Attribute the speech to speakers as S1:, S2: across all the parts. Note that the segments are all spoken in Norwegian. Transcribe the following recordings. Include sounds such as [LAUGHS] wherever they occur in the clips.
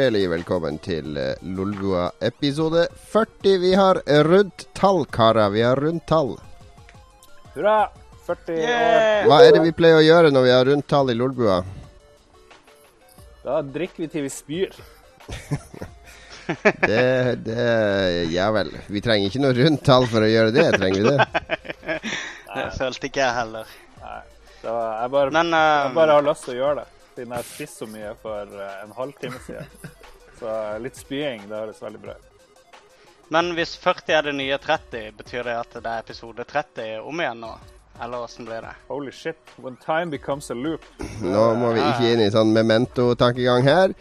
S1: Hjertelig velkommen til eh, Lolbua episode 40. Vi har rundt tall, karer. Vi har rundt tall.
S2: Hurra! 40 år.
S3: Yeah.
S1: Hva er det vi pleier å gjøre når vi har rundt tall i Lolbua?
S2: Da drikker vi til vi spyr. [LAUGHS]
S1: Det, det Ja vel. Vi trenger ikke noe rundt tall for å gjøre det, trenger vi det? [LAUGHS]
S3: Det følte ikke jeg heller.
S2: Nei. Det jeg, bare,
S3: Men
S2: jeg
S3: eh,
S2: bare har lyst til å gjøre det, siden jeg spiste så mye for eh, en halvtime siden. Så eh, litt spying, det høres veldig bra ut.
S3: men hvis 40 er det nye 30, betyr det at det er episode 30 om igjen nå? Eller åssen blir det?
S2: Holy shit. When time becomes a loop.
S1: Nå må vi ikke inn i sånn memento-tankegang her.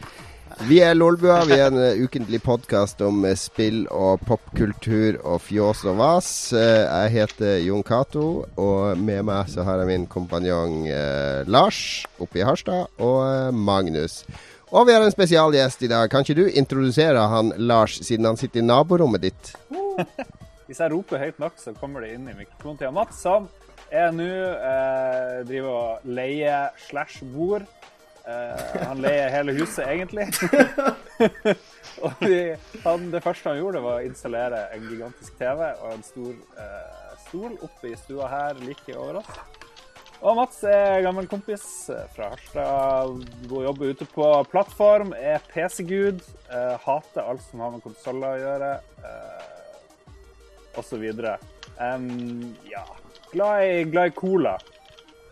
S1: Vi er Lolbua. Vi er en eh, ukentlig podkast om eh, spill og popkultur og fjås og vas. Eh, Jeg heter Jon Cato, og med meg så har jeg min kompanjong Lars oppe i Harstad, og Magnus. Og vi har en spesialgjest i dag. Kan ikke du introdusere han Lars, siden han sitter i naborommet ditt? [LAUGHS]
S2: Hvis jeg roper høyt nok, så kommer det inn i mikrofonen til Mats, som er nå eh, driver og leier slash bor. Eh, han leier hele huset, egentlig. [LAUGHS] og de, han, det første han gjorde, var å installere en gigantisk TV og en stor uh, stol oppe i stua her like over oss. Og Mats er gammel kompis fra Harstad. Jobber ute på plattform. Er PC-gud. Uh, hater alt som har med konsoller å gjøre. uh, så videre. Ja glad i, glad i cola.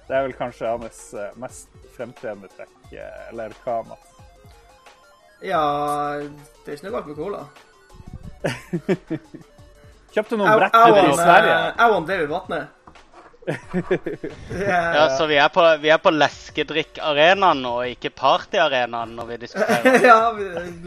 S2: Det er vel kanskje hans eh, mest fremtredende trekk. eh, Eller hva, Mats?
S4: Ja, det er ikke noe galt med cola. [LAUGHS]
S2: Kjøpte noen brett i Sverige.
S4: jeg ble David Vatne.
S3: Ja, Så vi er på, vi er på leskedrikkarenaen nå, ikke partyarenaen når vi diskuterer. [LAUGHS]
S4: ja,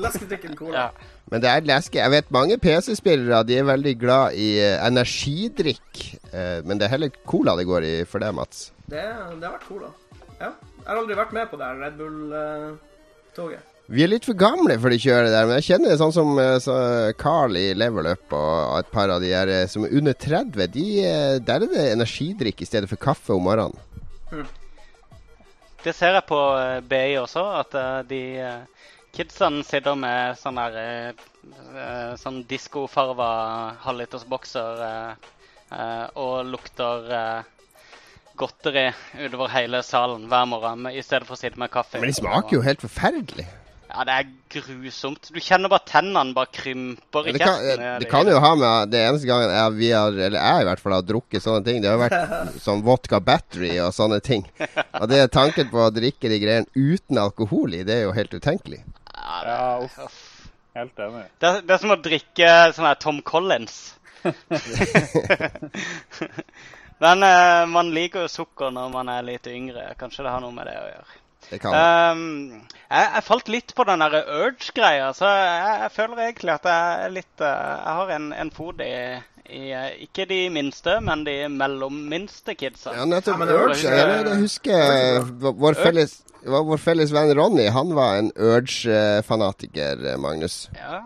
S4: leskedrikken cola.
S3: Ja.
S1: Men det er leske. Jeg vet mange PC-spillere de er veldig glad i eh, energidrikk. Eh, men det er heller cola det går i for deg, Mats.
S4: Det, det har vært cola. Ja. Jeg har aldri vært med på det her Red Bull-toget.
S1: Vi er litt for gamle for de kjører der, men jeg kjenner det sånn som eh, så Carl i Level Up og et par av de her eh, som er under 30. De, eh, der er det energidrikk i stedet for kaffe om morgenen.
S3: Det ser jeg på eh, BI også, at eh, de eh, kidsene sitter med sånn der eh, eh, Sånn diskofarga halvlitersbokser eh, eh, og lukter eh, godteri utover hele salen hver morgen i stedet for å sitte med kaffe.
S1: Men de smaker jo helt forferdelig.
S3: Ja, det er grusomt. Du kjenner bare tennene bare krymper i
S1: Det
S3: kjeften.
S1: det kan jo ha med Det eneste gangen jeg, vi har, eller jeg i hvert fall har drukket sånne ting, det har vært [LAUGHS] sånn vodka battery og sånne ting. Og det er tanken på å drikke de greiene uten alkohol i, det er jo helt utenkelig.
S3: Ja, det,
S2: Ja, uff. Helt enig.
S3: Det, er- det er som å drikke sånn her Tom Collins. [LAUGHS] [LAUGHS] Men eh, man liker jo sukker når man er litt yngre. Kanskje det har noe med det å gjøre.
S1: Det kan
S3: Um, jeg, jeg falt litt på den Urge-greia, så jeg, jeg føler egentlig at jeg er litt eh, Jeg har en, en fot i, i eh, Ikke de minste, men de mellomminste kidsa.
S1: Ja, nettopp.
S4: Ja,
S1: Urge. Jeg, jeg husker Vår felles, vår felles venn Ronny, han var en Urge-fanatiker, Magnus.
S3: Ja.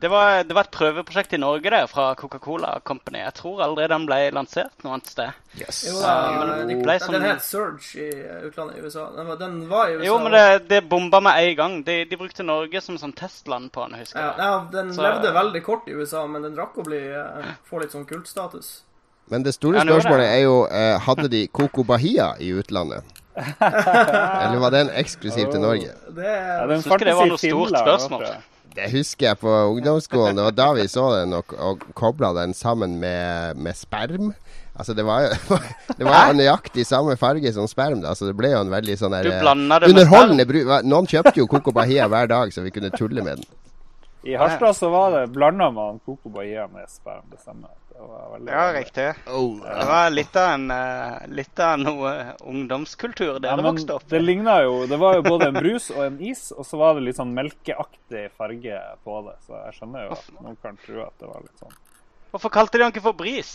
S3: Det var, det var et prøveprosjekt i Norge der, fra Coca-Cola Company. Jeg tror aldri den ble lansert noe annet sted.
S1: Yes.
S4: Jo,
S3: Ja,
S4: da,
S3: men
S4: de,
S3: ble
S4: ja,
S3: sånn-
S4: Den het Surge i utlandet, i USA. Den var, den var i USA.
S3: Jo, men det, det bomba med en gang. De, de brukte Norge som sånn testland på den, husker
S4: ja,
S3: jeg.
S4: ja, Den
S3: Så-
S4: levde veldig kort i USA, men den rakk å bli, eh, få litt sånn kultstatus.
S1: Men det store
S3: Ja,
S1: spørsmålet er jo eh, Hadde de Coco Bahia i utlandet? [LAUGHS] Eller var den eksklusiv til Norge?
S4: Det
S2: Ja, den
S3: det var
S2: fantes i
S3: noe stort spørsmål.
S1: Det husker jeg på ungdomsskolen. Var da vi så den og, og kobla den sammen med, med sperm. Altså det var jo [LAUGHS] Det var jo nøyaktig samme farge som sperm, da, så det ble jo en veldig sånn der eh, underholdende bruk. Noen kjøpte jo Coco Bahia hver dag, så vi kunne tulle med den.
S2: I Harstad så var det blanda man Coco Bahia med sperm. Det stemmer. Det var veldig
S3: Ja, riktig. Det var litt av, en, eh, litt av noe ungdomskultur
S2: Ja,
S3: dere
S2: men
S3: vokste opp
S2: det ligna jo Det var jo både en brus og en is, og så var det litt sånn melkeaktig farge på det. Så jeg skjønner jo at noen kan tro at det var litt sånn.
S3: Hvorfor kalte de han ikke for bris?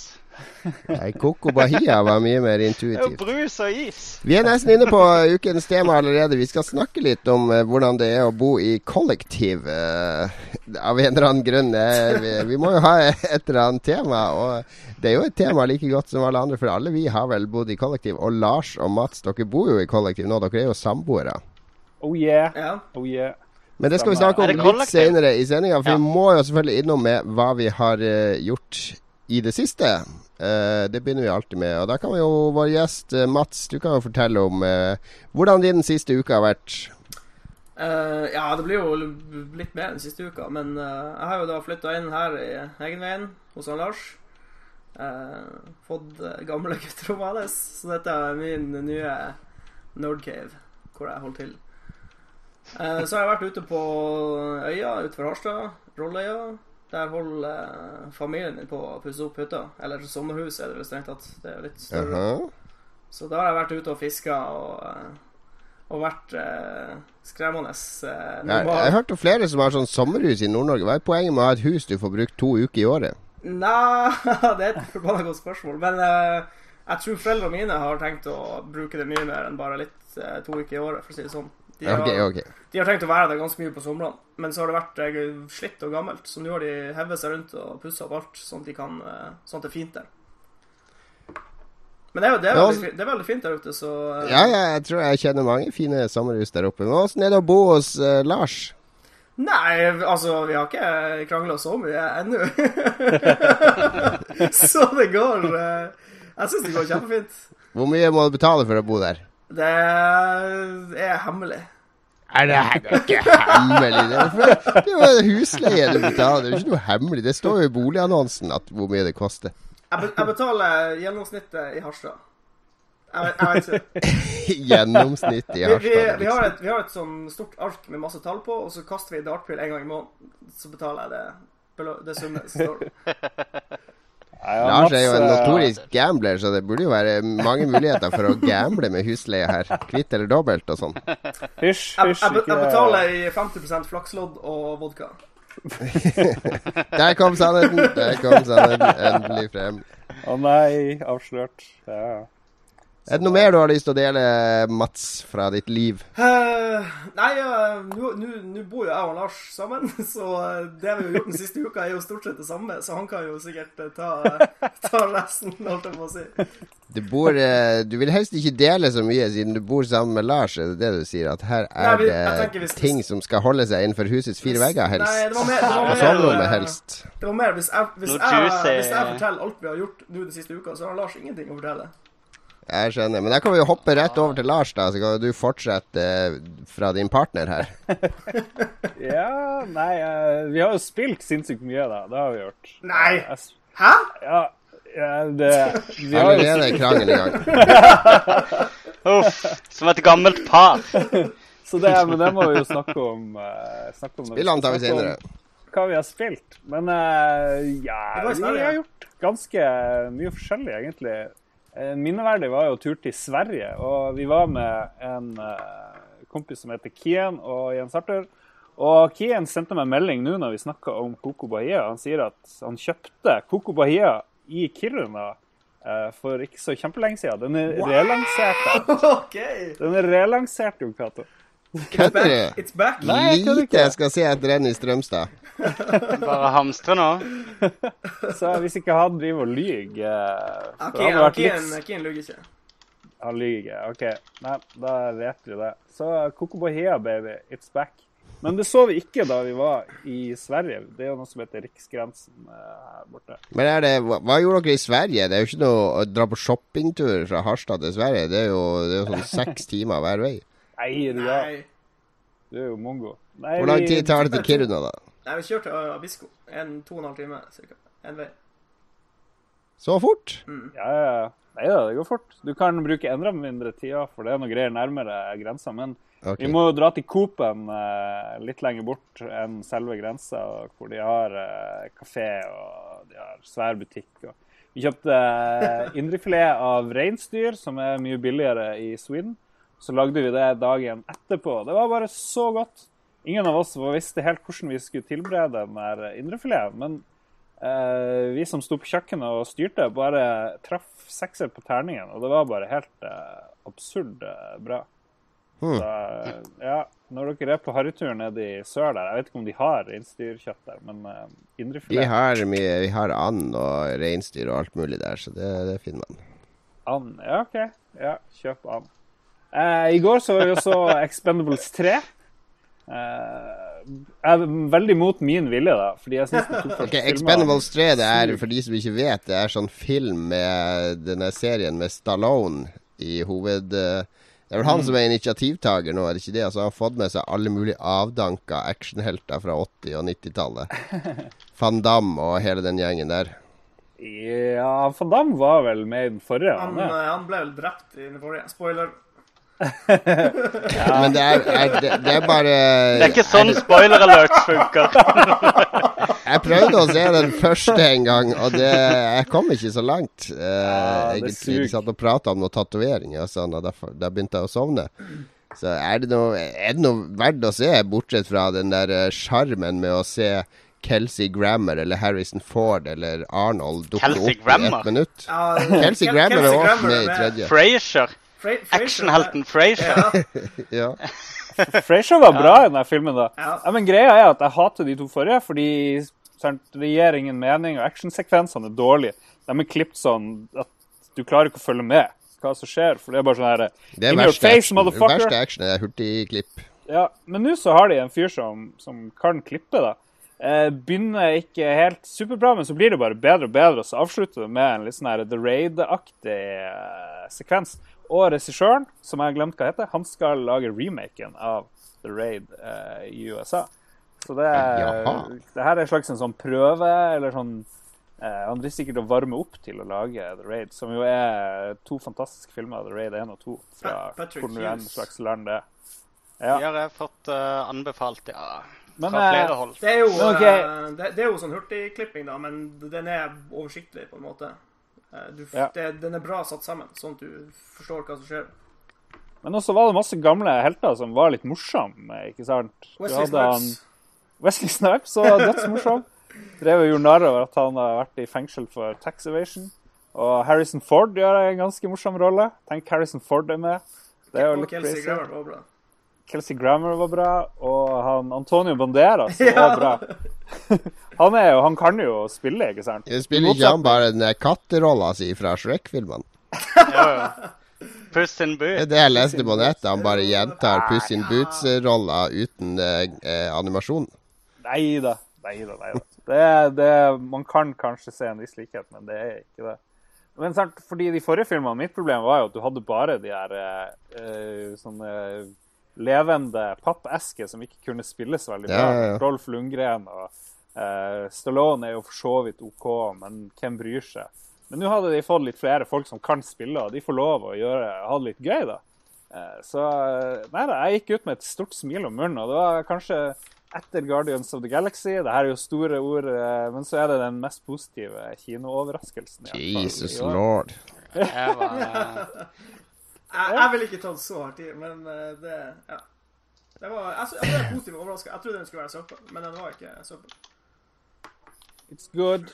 S1: Nei, Coco Bahia var mye mer
S3: er
S1: intuitivt.
S3: brus og is.
S1: Vi er nesten inne på ukens tema allerede. Vi skal snakke litt om eh, hvordan det er å bo i kollektiv. uh, av en eller annen grunn. Eh, vi, vi må jo ha et eller annet tema. Og det er jo et tema like godt som alle andre, for alle vi har vel bodd i kollektiv. Og Lars og Mats, dere bor jo i kollektiv nå. Dere er jo samboere.
S2: Oh yeah.
S4: Ja.
S2: Oh yeah.
S1: Men det skal vi snakke om litt senere i sendinga, for
S3: Ja.
S1: vi må jo selvfølgelig innom med hva vi har eh, gjort i det siste. Eh, det begynner vi alltid med. Og da kan vi jo vår gjest eh, Mats, du kan jo fortelle om hvordan din siste uke har vært.
S4: Uh, ja, det blir jo litt mer den siste uka, men uh, jeg har jo da flytta inn her i Egenveien hos han Lars. Uh, fått gamle gamle gutterommet hans, så dette er min nye Nerdcave, hvor jeg holder til. Eh, så har jeg vært ute på øya utenfor Harstad, Rolløya. Der holder eh, familien min på å pusse opp hytta. Eller sommerhus er det vel strengt tatt. Det er litt større.
S1: Jaha.
S4: Så da har jeg vært ute og fiska og, eh, og vært eh, skremmende eh,
S1: Jeg, jeg hørte flere som har sånn sommerhus i Nord-Norge. Hva er poenget med å ha et hus du får brukt to uker i året?
S4: Nei, [LAUGHS] det er et forbanna godt spørsmål. Men eh, jeg tror foreldrene mine har tenkt å bruke det mye mer enn bare litt to uker i året, for å si det sånn. De har,
S1: okay, okay.
S4: de har tenkt å være der ganske mye på somrene, men så har det vært eh, slitt og gammelt. Så nå har de hevet seg rundt og pussa opp alt, sånn at, de kan, eh, sånn at det er fint der. Men det er det er veldig, det er veldig fint der ute, så eh,
S1: Ja, ja, jeg tror jeg kjenner mange fine sommerhus der oppe. Men åssen er det å bo hos eh, Lars?
S4: Nei, altså, vi har ikke krangla så mye ennå. [LAUGHS] [LAUGHS] så det går Jeg syns det går kjempefint.
S1: Hvor mye må du betale for å bo der?
S4: Det er hemmelig.
S1: Nei, det er ikke hemmelig? Det er, det er jo husleie du betaler. Det er jo ikke noe hemmelig. Det står jo i boligannonsen at hvor mye det koster.
S4: Jeg, betaler gjennomsnittet i Harstad. Jeg, vet- ikke. [LAUGHS]
S1: Gjennomsnitt i
S4: Vi, vi,
S1: Harstad.
S4: vi, har
S1: liksom.
S4: et, vi har et sånn stort ark med masse tall på, og så kaster vi dartpil en gang i måneden. Så betaler jeg det, det summet som står [LAUGHS]
S2: ja,
S1: Lars er jo en
S2: eh,
S1: notorisk gambler, så det burde jo være mange muligheter for å gamble med husleie her. Kvitt eller dobbelt og sånn.
S2: Hysj, hysj.
S4: jeg, jeg betaler i 50% flakslodd og vodka. [LAUGHS]
S1: Der kom sannheten. Der kom sannheten endelig frem.
S2: Å nei, avslørt. Ja, ja.
S1: Er det noe mer du har lyst til å dele, Mats, fra ditt liv?
S4: Uh, nei, uh, nå bor jo jeg og Lars sammen, [LAUGHS] så eh, det vi har gjort den siste uka, er jo stort sett det samme. Så han kan jo sikkert eh, ta, [LAUGHS] ta resten, holdt jeg på å si.
S1: Du, bor, uh, du vil helst ikke dele så mye siden du bor sammen med Lars, er det det du sier? At her
S4: Nei,
S1: er
S4: vi-
S1: det
S4: hvis-
S1: ting som skal holde seg innenfor husets fire vegger, helst?
S4: Nei, det var mer, det var mer,
S1: soverommet, helst.
S4: Det var mer hvis jeg, hvis,
S3: Noe
S4: jeg, hvis jeg forteller alt vi har gjort nå den siste uka, så har Lars ingenting å fortelle.
S1: Jeg skjønner. Men da kan vi jo hoppe rett over til Lars, da. Så kan du fortsette eh, fra din partner her. [LAUGHS]
S2: ja, nei, eh, vi har jo spilt sinnssykt mye, da. Det har vi gjort.
S4: Nei. Hæ?
S2: Ja, ja det Vi har
S1: Allerede krangel i gang. [LAUGHS]
S3: Uff, som et gammelt par. [LAUGHS]
S2: Så det, men det må vi jo snakke om. eh, snakke om
S1: Spillene tar vi senere.
S2: Hva vi har spilt. Men eh, ja, vi har gjort ganske mye forskjellig, egentlig. Eh, Minneverdig var jo tur til Sverige, og vi var med en eh, kompis som heter Kian og Jens Arthur. Og Kian sendte meg en melding nå når vi snakka om Coco Bahia. Han sier at han kjøpte Coco Bahia i Kiruna eh, for ikke så kjempelenge siden. Den er relansert. [LAUGHS]
S4: Okay.
S2: Den er relansert, Jon Cato.
S1: Kødder du?
S4: It's back.
S2: Nei, jeg
S1: Lite
S2: ikke.
S1: jeg skal se etter den i Strømstad. [LAUGHS]
S3: Bare hamstre nå. [LAUGHS]
S2: Så hvis ikke han driver og lyver okay,
S4: OK,
S2: han
S4: Keen
S2: litt-. Han lyver. OK. Nei, da vet vi det. Så Coco Bahia, baby. It's back. Men det så vi ikke da vi var i Sverige. Det er jo noe som heter Riksgrensen eh, her borte.
S1: Men er det, hva, hva gjorde dere i Sverige? Det er jo ikke noe å dra på shoppingtur fra Harstad til Sverige. Det er jo, det er jo sånn seks [LAUGHS] timer hver vei.
S2: Nei, du, er-
S4: Nei.
S2: du er jo mongo. Nei,
S1: Hvor lang tid tar det til Kiruna, da?
S4: Nei, vi kjørte til Abisko. En to og en halv time cirka. En vei.
S1: Så fort?
S2: Ja, ja, ja. Nei da, det går fort. Du kan bruke enda mindre tida, for det er noe greier nærmere grensa. Men
S1: okay.
S2: vi må jo dra til Coop-en eh, litt lenger bort enn selve grensa, hvor de har eh, kafé og de har svær butikk. Og vi kjøpte indrefilet av reinsdyr, som er mye billigere i Sweden. Så lagde vi det dagen etterpå. Det var bare så godt. Ingen av oss visste helt hvordan vi skulle tilberede den der indrefileten. Men eh, vi som sto på kjøkkenet og styrte, bare traff sekser på terningen. Og det var bare helt eh, absurd eh, bra.
S1: Hmm.
S2: Så eh, ja, når dere er på harrytur nede i sør der Jeg vet ikke om de har reinsdyrkjøtt der, men uh,
S1: Vi
S2: indrefilet
S1: har mye, vi har and og reinsdyr og alt mulig der, så det, det finner man.
S2: And. Ja, OK. Ja, kjøp and. Eh, I går så var vi også Expendables 3. Eh, jeg er veldig mot min vilje, da. Fordi jeg synes de
S1: Expendables 3, det er for de som ikke vet, det er sånn film med denne serien med Stallone i hoved... eh, Det er vel han som er initiativtaker nå, er det ikke det? Altså, han har fått med seg alle mulige avdanka actionhelter fra 80- og 90-tallet. [LAUGHS] Van Damme og hele den gjengen der.
S2: Ja, Van Damme var vel med i den forrige.
S4: Han,
S2: Han,
S4: eh, han ble vel drept i den forrige. Spoiler.
S1: Men det er, er, det, det er bare
S3: Det er ikke sånn spoiler alerts funker. [LAUGHS]
S1: Jeg prøvde å se den første en gang, og det, jeg kom ikke så langt. Uh,
S2: ja,
S1: egentlig. De satt og prata om noen tatoveringer og sånn, og derfor, da begynte jeg å sovne. Så er det, noe, er det noe verdt å se, bortsett fra den der eh, sjarmen med å se Kelsey Grammer eller Harrison Ford eller Arnold dukke
S3: Kelsey
S1: opp i
S3: Grammer?
S1: ett minutt?
S4: Ja,
S1: Kelsey
S4: Kel-
S1: Grammer er også med i tredje.
S3: Frasier. Actionhelten Frasier. [LAUGHS]
S4: Ja. [LAUGHS]
S2: Frasier var bra i denne filmen, da.
S4: Ja.
S2: Ja, men greia er at jeg hater de to forrige, fordi sant, det gir ingen mening, og actionsekvensene er dårlige. De er klippet sånn at du klarer ikke å følge med hva som skjer, for det er bare sånn her
S1: Det er
S2: In your
S1: verste
S2: face,
S1: action.
S2: Det
S1: Verste action er hurtigklipp.
S2: Ja, men nå så har de en fyr som, som kan klippe, da. Eh, begynner ikke helt superbra, men så blir det bare bedre og bedre, og så avslutter det med en litt sånn her The Raid-aktig eh, sekvens. Og regissøren, som jeg har glemt hva heter, han skal lage remaken av The Raid eh, i USA. Så det,
S1: er,
S2: det her er en slags en sånn prøve, eller sånn eh, Han driver sikkert og varmer opp til å lage The Raid, som jo er to fantastiske filmer, The Raid 1 og 2, fra
S4: Patrick
S2: hvor nå enn slags land det er.
S3: De har jeg fått uh, anbefalt, ja.
S2: Men,
S3: Fra
S2: eh,
S3: flere hold.
S4: Det er jo,
S2: okay. uh,
S4: eh, det, det er jo sånn hurtigklipping, da, men den er oversiktlig, på en måte. Eh, Du,
S2: Ja.
S4: det, den er bra satt sammen, sånn at du forstår hva som skjer.
S2: Men også var det masse gamle helter som var litt morsomme, ikke sant?
S4: Wesley Snipes.
S2: Wesley Snipes var dødsmorsom. [LAUGHS] Drev og gjorde narr over at han har vært i fengsel for tax evasion. Og Harrison Ford gjør en ganske morsom rolle. Tenk Harrison Ford er med. Det er jo litt crazy. Kelsey Grammer var bra, og han Antonio Banderas [LAUGHS]
S4: Ja.
S2: var bra. [LAUGHS] han, er jo, han kan jo spille, ikke sant?
S1: Jeg spiller ikke han bare den katterolla si fra Shrek-filmene?
S3: Ja, ja. [LAUGHS] Puss in
S1: Det er det jeg leste på nettet. Han bare gjentar Puss in Boots-rolla uten eh, eh, animasjon.
S2: Nei da. Nei da. Nei da. Det, det, man kan kanskje se en viss likhet, men det er ikke det. Men sant, fordi de forrige filmene, Mitt problem var jo at du hadde bare de her eh, eh, sånne levende pappeske som ikke kunne spilles veldig bra.
S1: Ja, ja, ja.
S2: Rolf Lundgren og eh, Stallone er jo for så vidt OK, men hvem bryr seg? Men nå hadde de fått litt flere folk som kan spille, og de får lov å gjøre, ha det litt gøy, da. Eh, Så eh, nei da, jeg gikk ut med et stort smil om munnen, og det var kanskje etter Guardians of the Galaxy. Det her er jo store ord, eh, men så er det den mest positive kinooverraskelsen. i hvert fall,
S1: Jesus lord.
S3: Jeg var, eh, [LAUGHS]
S4: Jeg, jeg ville ikke tatt så hardt i, men eh, det Ja. Det var, jeg, jeg ble positivt overraska. Jeg trodde den skulle være søppel, men den var ikke søppel.
S2: It's good.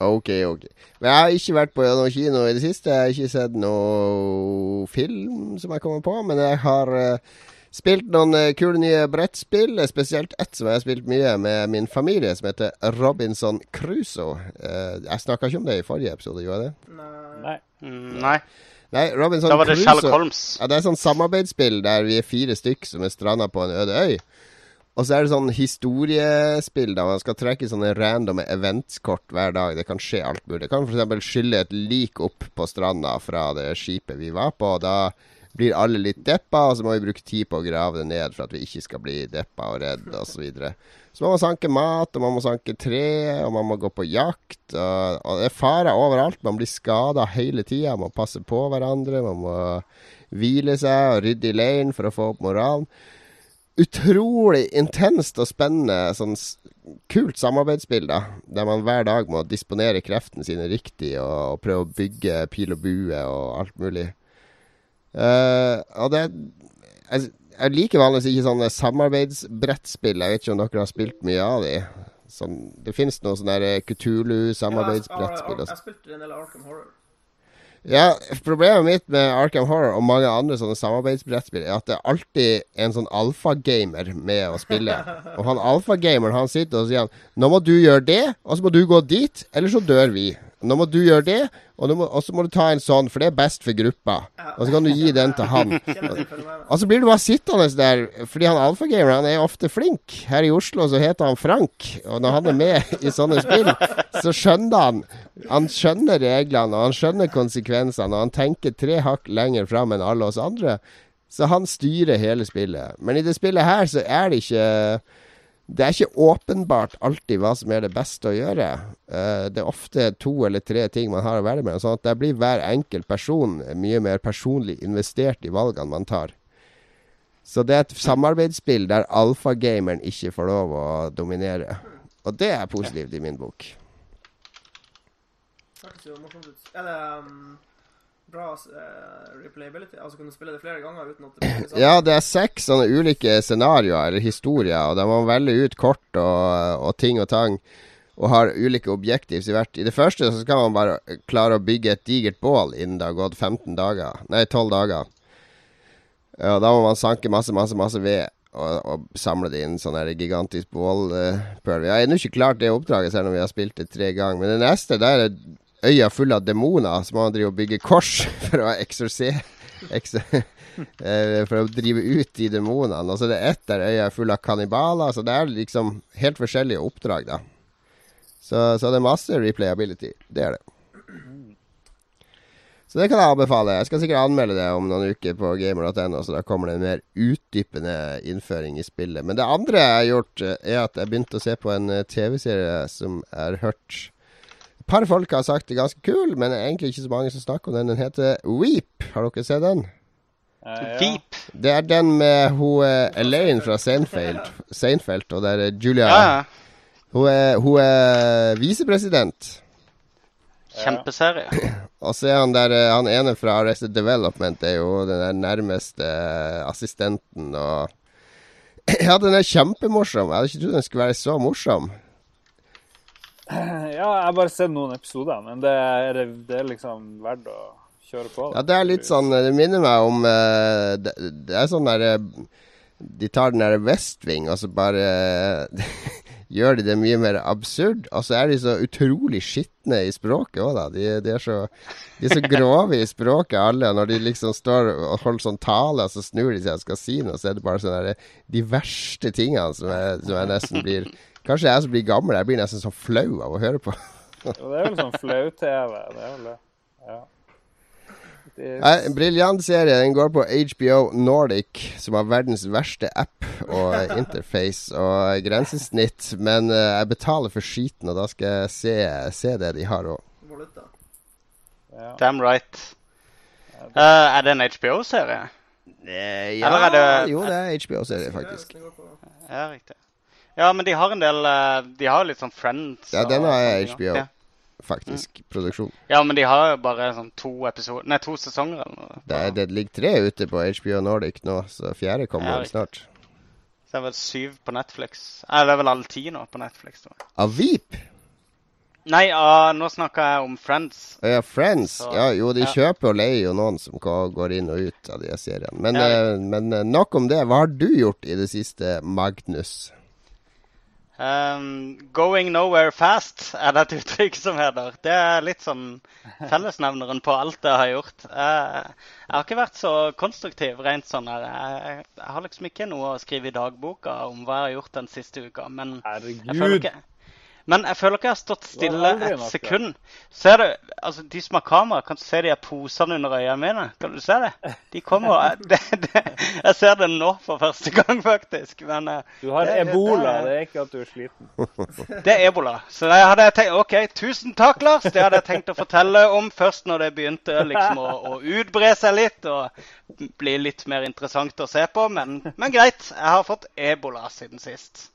S1: Ok, ok. Men jeg har ikke vært på noen kino i det siste. Jeg har ikke sett noe film som jeg kommer på, men jeg har uh, spilt noen uh, kule nye brettspill. Spesielt ett som jeg har spilt mye med min familie, som heter Robinson Crusoe. Uh, jeg snakka ikke om det i forrige episode, gjorde jeg det?
S4: Nei.
S2: Nei.
S3: Nei,
S1: Nei, Robinson
S3: da var det
S1: Crusoe
S3: Sherlock Holmes.
S1: Ja, det er sånn samarbeidsspill der vi er fire stykk som er stranda på en øde øy. Og så er det sånn historiespill der man skal trekke sånne randome eventskort hver dag. Det kan skje alt mulig. Det kan f.eks. skylle et lik opp på stranda fra det skipet vi var på. og Da blir alle litt deppa, og så må vi bruke tid på å grave det ned for at vi ikke skal bli deppa og redd osv. Så, videre. Så man må sanke mat, og man må sanke tre, og man må gå på jakt. Og, og det er farer overalt. Man blir skada hele tida. Man passer på hverandre. Man må hvile seg og rydde i leiren for å få opp moralen. Utrolig intenst og spennende sånn kult samarbeidsspill, da. Der man hver dag må disponere kreftene sine riktig og, og prøve å bygge pil og bue og alt mulig. Uh, og det jeg, jeg liker vanligvis ikke sånne samarbeidsbrettspill. Jeg vet ikke om dere har spilt mye av de. Sånn, det finnes noe sånn der Kutulu-samarbeidsbrettspill. Ja,
S4: jeg, jeg spilte en del Arkham Horror.
S1: ja, Problemet mitt med Arkham Horror og mange andre sånne samarbeidsbrettspill er at det er alltid en sånn alfagamer med å spille. [LAUGHS] Og han alfagameren han sitter og sier han, nå må du gjøre det, og så må du gå dit, eller så dør vi. Nå må du gjøre det, og må- så må du ta en sånn, for det er best for gruppa. Og så kan du gi den til han. [LAUGHS] Og så blir du bare sittende der, fordi han alfagamer han er ofte flink. Her i Oslo så heter han Frank, og når han er med i sånne spill, så skjønner han Han skjønner reglene, og han skjønner konsekvensene, og han tenker tre hakk lenger fram enn alle oss andre. Så han styrer hele spillet. Men i det spillet her så er det ikke det er ikke åpenbart alltid hva som er det beste å gjøre. Eh, det er ofte to eller tre ting man har å være med. Sånn at der blir hver enkelt person mye mer personlig investert i valgene man tar. Så det er et samarbeidsspill der alfagameren ikke får lov å dominere. Og det er positivt i min bok.
S4: Takk, så morsomt ut. Um, bra uh, replayability? Altså kunne spille det flere ganger uten at det?
S1: Ja, det er seks sånne ulike scenarioer, eller historier, og der man velger ut kort og, og ting og tang. Og har ulike objektivs i hvert. I det første så skal man bare klare å bygge et digert bål innen det har gått 15 dager. Nei, 12 dager. Ja, da må man sanke masse, masse, masse ved. Og, og samle det inn sånn gigantisk bålpøl. Vi har ennå ikke klart det oppdraget, selv om vi har spilt det tre ganger. Men det neste, der er øya full av demoner, så må man drive og bygge kors [LAUGHS] for å eksorsere [LAUGHS] eh, For å drive ut de demonene. Og så er det ett der øya er full av kannibaler. Så det er liksom helt forskjellige oppdrag, da. Så, så det er masse replayability. Det er det. Så det kan jeg anbefale. Jeg skal sikkert anmelde det om noen uker på gamer.no, så da kommer det en mer utdypende innføring i spillet. Men det andre jeg har gjort, eh, er at jeg begynte å se på en eh, TV-serie som har hørt par folk har sagt det er ganske kul, men det er egentlig ikke så mange som snakker om den. Den heter Weep. Har dere sett den?
S2: Uh, ja.
S1: Det er den med hun eh, Elaine fra Seinfeld, Seinfeld og det er Julia
S3: Ja, ja.
S1: Hun er, hun er visepresident.
S3: Kjempeserie. [CLEARS THROAT]
S1: Og så er han der eh, Han ene fra Arrested Development er jo den der nærmeste assistenten og [CLEARS THROAT] Ja, den er kjempemorsom. Jeg hadde ikke trodd den skulle være så morsom. [LAUGHS]
S2: ja, jeg har bare sett noen episoder, men det er, det er liksom verdt å kjøre på.
S1: Ja, det er litt sånn Det minner meg om eh, Det, det er sånn derre De tar den der Westving, og så bare [LAUGHS] gjør de det mye mer absurd. Og så er de så utrolig skitne i språket òg, da. De, de, er så, de er så [LAUGHS] grove i språket, alle. Når de liksom står og holder sånn tale, og så snur de seg og skal si noe, så er det bare sånn der, de verste tingene som jeg, som jeg nesten blir Kanskje jeg som blir gammel, jeg blir nesten så flau av å høre på.
S2: Det er vel sånn flau-TV. Det er vel det. Ja.
S1: Nei, En briljant serie. Den går på HBO Nordic, som har verdens verste app og [LAUGHS] interface og grensesnitt. Men uh, jeg betaler for skiten, og da skal jeg se, se det de har òg.
S2: Ja.
S3: Damn right. Uh, er det en HBO-serie?
S1: Ja,
S3: Eller er det-
S1: Jo, det er HBO-serie, faktisk.
S3: Ja, riktig. Ja, men de har en del eh, De har litt sånn Friends.
S1: Ja, den har
S3: jeg
S1: HBO.
S3: Ja.
S1: Faktisk. Produksjon.
S3: ja, men de har jo bare sånn to episoder Nei, to sesonger eller noe.
S1: Det, er, det ligger tre ute på HBO Nordic nå, så fjerde kommer
S3: Ja,
S1: vel snart.
S3: Så det er vel syv på Netflix. Eller det er vel alle ti nå på Netflix. tror jeg.
S1: Av Veep?
S3: Nei, uh, nå snakker jeg om Friends.
S1: Ja, Friends.
S3: Så-
S1: Ja, jo, de
S3: ja.
S1: kjøper og leier jo noen som går går inn og ut av de seriene. Men,
S3: Ja,
S1: eh, men eh, nok om det. Hva har du gjort i det siste, Magnus?
S3: Um, going nowhere fast er det et uttrykk som heter. Det er litt sånn fellesnevneren på alt jeg har gjort. Jeg, jeg har ikke vært så konstruktiv rent sånn her. Jeg, jeg har liksom ikke noe å skrive i dagboka om hva jeg har gjort den siste uka. Men jeg føler ikke men jeg føler ikke jeg har stått stille et sekund. Ser du, altså De som har kamera, kan du se de her posene under øynene mine. Kan du se det? De kommer [LAUGHS] [LAUGHS] det, det, Jeg ser det nå for første gang, faktisk. Men eh,
S2: Du har
S3: det-
S2: ebola,
S3: det-
S2: det er ikke at du er sliten. [LAUGHS]
S3: det er ebola. Så det hadde jeg tenkt OK, tusen takk, Lars. Det hadde jeg tenkt å fortelle om først når det begynte liksom å, å utbre seg litt og bli litt mer interessant å se på. Men, men greit, jeg har fått ebola siden sist.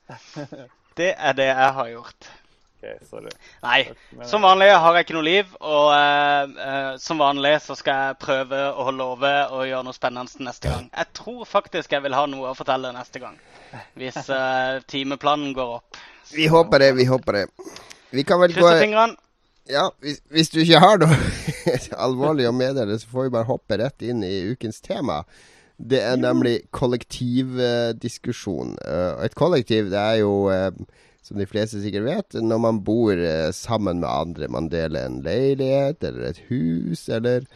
S3: Det er det jeg har gjort.
S2: OK, sorry.
S3: Nei,
S2: Men-
S3: som vanlig har jeg ikke noe liv. Og uh, eh, som vanlig så skal jeg prøve å love å gjøre noe spennende neste gang. Jeg tror faktisk jeg vil ha noe å fortelle neste gang. Hvis uh, [LAUGHS] timeplanen går opp.
S1: Vi håper det, vi håper det. Vi kan vel gå
S3: fingrene.
S1: Ja, hvis, hvis du ikke har noe [LAUGHS] alvorlig å meddele, så får vi bare hoppe rett inn i ukens tema. Det er nemlig kollektivdiskusjon. Uh, et kollektiv det er jo eh, som de fleste sikkert vet, når man bor eh, sammen med andre. Man deler en leilighet eller et hus, eller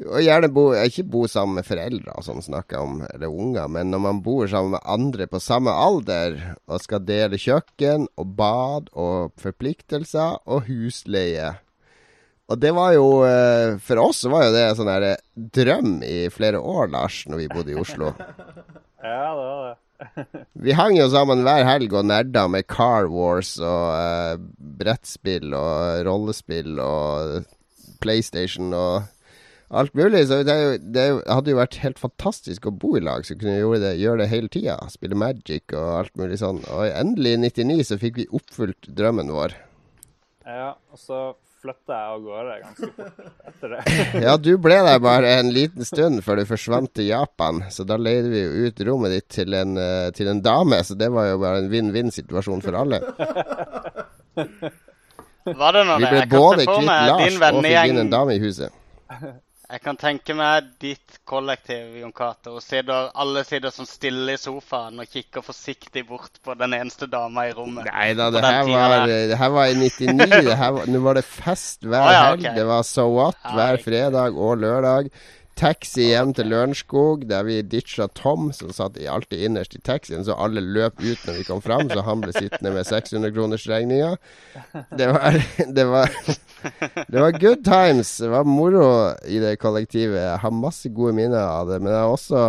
S1: og gjerne bo, ikke bo sammen med foreldre og sånn snakker om, eller unger, men når man bor sammen med andre på samme alder og skal dele kjøkken og bad og forpliktelser og husleie. Og det var jo eh, For oss var jo det en sånn her drøm i flere år, Lars, når vi bodde i Oslo. [LAUGHS]
S2: Ja, det var det. [LAUGHS]
S1: Vi hang jo sammen hver helg og nerda med Car Wars og eh, brettspill og rollespill og PlayStation og alt mulig. Så det, jo, det hadde jo vært helt fantastisk å bo i lag, så kunne vi gjøre det, gjøre det hele tida. Spille Magic og alt mulig sånn. Og endelig, i 99, så fikk vi oppfylt drømmen vår.
S2: Ja, og så flytta jeg av gårde ganske fort etter det. [LAUGHS]
S1: Ja, du ble der bare en liten stund før du forsvant til Japan. Så da leide vi jo ut rommet ditt til en, eh, til en dame, så det var jo bare en vinn-vinn-situasjon for alle.
S3: Var det
S1: Vi
S3: det?
S1: ble
S3: Jeg kan
S1: både
S3: se for
S1: kvitt Lars
S3: din
S1: og fikk inn en dame i huset. [LAUGHS]
S3: Jeg kan tenke meg ditt kollektiv, Jon Cato. Alle sitter sånn stille i sofaen og kikker forsiktig bort på den eneste dama i rommet.
S1: Nei da, det her var, det her var i 99. Det her var, nå var det fest hver
S3: ah, ja,
S1: helg.
S3: Okay.
S1: Det var so what hver fredag og lørdag. Taxi hjem til Lørenskog, der vi ditcha Tom, som satt alltid innerst i taxien, så alle løp ut når vi kom fram, så han ble sittende med 600-kronersregninga. Det [LAUGHS] det var Det var good times. Det var moro i det kollektivet. Jeg har masse gode minner av det, men jeg har også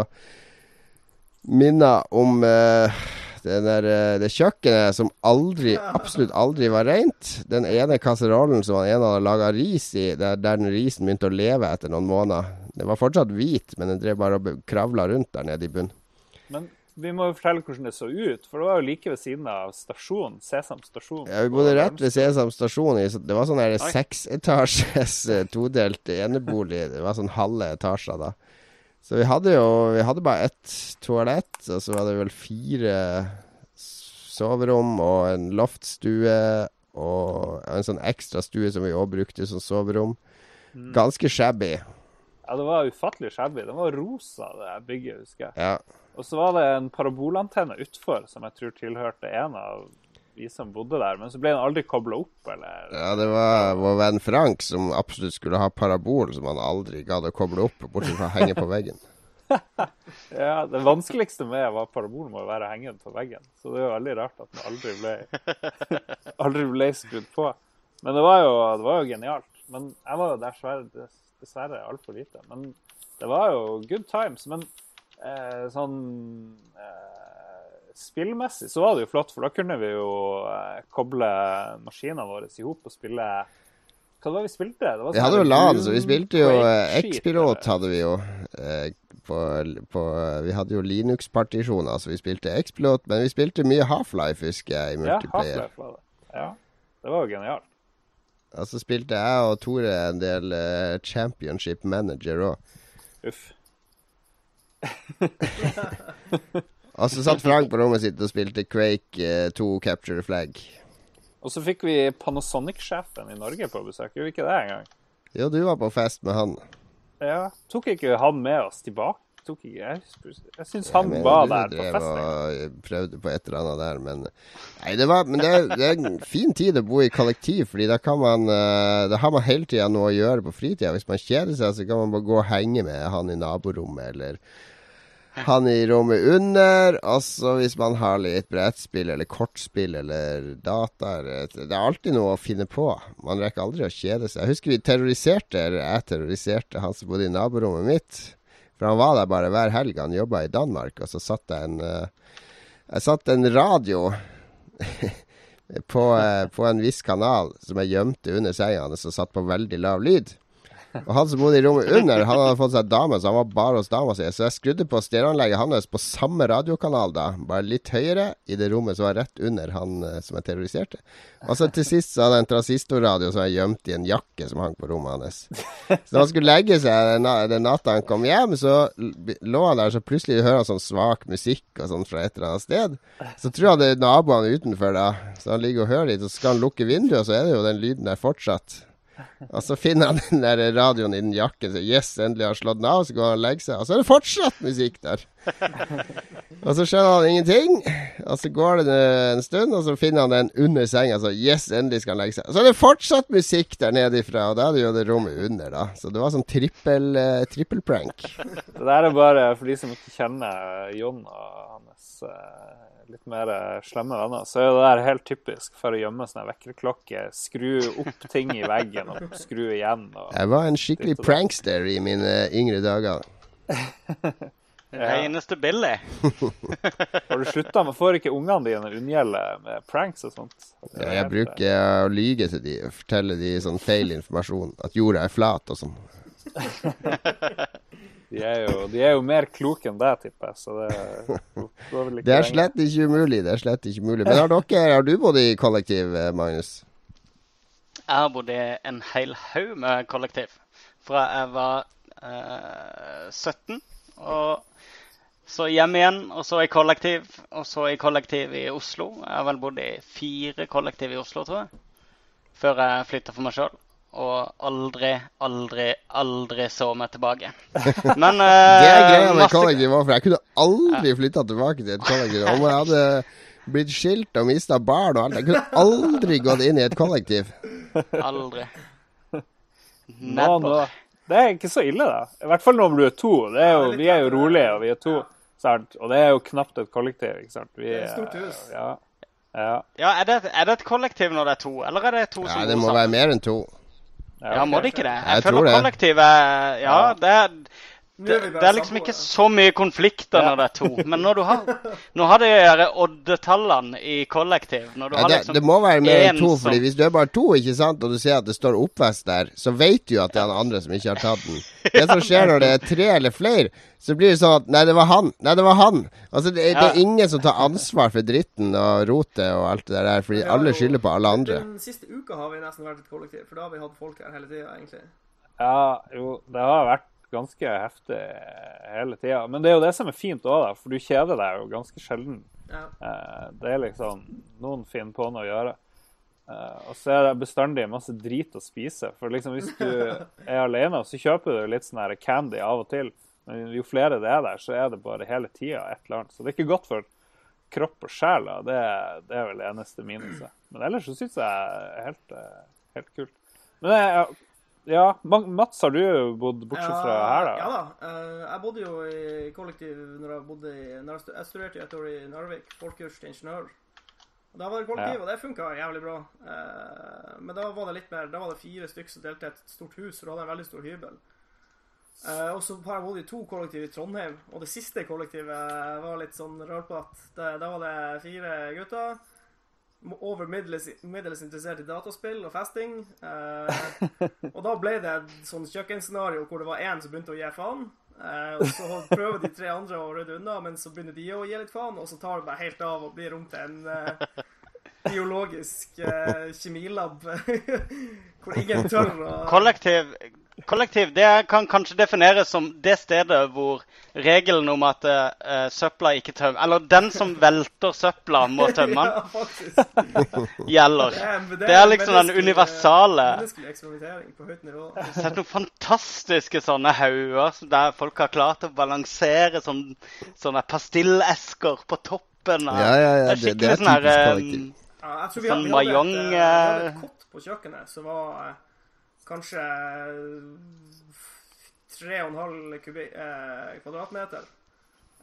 S1: minner om uh, det, der, eh, det kjøkkenet som aldri, absolutt aldri var rent. Den ene kasserollen som han ene hadde laga ris i, der, der den risen begynte å leve etter noen måneder. Den var fortsatt hvit, men den drev bare og kravla rundt der nede i bunnen.
S2: Men vi må jo fortelle hvordan det så ut, for det var jo like ved siden av stasjonen. Sesam stasjon.
S1: Ja, vi bodde rett ved Sesam stasjon. Det var sånn seksetasjes eh, todelt enebolig. Det var sånn halve etasjer da. Så vi hadde jo Vi hadde bare ett toalett, og så var det vel fire soverom og en loftstue og en sånn ekstra stue som vi òg brukte som soverom. Ganske shabby.
S2: Ja, det var ufattelig shabby. Det var rosa, det bygget, husker jeg.
S1: Ja.
S2: Og så var det en parabolantenne utfor som jeg tror tilhørte en av vi som bodde der, men så ble den aldri kobla opp, eller
S1: ja, det var vår venn Frank som absolutt skulle ha parabol, som han aldri gadd å koble opp, bortsett fra å henge på veggen. [LAUGHS]
S2: Ja, det vanskeligste med var parabolen må være henget på veggen. Så det er jo veldig rart at den aldri ble, [LAUGHS] aldri ble skrudd på. Men det var, jo, det var jo genialt. Men jeg var jo dessverre, dessverre altfor lite. Men det var jo good times. Men eh, sånn eh, spillmessig så var det jo flott, for da kunne vi jo eh, koble maskinene våre i hop og spille Hva var det vi spilte? Det var
S1: Vi
S2: sånn
S1: hadde jo LAN, så vi spilte jo eh, X-Pilot hadde vi jo. Eh, på, på, vi hadde jo Linux-partisjoner, så vi spilte X-Pilot. Men vi spilte mye Half-Life, husker jeg, i
S2: Ja,
S1: multiplayer.
S2: Half-Life var det. Ja, det var jo genialt.
S1: Og så spilte jeg og Tore en del uh, Championship Manager òg.
S2: Uff. [LAUGHS]
S1: Og så satt Frank på rommet sitt og spilte Quake eh, 2 Capture the Flag.
S2: Og så fikk vi Panasonic-sjefen i Norge på besøk. Gjorde vi ikke det engang?
S1: Jo, du var på fest med han.
S2: Ja. Tok ikke han med oss tilbake? Tok ikke, jeg jeg syns han
S1: Jeg mener,
S2: var der på festen.
S1: og prøvde på et eller annet der, men Nei, det var Men det er, det er en fin tid å bo i kollektiv, fordi da kan man eh, Da har man hele tida noe å gjøre på fritida. Hvis man kjeder seg, så kan man bare gå og henge med han i naborommet, eller han i rommet under. Altså hvis man har litt brettspill eller kortspill eller data Det er alltid noe å finne på. Man rekker aldri å kjede seg. Jeg husker vi terroriserte, eller jeg terroriserte han som bodde i naborommet mitt. For han var der bare hver helg. Han jobba i Danmark, og så satt jeg en eh, Jeg satt en radio [LAUGHS] på, eh, på en viss kanal som jeg gjemte under senga hans, og satt på veldig lav lyd. Og han som bodde i rommet [LAUGHS] under, han hadde fått seg dame, så han var bare hos dama si. Så jeg skrudde på stereoanlegget hans på samme radiokanal, da, bare litt høyere, i det rommet som var rett under han eh, som jeg terroriserte. Og så til sist så hadde jeg en transistorradio som jeg gjemte i en jakke som hang på rommet hans. Så da han skulle legge seg den, natta han kom hjem, så lå han der, så plutselig hører han sånn svak musikk og sånn fra et eller annet sted. Så tror jeg det er naboene utenfor, da. Så han ligger og hører litt, og så skal han lukke vinduet, og så er det jo den lyden der fortsatt. [LAUGHS] Og så finner han den der radioen i den jakken, så yes, endelig har han slått den av. Så går han og legger seg, og så er det fortsatt musikk der. [LAUGHS] Og så skjønner han ingenting. Og så går det en stund, og så finner han den under senga. Så yes, endelig skal han legge seg. Og Så er det fortsatt musikk der nede ifra, og da er det jo det rommet under, da. Så det var sånn trippel, uh, trippelprank.
S2: Det der er bare for de som ikke kjenner Jon og hans uh, litt mer slemme venner, så er det der helt typisk for å gjemme sånne vekkerklokker. Skru opp ting i veggen og skru igjen. Og
S1: Jeg var en skikkelig prankster i mine yngre dager. [LAUGHS]
S3: Reneste Billy. [LAUGHS]
S2: Har du slutta med Får ikke ungene dine unngjelde med pranks og sånt?
S1: Ja, jeg bruker å lyge til de, fortelle de sånn feil informasjon. At jorda er flat og sånn. [LAUGHS]
S2: De er, jo, de er jo mer kloke enn deg, tipper jeg. Så det, [LAUGHS] det,
S1: Det er slett ikke umulig. det er slett ikke umulig. Men har dere, har du bodd i kollektiv, eh, Magnus?
S3: Jeg har bodd i en hel haug med kollektiv fra jeg var eh, 17. Og så hjem igjen, og så i kollektiv, og så i kollektiv i Oslo. Jeg har vel bodd i fire kollektiv i Oslo, tror jeg. Før jeg flytta for meg sjøl. Og aldri, aldri, aldri så meg tilbake. [LAUGHS] Men uh,
S1: Det er greia med
S3: masse-
S1: kollektiv for jeg kunne aldri flytta tilbake til et kollektiv. Om jeg hadde blitt skilt og mista barn og alt. Jeg kunne aldri gått inn i et kollektiv.
S3: Aldri. [LAUGHS]
S2: Nå, nå. Det er ikke så ille, da. I hvert fall når du er to. Det er jo, vi er jo rolige, og vi er to. Sant? Og det er jo knapt et kollektiv, ikke sant. Vi
S4: Det er et stort hus.
S2: Ja. ja.
S3: Ja, er det, er det et kollektiv når det er to, eller er det to
S1: Ja,
S3: som
S1: det må være mer enn to.
S3: Ja, må de ikke det? Jeg,
S1: Jeg tror
S3: føler
S1: det.
S3: kollektivet Ja,
S2: Ja.
S3: det er det, det er liksom ikke så mye konflikter når det er to. Men når du har [LAUGHS] Nå har de oddetallene i kollektiv Når du
S1: Ja,
S3: har liksom
S1: det må være mer enn to,
S3: som-
S1: fordi hvis du er bare to, ikke sant, og du ser at det står oppvest der, så vet du jo at det er han andre som ikke har tatt den. [LAUGHS] Det som skjer når det er tre eller flere, så blir det sånn at Nei, det var han. Nei, det var han. Altså, det, det er ingen som tar ansvar for dritten og rotet og alt det der, fordi alle skylder på alle andre.
S4: Den siste uka har vi nesten vært et kollektiv, for da har vi hatt folk her hele tida, egentlig.
S2: Ja, jo, det har vært ganske heftig hele tida. Men det er jo det som er fint òg. For du kjeder deg jo ganske sjelden.
S4: Ja.
S2: Eh, Det er liksom Noen finner på noe å gjøre. Eh, Og så er det bestandig masse drit å spise. For liksom hvis du [LAUGHS] er alene, så kjøper du litt sånn her candy av og til. Men jo flere det er der, så er det bare hele tida et eller annet. Så det er ikke godt for kropp og sjel. Det, er- det er vel det eneste minuset. Men ellers så syns jeg det er helt, eh, helt kult. Men jeg, ja, Mats, har du bodd bortsett fra her, da?
S4: Ja da. Eh, jeg bodde jo i kollektiv når jeg bodde i jeg studerte jo et år i Narvik, folkekurs til ingeniør. Da var det kollektiv,
S2: Ja.
S4: og det funka jævlig bra. Eh, men da var det litt mer Da var det fire stykker som delte et stort hus, for da hadde en veldig stor hybel. Eh, og så har jeg bodd i to kollektiv i Trondheim, og det siste kollektivet var litt sånn rølpete. da var det fire gutter. Over middels, middels interessert i dataspill og festing. Eh, [LAUGHS] og da ble det et sånn kjøkkenscenario hvor det var én som begynte å gi faen. Eh, og så prøver de tre andre å rydde unna, men så begynner de å gi litt faen, og så tar det bare helt av og blir om til en eh, biologisk eh, kjemilab [LAUGHS] hvor ingen tør å
S3: Kollektiv, kollektiv det kan kanskje defineres som det stedet hvor regelen om at uh, søpla ikke tømmer Eller den som [LAUGHS] velter søpla, må tømme den, [LAUGHS] [LAUGHS] gjelder.
S4: Det er,
S3: Det er liksom den universale sett noen fantastiske sånne hauger der folk har klart å balansere sånn, sånne pastillesker på toppen. av-
S1: Ja, ja, ja,
S3: det er
S1: det- det er
S3: skikkelig sånn her eh.
S4: Ja, jeg tror vi,
S3: Sånn
S4: hadde, vi, hadde et, eh, vi hadde et kott på kjøkkenet som var kanskje 3,5 kubi, eh, kvadratmeter.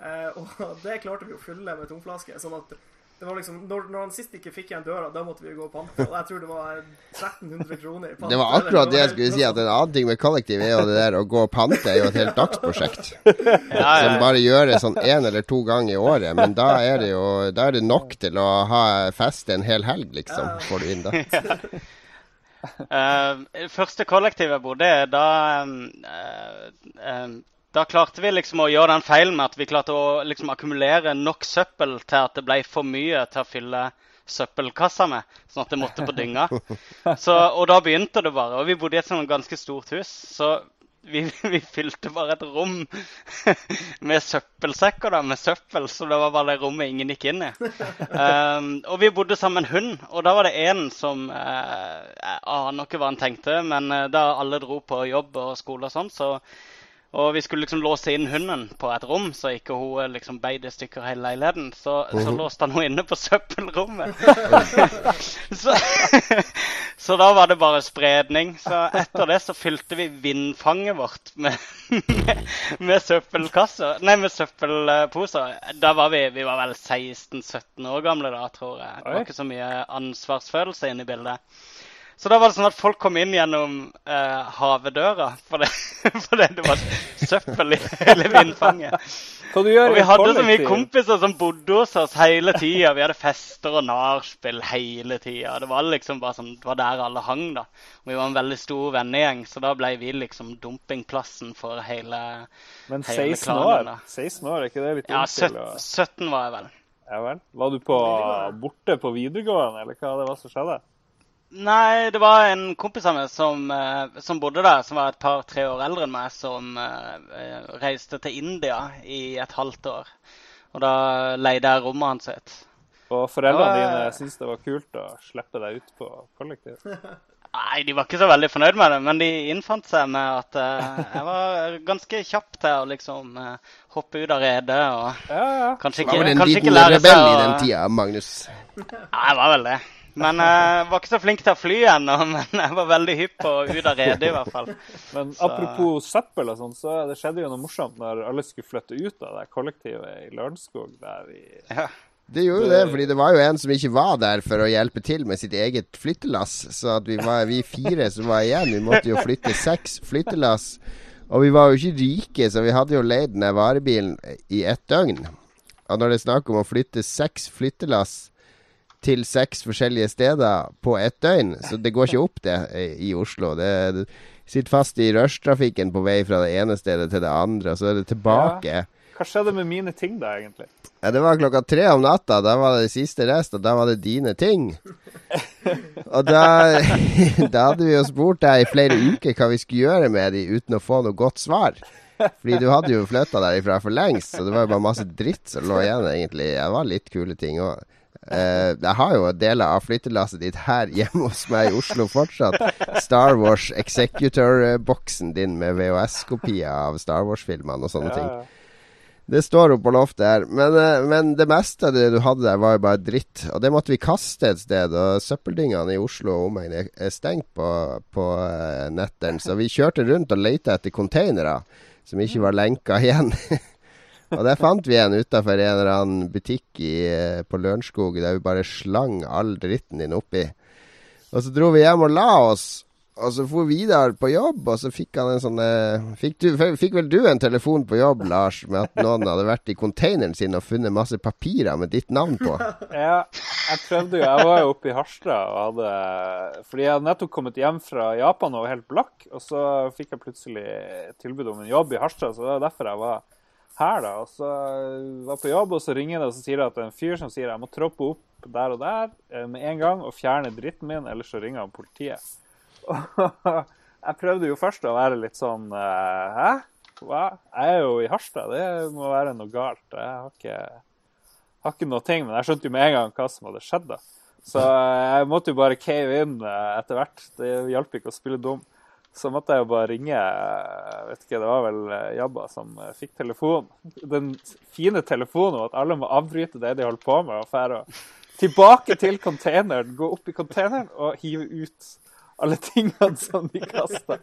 S4: Eh, og [LAUGHS] det klarte vi å fylle med tomflasker. Sånn at det var liksom, når, når han sist ikke fikk igjen døra, da måtte vi gå og pante. Og jeg tror det var 1300 kroner i pant.
S1: Det var akkurat det jeg skulle si, at en annen ting med kollektiv er jo det der å gå og pante er jo et helt dagsprosjekt. [LAUGHS]
S3: ja,
S1: Som
S3: ja.
S1: bare gjøres sånn én eller to ganger i året. Men da er det jo da er det nok til å ha fest en hel helg, liksom. Får du inn da. [LAUGHS]
S3: Eh, første kollektiv jeg bodde i, da uh, Da klarte vi liksom å gjøre den feilen med at vi klarte å liksom akkumulere nok søppel til at det ble for mye til å fylle søppelkassa med, sånn at det måtte på dynga. [LAUGHS] Så, og da begynte det bare. Og vi bodde i et sånn ganske stort hus, så vi, [LAUGHS] vi fylte bare et rom [LAUGHS] med søppelsekker da, med søppel, så det var bare det rommet ingen gikk inn i. [LAUGHS] Um, og vi bodde sammen med en hund, og da var det en som uh, Jeg aner ikke hva han tenkte, men eh, da alle dro på jobb og skole og sånn, så Og vi skulle liksom låse inn hunden på et rom, så ikke hun eh, liksom beide i stykker hele leiligheten. Så, så låste han henne inne på søppelrommet. [LAUGHS] så, [LAUGHS] så da var det bare spredning. Så etter det så fylte vi vindfanget vårt med, med, [LAUGHS] med søppelkasser. Nei, med søppelposer. Da var vi, vi var vel 16-17 år gamle da, tror jeg. Det var ikke så mye ansvarsfølelse inne i bildet. Så da var det sånn at folk kom inn gjennom eh, havedøra fordi, [LAUGHS] for det var søppel i hele vindfanget.
S2: Hva du gjør
S3: Og vi
S2: hadde
S3: hadde så mye kompiser som bodde hos oss hele tida. Vi hadde fester og nachspiel hele tida. Det var liksom bare sånn, det var der alle hang, da. Og vi var en veldig stor vennegjeng, så da ble vi liksom dumpingplassen for hele
S2: Men
S3: hele
S2: 16
S3: klanen,
S2: år,
S3: da.
S2: 16 år, er ikke det litt
S3: Ja, 17, 17 var jeg vel.
S2: Ja vel. Var du på, borte på videregående, eller hva det var som skjedde?
S3: Nei, det var en kompis av meg som, eh, som bodde der, som var et par-tre år eldre enn meg, som eh, eh, reiste til India i et halvt år. Og da leide jeg rommet hans sitt.
S2: Og foreldrene
S3: var...
S2: dine syntes det var kult å slippe deg ut på kollektiv? [LAUGHS]
S3: Nei, de var ikke så veldig fornøyd med det, men de innfant seg med at uh, jeg var ganske kjapp til å liksom uh, hoppe ut av redet og
S2: Ja, ja.
S3: kanskje
S1: Du
S3: ikke,
S1: var vel en liten rebell i den tida, Magnus.
S3: Ja, jeg var vel det. Men jeg var ikke så flink til å fly ennå, [LAUGHS] men jeg var veldig hypp på ut av redet i hvert fall.
S2: Men
S3: Så-
S2: apropos søppel og sånn, så det skjedde jo noe morsomt når alle skulle flytte ut av det kollektivet i Lørenskog der i
S3: Ja.
S1: Det gjorde jo det, fordi det var jo en som ikke var der for å hjelpe til med sitt eget flyttelass. Så at vi var vi fire som var igjen, vi måtte jo flytte seks flyttelass. Og vi var jo ikke rike, så vi hadde jo leid den varebilen i ett døgn. Og når det er snakk om å flytte seks flyttelass til seks forskjellige steder på ett døgn, så det går ikke opp det i Oslo. Det, det sitter fast i rushtrafikken på vei fra det ene stedet til det andre, og så er det tilbake.
S2: Hva skjedde med mine ting da, egentlig?
S1: Ja, det var klokka tre om natta. Da var det siste rest, og da var det dine ting. Og da, [LAUGHS] da hadde vi jo spurt deg i flere uker hva vi skulle gjøre med de uten å få noe godt svar. Fordi du hadde jo flytta derifra for lengst, så det var jo bare masse dritt som lå igjen, egentlig. Det var litt kule ting òg. Eh, jeg har jo deler av flyttelasset ditt her hjemme hos meg i Oslo fortsatt. Star Wars Executor-boksen din med VHS-kopier av Star Wars-filmene og sånne.
S2: Ja, ting.
S1: Det står oppe på loftet her. Men, uh, men det meste av det du hadde der, var jo bare dritt. Og det måtte vi kaste et sted. Og søppeldingene i Oslo og omegn er er stengt på, på uh, netteren. Så vi kjørte rundt og leita etter containere som ikke var lenka igjen. [LAUGHS] og der fant vi en utafor en eller annen butikk i, eh, på Lørenskog der vi bare slang all dritten din oppi. Og så dro vi hjem og la oss. Og så for Vidar på jobb, og så fikk han en sånn eh, fikk, fikk vel du en telefon på jobb, Lars, med at noen hadde vært i containeren sin og funnet masse papirer med ditt navn på? [LAUGHS]
S2: Ja, jeg prøvde jo. Jeg var jo oppe i Harstad og hadde Fordi jeg hadde nettopp kommet hjem fra Japan og var helt blakk. Og så fikk jeg plutselig tilbud om en jobb i Harstad, så det var derfor jeg var her, da. Og så var jeg på jobb, og så ringer det, og så sier det at det er en fyr som sier jeg må troppe opp der og der eh, med en gang og fjerne dritten min, ellers så ringer han politiet. Og [LAUGHS] jeg prøvde jo først å være litt sånn eh, Hæ? Hva? Jeg er jo i Harstad, det må være noe galt. Jeg har ikke har ikke noe ting, men jeg skjønte jo med en gang hva som hadde skjedd. da. Så eh, jeg måtte jo bare cave inn eh, etter hvert. Det hjalp ikke å spille dum. Så måtte jeg jo bare ringe eh, vet ikke, Det var vel eh, Jabba som eh, fikk telefon. Den fine telefonen var at alle må avbryte det de holdt på med, og fære tilbake til containeren, gå opp i containeren og hive ut alle tingene som de kasta.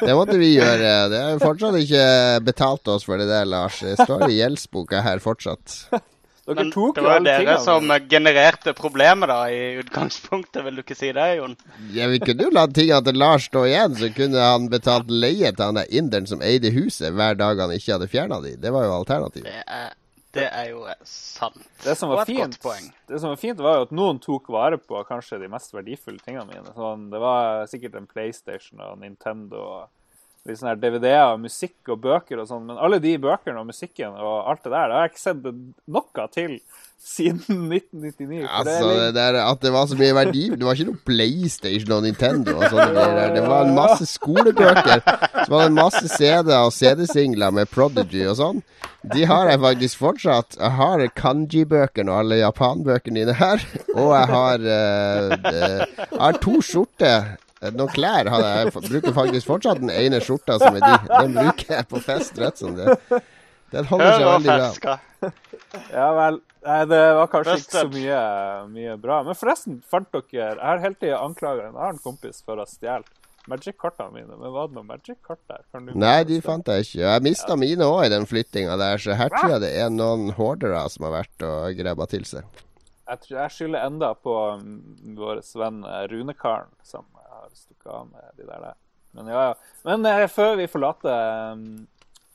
S1: Det måtte vi gjøre. Det har fortsatt ikke betalt oss for det der, Lars. Det står i gjeldsboka her fortsatt.
S2: Dere
S3: Men
S2: tok
S3: det var jo dere som genererte problemet da, i utgangspunktet. Vil du ikke si det, Jon?
S1: Ja, Vi kunne jo latt tingene til Lars stå igjen, så kunne han betalt leie til han der inderen som eide huset, hver dag han ikke hadde fjerna de. Det var jo alternativet.
S3: Det er, det er jo sant.
S2: Det som var fint, det som var fint var jo at noen tok vare på kanskje de mest verdifulle tingene mine. Sånn, det var sikkert en PlayStation og Nintendo og litt sånn her DVD-er og musikk og bøker og sånn. Men alle de bøkene og musikken og alt det der, det har jeg ikke sett noe til siden [LAUGHS] 1999. For det
S1: Altså, det
S2: litt,
S1: der, At det var så mye verdi Det var ikke noe PlayStation og Nintendo og sånne [LAUGHS] greier. Det var en masse skolebøker. Så var det en masse CD-er og CD-singler med Prodigy og sånn. De har jeg faktisk fortsatt. Jeg har kanji-bøkene og alle japanbøkene dine her. Og jeg har, uh, det- jeg har to skjorter Noen klær har jeg. Jeg bruker faktisk fortsatt den ene skjorta som er de. Den bruker jeg på fest rett som det. Den holder seg veldig bra.
S2: Ja vel. Nei, det var kanskje ikke så mye, mye bra. Men forresten, fant dere Jeg har hele tida anklaga en annen kompis for å stjele Magic-kortene mine. Men var det noe Magic-kort der? Kan du
S1: Nei, de fant jeg ikke. Jeg mista mine òg i den flyttinga der, så her tror jeg det er noen hordere som har vært og grabba til seg.
S2: Jeg, tror, jeg skylder enda på um, vår venn eh, Runekaren, som har stukket av med de der. der. Men ja, ja. Men eh, før vi forlater um,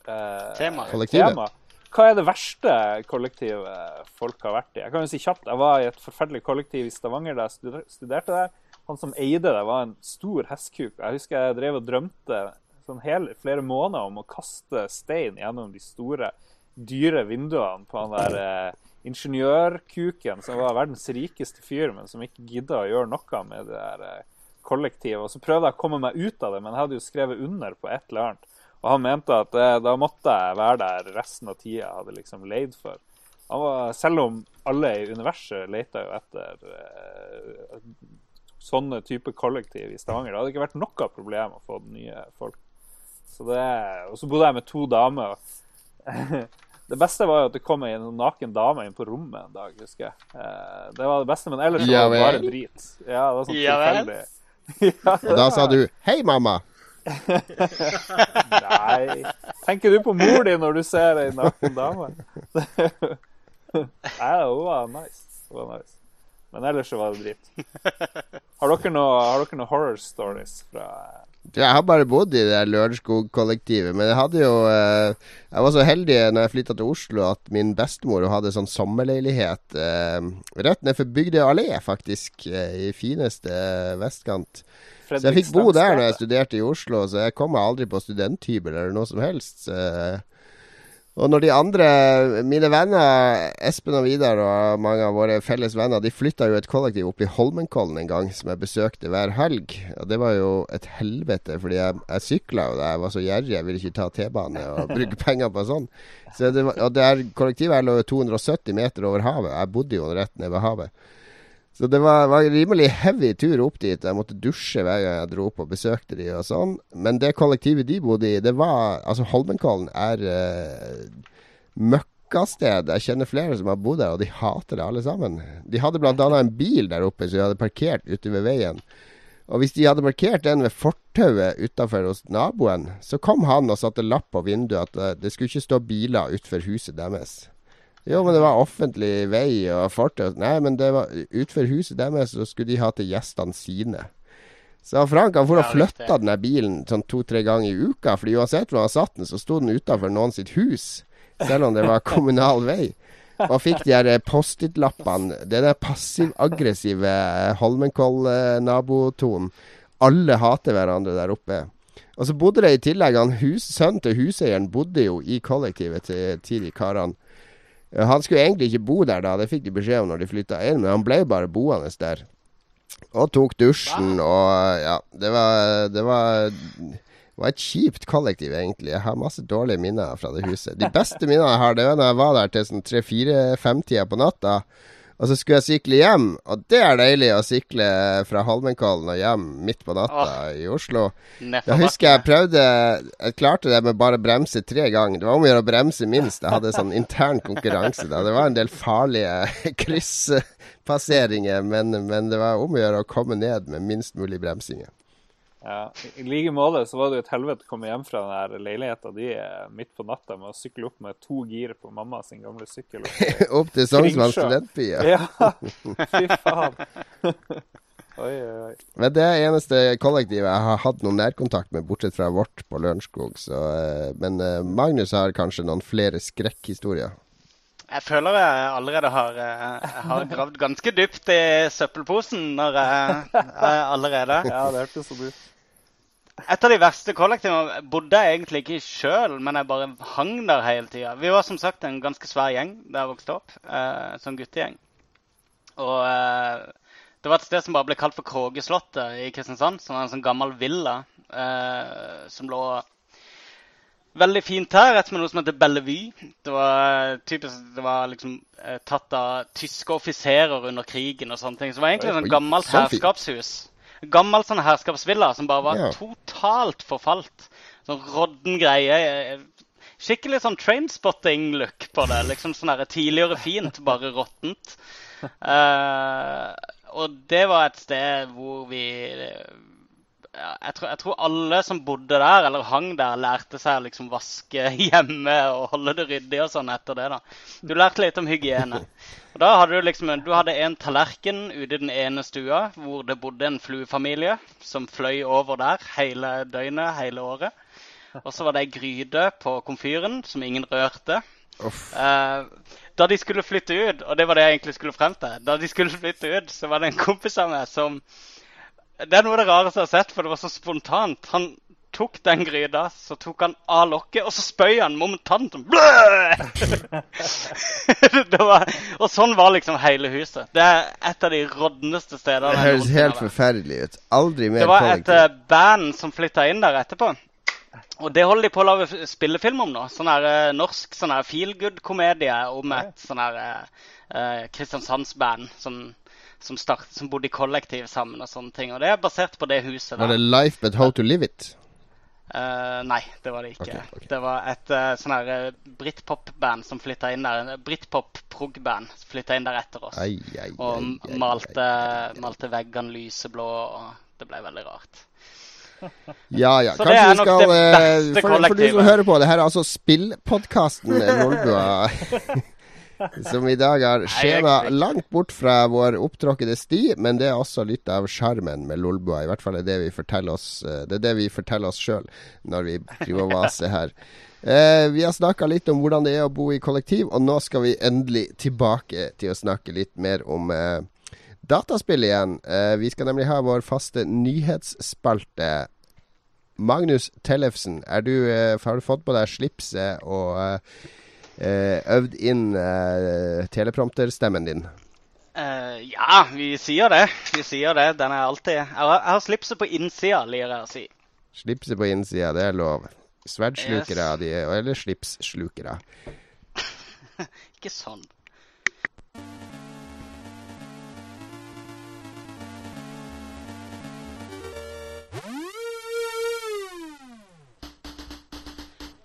S2: eh,
S3: Tema.
S1: Kollektivet.
S2: tema, hva er det verste kollektivet folk har vært i? Jeg kan jo si kjapt, jeg var i et forferdelig kollektiv i Stavanger da jeg studerte der. Han som eide det, var en stor hestkuk. Jeg husker jeg drev og drømte sånn hele, flere måneder om å kaste stein gjennom de store, dyre vinduene på han der eh, ingeniørkuken som var verdens rikeste fyr, men som ikke gidda å gjøre noe med det der eh, kollektivet. Og så prøvde jeg å komme meg ut av det, men jeg hadde jo skrevet under på et eller annet. Og han mente at eh, da måtte jeg være der resten av tida jeg hadde liksom leid for. Han var, selv om alle i universet leita jo etter eh, sånne type kollektiv i Stavanger. Det hadde ikke vært noe problem å få nye folk. Så det, og så bodde jeg med to damer. og [LAUGHS] Det beste var jo at det kom en naken dame inn på rommet en dag, husker jeg. Eh, Det var det beste, men ellers
S1: Ja
S2: var det bare drit. Ja, det var sånn
S3: Ja
S2: tilfeldig.
S1: Og da sa du 'hei, mamma'. [LAUGHS]
S2: Nei. Tenker du på mor di når du ser ei naken dame? [LAUGHS] Nei, hun var nice. Hun var nice. Men ellers så var det dritt. Har dere noen noe horror stories fra
S1: Jeg har bare bodd i det Lørenskog-kollektivet, men jeg hadde jo eh, Jeg var så heldig når jeg flytta til Oslo at min bestemor hadde sånn sommerleilighet eh, rett ned for Bygdøy allé, faktisk, eh, i fineste vestkant. Så jeg fikk bo der når jeg studerte i Oslo, så jeg kom meg aldri på studenthybel eller noe som helst. eh. Og når de andre, mine venner, Espen og Vidar og mange av våre felles venner, de flytta jo et kollektiv opp i Holmenkollen en gang, som jeg besøkte hver helg. Og det var jo et helvete, fordi jeg, jeg sykla jo da jeg var så gjerrig. Jeg ville ikke ta T-bane og [LAUGHS] bruke penger på sånn. Så det var, og det her kollektivet her lå jo 270 meter over havet. Jeg bodde jo rett nede ved havet. Så det var, var en rimelig heavy tur opp dit. Jeg måtte dusje hver gang jeg dro opp og besøkte de og sånn. Men det kollektivet de bodde i, det var Altså, Holmenkollen er uh, møkkasted. Jeg kjenner flere som har bodd der, og de hater det alle sammen. De hadde bl.a. en bil der oppe som de hadde parkert ute ved veien. Og hvis de hadde parkert den ved fortauet utafor hos naboen, så kom han og satte lapp på vinduet at eh, det skulle ikke stå biler utenfor huset deres. Jo, men det var offentlig vei og fortau. Nei, men det var utenfor huset deres, så skulle de ha til gjestene sine. Så Frank han for og flytta
S3: riktig.
S1: den der bilen sånn to-tre ganger i uka, fordi uansett hvor han satt den, så sto den utafor noen sitt hus. Selv om det var [LAUGHS] kommunal vei. Og fikk de her eh, Post-It-lappene. Det der passiv-aggressive eh, Holmenkoll-nabotonen. Alle hater hverandre der oppe. Og så bodde det i tillegg han hus, Sønnen til huseieren bodde jo i kollektivet til, til de karene. Han skulle egentlig ikke bo der da, det fikk de beskjed om når de flytta inn, men han ble bare boende der. Og tok dusjen og Ja, det var Det var, det var et kjipt kollektiv, egentlig. Jeg har masse dårlige minner fra det huset. De beste minnene jeg har, det var når jeg var der til sånn tre-fire-fem-tida på natta. Og så skulle jeg sykle hjem, og det er deilig å sykle fra Holmenkollen og hjem midt på natta i Oslo. Jeg husker jeg prøvde Jeg klarte det med bare å bremse tre ganger. Det var om å gjøre å bremse minst. Jeg hadde sånn intern konkurranse da. Det var en del farlige [LAUGHS] krysspasseringer, men, men det var om å gjøre å komme ned med minst mulig bremsinger.
S2: Ja, I like måte så var det jo et helvete å komme hjem fra den der leiligheta di midt på natta med å sykle opp med to gir på mamma sin gamle sykkel. opp [LAUGHS]
S1: Opp til Sognsvann ja.
S2: Ja, [LAUGHS] fy faen. [LAUGHS] Oi, oi, oi.
S1: Men det er eneste kollektivet jeg har hatt noen nærkontakt med, bortsett fra vårt på Lørenskog. Eh, men eh, Magnus har kanskje noen flere skrekkhistorier.
S3: Jeg føler jeg allerede har, eh, jeg har gravd ganske dypt i søppelposen når jeg, jeg allerede [LAUGHS]
S2: Ja, det hørtes sånn ut.
S3: Et av de verste kollektivene bodde jeg egentlig ikke i sjøl, men jeg bare hang der hele tida. Vi var som sagt en ganske svær gjeng da jeg vokste opp, eh, som guttegjeng. Og eh, det var et sted som bare ble kalt for Krogeslottet i Kristiansand. Som var en sånn gammel villa eh, som lå veldig fint her, rett med noe som heter Bellevue. Det var typisk, det var liksom eh, tatt av tyske offiserer under krigen og sånne ting. Så det var egentlig et sånn gammelt
S1: så
S3: herskapshus. gammel sånn herskapsvilla som bare var
S1: Ja.
S3: totalt forfalt. Sånn rådden greie. Skikkelig sånn trainspotting-look på det. Liksom sånn her tidligere fint, bare råttent. Uh, [LAUGHS] og det var et sted hvor vi ja, jeg, tror, jeg tror alle som bodde der, eller hang der, lærte seg å liksom vaske [LAUGHS] hjemme og holde det ryddig og sånn etter det. da. Du lærte litt om hygiene. Og da hadde Du liksom, du hadde en tallerken ute i den ene stua hvor det bodde en fluefamilie som fløy over der hele døgnet, hele året. Og så var det ei gryte på komfyren som ingen rørte. Eh, da de skulle flytte ut, og det var det jeg egentlig skulle frem til Da de skulle flytte ut, så var det en kompis av meg som Det er noe av det rareste jeg har sett, for det var så spontant. Han tok den gryta, så tok han av lokket, og så spøy han momentant sånn [LAUGHS] det var, Og sånn var liksom hele huset. Det er et av de rådneste stedene.
S1: Det høres helt forferdelig ut. Aldri mer
S3: Det var et eh, band som flytta inn der etterpå. Og det holder de på å lage spillefilm om nå. Sånn her uh, norsk sånn her feel good-komedie om et sånn her uh, eh, Kristiansandsband som, som, start, som bodde i kollektiv sammen og sånne ting. Og det er basert på det huset
S1: Var det. Life But How To Live It?
S3: Uh, nei, det var det ikke.
S1: Okay, okay.
S3: Det var et uh, sånn her uh, britpop-band som flytta inn der. Britpop-prog-band som flytta inn der etter oss.
S1: Ai, ai,
S3: Og
S1: ai,
S3: malte, malte veggene lyseblå, og det ble veldig rart.
S1: Ja, ja.
S3: Så det
S1: Kanskje vi skal eh, for, for du som hører på, det her er altså spillpodkasten Lolbua. [LAUGHS] som i dag har
S3: skjeva
S1: langt bort fra vår opptråkkede sti, men det er også litt av sjarmen med Lolbua. I hvert fall er det vi forteller oss eh, Det er det vi forteller oss sjøl når vi driver og vaser her. Eh, vi har snakka litt om hvordan det er å bo i kollektiv, og nå skal vi endelig tilbake til å snakke litt mer om eh, dataspill igjen. Eh, vi skal nemlig ha vår faste nyhetsspalte. Magnus Tellefsen, er du, eh, har du fått på deg slipset og eh, øvd inn eh, teleprompterstemmen din?
S3: Uh, ja, vi sier det. Vi sier det. Den er alltid Jeg har, jeg har slipset på innsida, lir jeg å si.
S1: Slipset på innsida, det er lov. Sverdslukere,
S3: Yes.
S1: de, er- eller slipsslukere. [LAUGHS]
S3: Ikke sånn.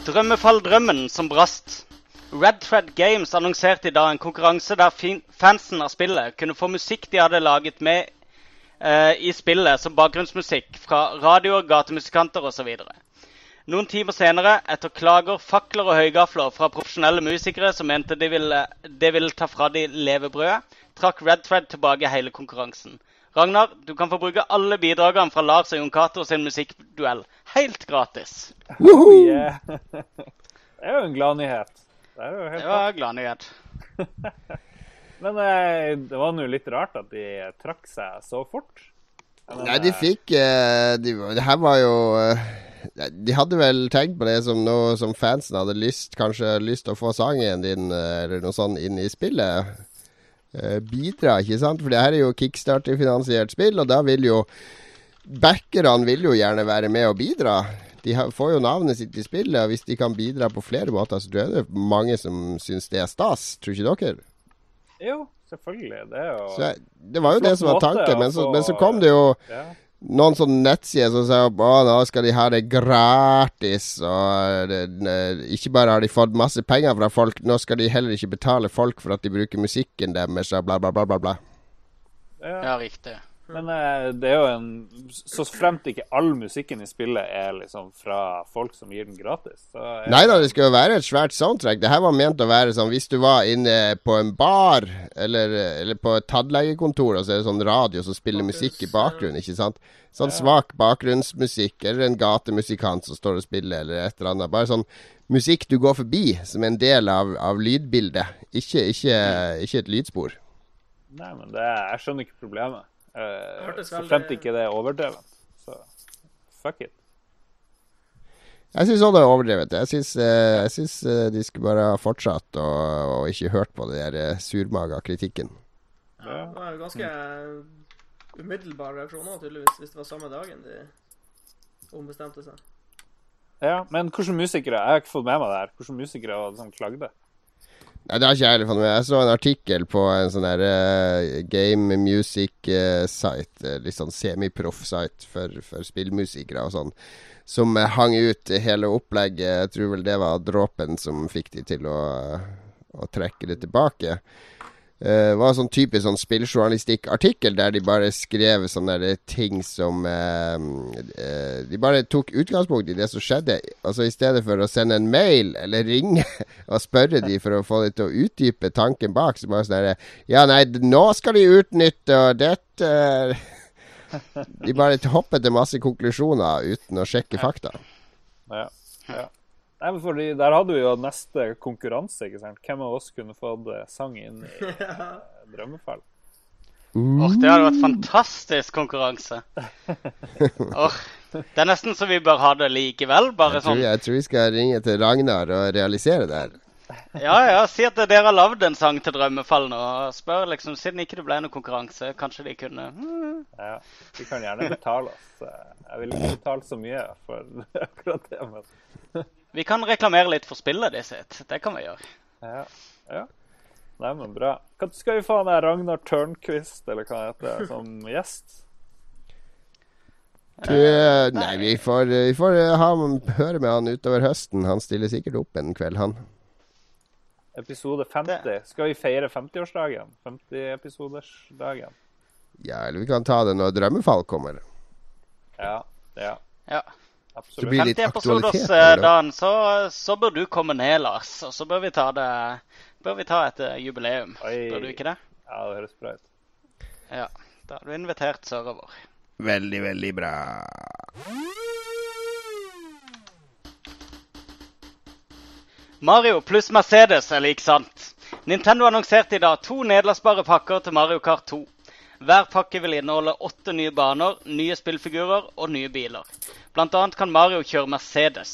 S3: Drømmefall-drømmen som brast. Red Thread Games annonserte i dag en konkurranse der fansen av spillet kunne få musikk de hadde laget med eh, i spillet som bakgrunnsmusikk fra radioer, gatemusikanter osv. Noen timer senere, etter klager, fakler og høygafler fra profesjonelle musikere som mente det ville, de ville ta fra de levebrødet, trakk Red Thread tilbake hele konkurransen. Ragnar, du kan få bruke alle bidragene fra Lars og Jon Cato sin musikkduell helt gratis.
S1: Woohoo!
S2: Yeah. [LAUGHS] Det er jo en gladnyhet. Det er jo helt
S3: Det var gladnyhet. [LAUGHS]
S2: Men eh, det var nå litt rart at de trakk seg så fort. Men,
S1: Nei, de
S2: eh,
S1: fikk eh, de, Det her var jo De hadde vel tenkt på det som noe som fansen hadde lyst Kanskje lyst til å få sangen din eller noe sånt inn i spillet. Bidra, ikke sant? For det her er jo kickstarter-finansiert spill, og da vil jo Backerne vil jo gjerne være med og bidra. De har, får jo navnet sitt i spillet, og hvis de kan bidra på flere måter, så tror jeg det er mange som syns det er stas. Tror ikke dere?
S2: Jo, selvfølgelig. Det er jo
S1: Så det var jo det som var tanken, men så, men så kom det jo
S2: ja.
S1: noen sånne nettsider som sier at nå skal de ha det gratis. Og det, ne- ikke bare har de fått masse penger fra folk, nå skal de heller ikke betale folk for at de bruker musikken deres, og bla, bla, bla, bla. bla.
S2: Ja.
S3: Ja, riktig.
S2: Men eh, det er jo en Så fremt ikke all musikken i spillet er liksom fra folk som gir den gratis, så er,
S1: Nei da, det skal jo være et svært soundtrack. Det her var ment å være sånn hvis du var inne på en bar eller, eller på et tannlegekontor, og så er det sånn radio som spiller musikk i bakgrunnen, ikke sant? Sånn svak bakgrunnsmusikk, eller en gatemusikant som står og spiller, eller et eller annet. Bare sånn musikk du går forbi, som en del av, av lydbildet. Ikke, ikke, ikke et lydspor.
S2: Nei, men det, jeg skjønner ikke problemet. Eh,
S4: hørtes
S2: så fremt ikke det er overdrevet. Så fuck it.
S1: Jeg syns òg det er overdrevet. Jeg syns, eh, jeg syns eh, de skulle bare ha fortsatt og, og ikke hørt på den der eh, surmaga kritikken.
S4: Ja, det var jo ganske umiddelbar reaksjon òg, tydeligvis, hvis det var samme dagen de ombestemte seg.
S2: Ja, men hvilke musikere Jeg har ikke fått med meg det her. Hvilke musikere var det som klagde?
S1: Nei, det har ikke jeg heller fått med Jeg så en artikkel på en sånn der uh, game music-site. Uh, litt sånn semiproff-site for, for spillmusikere og sånn. Som hang ut hele opplegget. Jeg tror vel det var dråpen som fikk de til å, å trekke det tilbake. Uh, var en sånn typisk sånn spilljournalistikkartikkel der de bare skrev sånne ting som uh, uh, De bare tok utgangspunkt i det som skjedde. Altså I stedet for å sende en mail eller ringe [LAUGHS] og spørre de for å få dem til å utdype tanken bak, så bare sånn herre Ja, nei, nå skal de utnytte dette [LAUGHS] De bare hoppet til masse konklusjoner uten å sjekke fakta.
S2: Ja. ja. Nei, men fordi Der hadde vi jo neste konkurranse. ikke sant? Hvem av oss kunne fått sang inn i uh, [LAUGHS] Drømmefall?
S3: Åh, oh, Det hadde vært fantastisk konkurranse. [LAUGHS] Oh, det er nesten så vi bør ha det likevel. bare
S1: jeg tror,
S3: sånn.
S1: Jeg tror vi skal ringe til Ragnar og realisere det her.
S3: Ja, ja. Si at dere har lagd en sang til Drømmefall nå. og Spør liksom, Siden ikke det ble noen konkurranse, kanskje de kunne
S2: hmm. Ja, De kan gjerne betale oss. Jeg vil ikke betale så mye for [LAUGHS] akkurat det. men...
S3: Vi kan reklamere litt for spillet ditt sitt. Det kan vi gjøre.
S2: Ja. ja. Nei, men bra. Skal vi få han Ragnar Tørnquist, eller hva heter det [LAUGHS] som gjest?
S1: Du, nei, vi får, vi får ha, høre med han utover høsten. Han stiller sikkert opp en kveld, han.
S2: Episode 50. Skal vi feire 50-årsdagen? 50-episodersdagen?
S1: Ja, eller vi kan ta det når Drømmefall kommer.
S2: Ja. Ja.
S3: ja.
S1: Absolutt. Så blir litt aktualitet.
S3: dagen, så, så, bør du komme ned, Lars. Og så bør vi ta det Bør vi ta et uh, jubileum. Oi. Bør du ikke det?
S2: Ja, det høres bra ut.
S3: Ja. Da har du invitert sørover.
S1: Veldig, veldig bra.
S3: Mario pluss Mercedes er lik sant. Nintendo annonserte i dag to nedlastbare pakker til Mario Kart 2. Hver pakke vil inneholde åtte nye baner, nye spillfigurer og nye biler. Blant annet kan Mario kjøre Mercedes.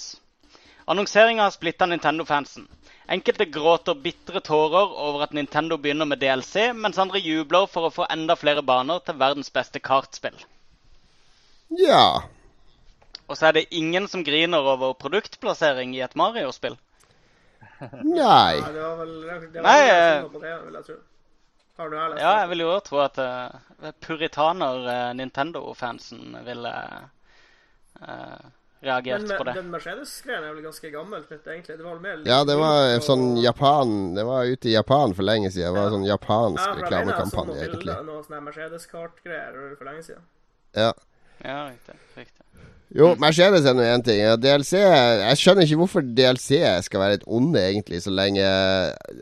S3: Annonseringa har splitta Nintendo-fansen. Enkelte gråter bitre tårer over at Nintendo begynner med DLC, mens andre jubler for å få enda flere baner til verdens beste kartspill.
S1: Ja.
S3: Og så er det ingen som griner over produktplassering i et Mario-spill.
S1: Nei.
S4: Ja, det var vel, det var Nei, vel på det, vil jeg tro.
S3: Har du her lest Ja, jeg vil jo også tro at uh, puritaner-Nintendo-fansen uh, ville uh, reagert
S4: men,
S3: på det.
S4: Den Mercedes-greien er vel ganske gammelt, egentlig? Det var mer
S1: ja, det var og... sånn Japan Det var ute i Japan for lenge siden. Det var ja. sånn japansk ja, reklamekampanje, egentlig. Ja,
S4: noe sånne Mercedes-kart-greier for lenge siden.
S1: Ja.
S3: Ja, riktig. riktig.
S1: Jo, Mercedes er nå én ting. DLC Jeg skjønner ikke hvorfor DLC skal være et onde, egentlig, så lenge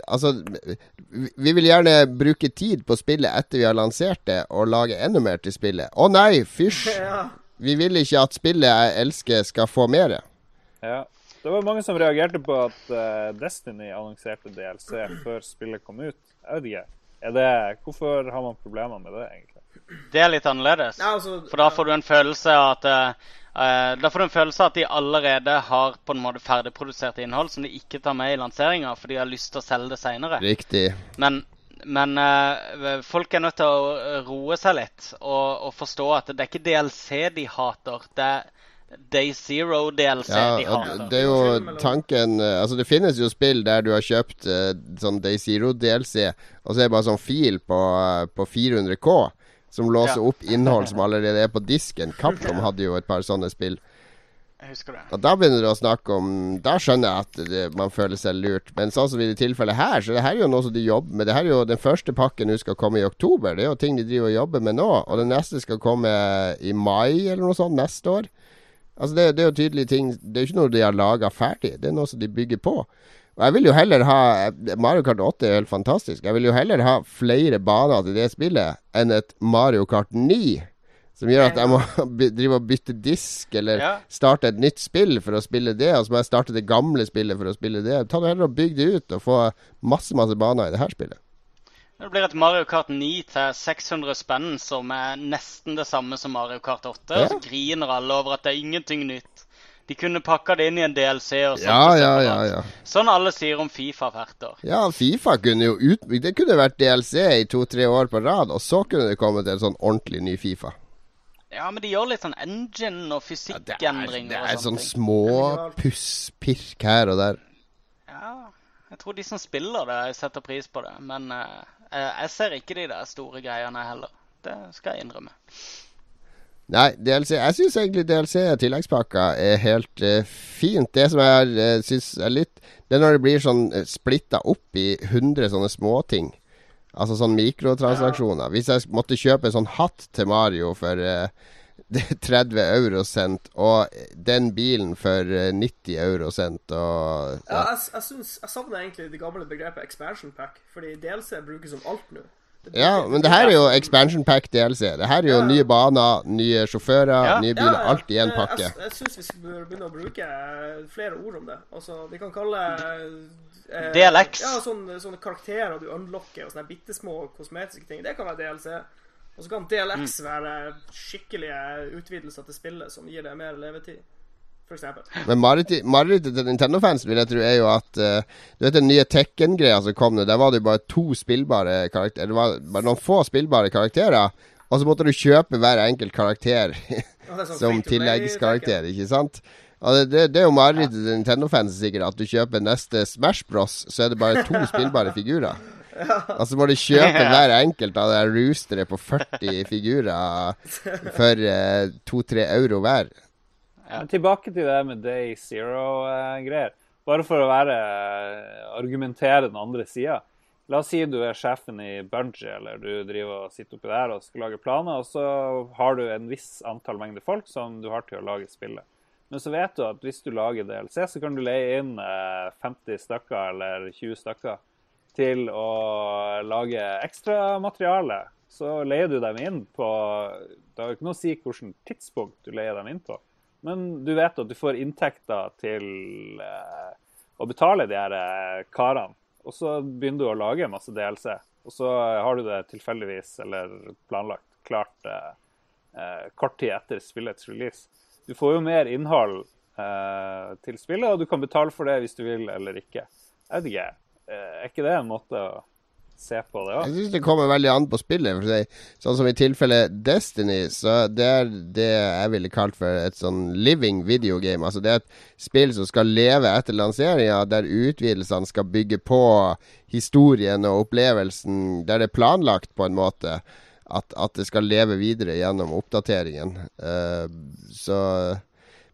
S1: Altså, vi vil gjerne bruke tid på spillet etter vi har lansert det, og lage enda mer til spillet. Å nei, fysj! [LAUGHS] Vi vil ikke at spillet jeg elsker, skal få mer.
S2: Ja. Det var mange som reagerte på at uh, Destiny annonserte DLC før spillet kom ut. Jeg vet ikke. Er det, hvorfor har man problemer med det, egentlig?
S3: Det er litt annerledes. Ja, altså, For da får du en følelse av at Uh, da får du en følelse av at de allerede har på en måte ferdigprodusert innhold som de ikke tar med i lanseringa, for de har lyst til å selge det seinere. Men, men uh, folk er nødt til å roe seg litt og, og, forstå at det er ikke DLC de hater. Det er Day Zero DLC ja, de hater.
S1: Det er jo tanken uh, Altså, det finnes jo spill der du har kjøpt sånn Day Zero DLC, og så er det bare sånn fil på, på 400K som låser ja. opp innhold [LAUGHS] som allerede er på disken. Capcom hadde jo et par sånne spill.
S3: Jeg husker det.
S1: Og Da begynner du å snakke om Da skjønner jeg at det, man føler seg lurt. Men sånn som i det tilfellet her, så det her er jo noe som de jobber med. Det her er jo Den første pakken nå skal komme i oktober. Det er jo ting de driver og jobber med nå. Og den neste skal komme i mai eller noe sånt neste år. Altså det, det er jo tydelige ting Det er jo ikke noe de har laga ferdig. Det er noe som de bygger på. Og jeg vil jo heller ha Mario Kart 8 er helt fantastisk. Jeg vil jo heller ha flere baner til det spillet enn et Mario Kart 9. Som gjør at jeg må [LAUGHS] drive og bytte disk, eller ja. starte et nytt spill for å spille det. Og så må jeg starte det gamle spillet for å spille det. Ta det heller og Bygg det ut og få masse masse baner i det her spillet.
S3: Det blir et Mario Kart 9 til 600 spenn, som er nesten det samme som Mario Kart 8. Ja. Og så griner alle over at det er ingenting nytt. De kunne pakka det inn i en DLC og sånt.
S1: Ja, ja, ja, ja.
S3: Sånn alle sier om Fifa hvert år.
S1: Ja, Fifa kunne jo ut... Det kunne vært DLC i to-tre år på rad, og så kunne det kommet en sånn ordentlig ny Fifa.
S3: Ja, men de gjør litt sånn engine og fysikkendringer.
S1: Ja, det er, det er sånn små pusspirk her og der.
S3: Ja. Jeg tror de som spiller det, setter pris på det. Men uh, jeg ser ikke de der store greiene heller. Det skal jeg innrømme.
S1: Nei, DLC, jeg syns egentlig DLC tilleggspakka er helt uh, fint. Det som jeg uh, syns er litt Det er når det blir sånn uh, splitta opp i 100 sånne småting. Altså sånn mikrotransaksjoner. Hvis jeg måtte kjøpe en sånn hatt til Mario for uh, 30 eurosent, og den bilen for 90 eurosent og
S4: Ja, ja jeg, jeg, synes, jeg savner egentlig det gamle begrepet expansion pack, fordi DLC brukes som alt nå.
S1: Ja, men det her er jo expansion pack DLC. Det her er jo ja. nye baner, nye sjåfører, ja. nye biler. Ja, alt i én pakke.
S4: Jeg, jeg syns vi skal begynne å bruke flere ord om det. Altså, vi kan kalle
S3: eh, DLX.
S4: Ja, sånne, sånne, karakterer du unlocker, og sånne bitte små kosmetiske ting. Det kan være DLC. Og så kan DLX mm. være skikkelige utvidelser til spillet som gir deg mer levetid.
S1: Men marerittet til Nintendo-fans vil jeg tro er jo at uh, Du vet den nye Tekken-greia som kom nå, der var det jo bare to spillbare karakterer. Det var bare noen få spillbare karakterer, og så måtte du kjøpe hver enkelt karakter sånn [LAUGHS] som tilleggskarakter, ikke sant? Og det, det, det er jo marerittet til Nintendo-fans sikkert, at du kjøper neste Smash Bros, så er det bare to spillbare figurer. [LAUGHS] Ja. Altså må du kjøpe hver enkelt av det roosteret på 40 figurer [LAUGHS] for uh, eh, 2-3 euro hver.
S2: Ja. Men tilbake til det med Day Zero-greier. Bare for å være eh, argumentere den andre sida. La oss si du er sjefen i Bungie, eller du driver og sitter oppi der og skal lage planer, og så har du en viss antall mengde folk som du har til å lage spillet. Men så vet du at hvis du lager DLC, så kan du leie inn 50 eh, stykker eller 20 stykker til å lage ekstramateriale. Så leier du dem inn på Det har jo ikke noe å si hvilket tidspunkt du leier dem inn på. Men du vet at du får inntekter til eh, å betale de her eh, karene. Og så begynner du å lage masse DLC. Og så har du det tilfeldigvis eller planlagt klart eh, eh, kort tid etter spillets release. Du får jo mer innhold eh, til spillet, og du kan betale for det hvis du vil eller ikke. Jeg vet ikke. Er ikke det en måte å se på det òg.
S1: Jeg syns det kommer veldig an på spillet. Si. Sånn som i tilfellet Destiny, så det er det jeg ville kalt for et sånn living video game. Altså det er et spill som skal leve etter lanseringa, der utvidelsene skal bygge på historien og opplevelsen, der det er planlagt på en måte. At, at det skal leve videre gjennom oppdateringen. Uh, så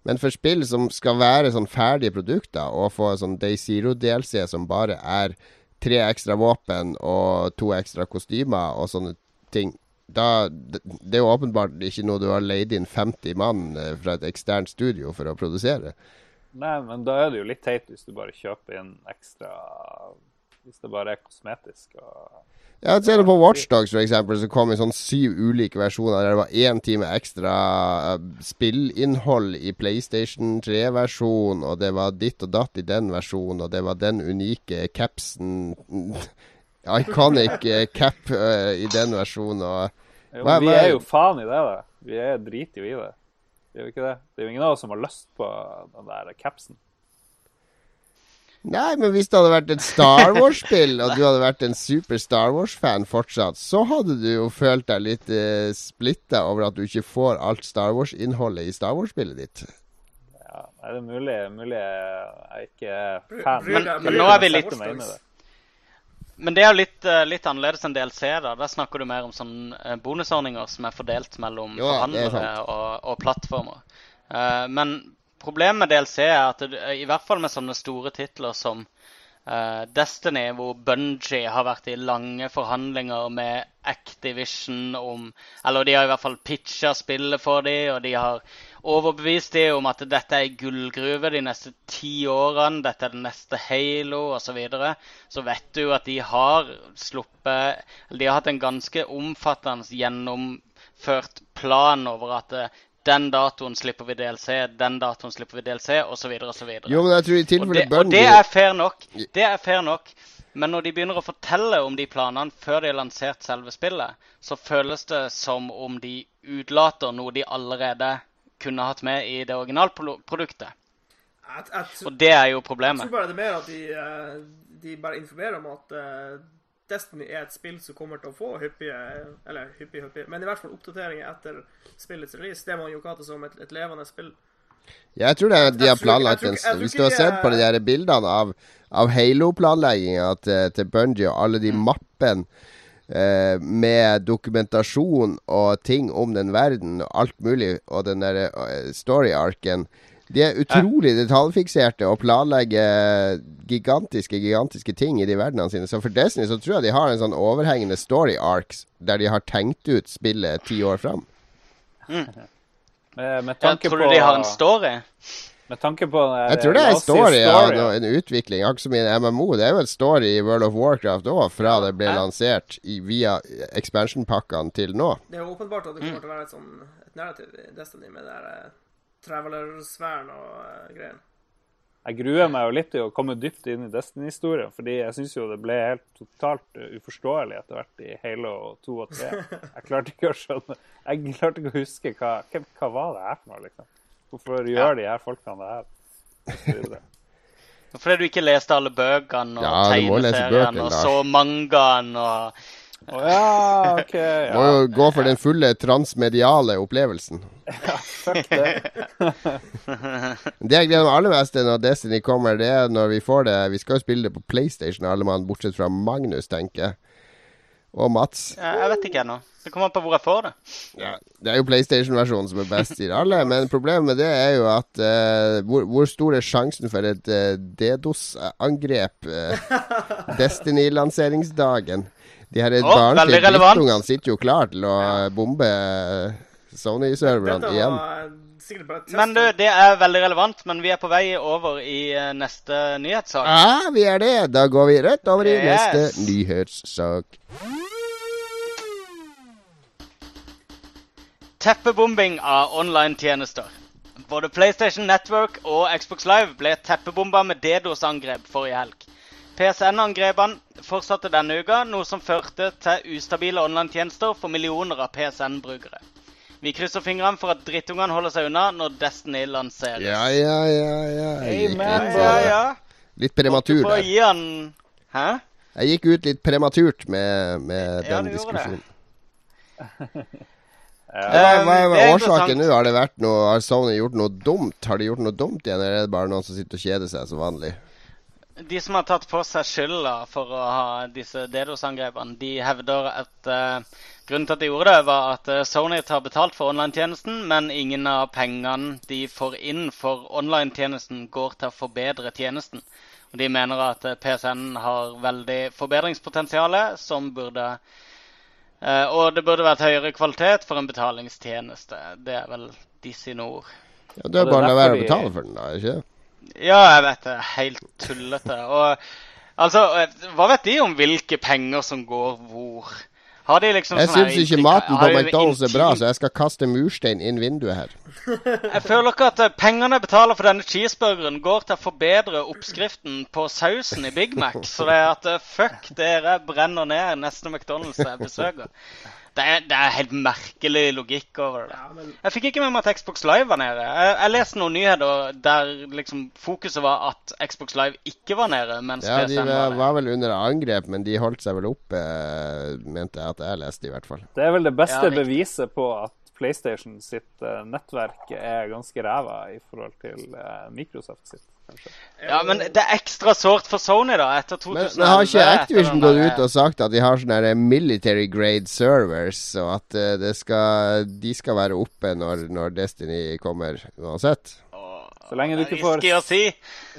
S1: men for spill som skal være sånn ferdige produkter, og få sånn Day Zero-DLC som bare er tre ekstra våpen og to ekstra kostymer og sånne ting da, Det er jo åpenbart ikke noe du har leid inn 50 mann eh, fra et eksternt studio for å produsere.
S2: Nei, men da er det jo litt teit hvis du bare kjøper inn ekstra Hvis det bare er kosmetisk. og
S1: ja, Se på Watchdogs, eksempel, så kom i sånn syv ulike versjoner. Der det var én time ekstra uh, spillinnhold i PlayStation 3-versjon, og det var ditt og datt i den versjonen, og det var den unike capsen [LAUGHS] Iconic uh, cap uh, i den versjonen. Og,
S2: jo, hva, vi er jo faen i det, da. Vi er driter jo i det. Gjør vi ikke det? Det er jo ingen av oss som har lyst på den der capsen.
S1: Nei, men hvis det hadde vært et Star Wars-spill, og du hadde vært en super Star Wars-fan fortsatt, så hadde du jo følt deg litt eh, splitta over at du ikke får alt Star Wars-innholdet i Star Wars-spillet ditt.
S2: Ja, det er mulig, mulig jeg er ikke fan.
S3: Men, men nå er vi litt med det. Men det er jo litt, uh, litt annerledes enn DLC. da. Der snakker du mer om sånn uh, bonusordninger som er fordelt mellom jo, forhandlere og, og, plattformer. Uh, men Problemet med DLC er at det, i hvert fall med sånne store titler som uh, Destiny, hvor Bungie har vært i lange forhandlinger med Activision om Eller de har i hvert fall pitcha spillet for dem, og de har overbevist dem om at dette er gullgruve de neste ti årene, dette er den neste Halo osv. Så, videre. så vet du at de har sluppet De har hatt en ganske omfattende gjennomført plan over at den datoen slipper vi DLC, den datoen slipper vi DLC, osv. osv.
S1: Jo, men jeg tror i tilfelle
S3: og, og det er fair nok. Det er fair nok. Men når de begynner å fortelle om de planene før de har lansert selve spillet, så føles det som om de utlater noe de allerede kunne hatt med i det originalproduktet. Og det er jo problemet.
S4: Jeg tror bare det er mer at de, eh, de bare informerer om at eh, Destiny er et spill som kommer til å få hyppige Eller hyppige, hyppige, men i hvert fall oppdateringer etter spillets release. Det må man jo kalle som et, et, levende spill.
S1: Jeg tror det er, de har planlagt en
S4: stund.
S1: Hvis du har sett på de der bildene av, av Halo-planlegginga til, til Bungie og alle
S4: Mm.
S1: de mappene eh, med dokumentasjon og ting om den verden og alt mulig, og den der eh, story-arken De er utrolig detaljfikserte og planlegger gigantiske gigantiske ting i de verdenene sine. Så for Destiny så tror jeg de har en sånn overhengende story-arcs der de har tenkt ut spillet ti år fram.
S2: Med, [LAUGHS] med
S3: Ja,
S2: tanke
S3: tror
S2: på
S3: du de har en story?
S2: Med tanke på den
S1: Jeg tror det er en
S2: story,
S1: story, ja, no- en utvikling. Akkurat som i en MMO. Det er jo en story i World of Warcraft òg, fra det ble
S3: Ja.
S1: lansert i, via expansion-pakkene til nå.
S4: Det er jo åpenbart at det kommer til å være et, sånn, et narrativ i Destiny med det der eh, traveler-sfæren og uh, greier.
S2: Jeg gruer meg jo litt til å komme dypt inn i Destiny-historien, fordi jeg syns jo det ble helt totalt uh, uforståelig etter hvert i Halo 2 og 3. Jeg klarte ikke å skjønne Jeg klarte ikke å huske hva, hva, hva var det her for noe, liksom. Hvorfor gjør de her folkene det her?
S3: Fordi du ikke leste alle bøkene og
S1: Ja,
S3: tegneseriene og så mangaen og
S2: Å ja, OK.
S1: Må jo gå for den fulle transmediale opplevelsen. [LAUGHS]
S2: fuck det. [LAUGHS]
S1: Det jeg gleder meg aller mest til når Destiny kommer, det er når vi får det Vi skal jo spille det på PlayStation, alle mann, bortsett fra Magnus, tenker jeg. Og Mats.
S3: Ja, Jeg vet ikke ennå. Det kommer an på hvor jeg får det.
S1: Ja, det er jo PlayStation-versjonen som er best, sier alle. Men problemet med det er jo at uh, hvor, hvor stor er sjansen for et uh, DDoS-angrep uh, [LAUGHS] Destiny-lanseringsdagen? De her
S3: oh,
S1: barnslige
S3: veldig
S1: drittungene sitter jo klar til å bombe Sony-serverne igjen.
S4: eh.
S3: Men du, det er veldig relevant. Men vi er på vei over i eh, neste nyhetssak.
S1: Ja, vi er det. Da går vi rett over i
S3: Yes.
S1: neste nyhetssak.
S3: Teppebombing av online-tjenester. Både PlayStation Network og Xbox Live ble teppebomba med DDoS-angrep forrige helg. PSN-angrepene fortsatte denne uka, noe som førte til ustabile online-tjenester for millioner av PSN-brukere. Vi krysser fingrene for at drittungene holder seg unna når Destiny lanseres.
S1: Ja, ja, ja. ja. Gikk
S2: Amen,
S1: litt,
S3: ja,
S1: eh,
S3: ja.
S1: litt prematur der.
S3: gi han Hæ?
S1: Jeg gikk ut litt prematurt med, med
S3: Ja,
S1: den
S3: gjorde det.
S1: diskusjonen. [LAUGHS]
S2: Ja.
S1: Hva,
S3: Um,
S1: hva er
S3: er
S1: årsaken nå? Har det vært noe Har Sony gjort noe dumt? Har de gjort noe dumt igjen, eller er det bare noen som sitter og kjeder seg som vanlig?
S3: De som har tatt på seg skylda for å ha disse DDoS-angrepene, de hevder at uh, grunnen til at de gjorde det, var at eh, Sony tar betalt for online-tjenesten, men ingen av pengene de får inn for online-tjenesten, går til å forbedre tjenesten. Og De mener at PCN PSN har veldig forbedringspotensial som burde uh, Og det burde vært høyere kvalitet for en betalingstjeneste. Det er vel de sine ord.
S1: Ja, det er
S2: det er
S1: bare å la være å betale for den, da. ikke det?
S3: Ja, jeg vet det. Helt tullete. Og altså, hva vet de om hvilke penger som går hvor? Har de liksom
S1: Jeg
S3: sånn
S1: syns ikke maten på McDonald's er bra, så jeg skal kaste murstein inn vinduet her. [LAUGHS]
S3: Jeg føler ikke at eh, pengene jeg betaler for denne cheeseburgeren, går til å forbedre oppskriften på sausen i Big Mac. Så det er at eh, fuck dere, brenner ned neste McDonald's jeg besøker. Det er, det er helt merkelig logikk over det.
S4: Ja, men
S3: Jeg fikk ikke med meg at Xbox Live var nede. Jeg, jeg leste noen nyheter der liksom fokuset var at Xbox Live ikke var nede, mens
S1: Ja, de var,
S3: var
S1: vel under angrep, men de holdt seg vel oppe, eh, mente jeg at jeg leste, i hvert fall.
S2: Det er vel det beste
S3: Ja,
S2: beviset på at PlayStation sitt eh, nettverk er ganske ræva i forhold til eh, Microsoft sitt, kanskje.
S3: Ja, men det er ekstra sårt for Sony, da, etter 2011.
S1: Men, men har ikke Activision gått ut og sagt at de har sånne military grade servers, og at eh, det skal, de skal være oppe når, når Destiny kommer, uansett?
S2: Så lenge du
S3: det er
S2: ikke
S3: risky å si.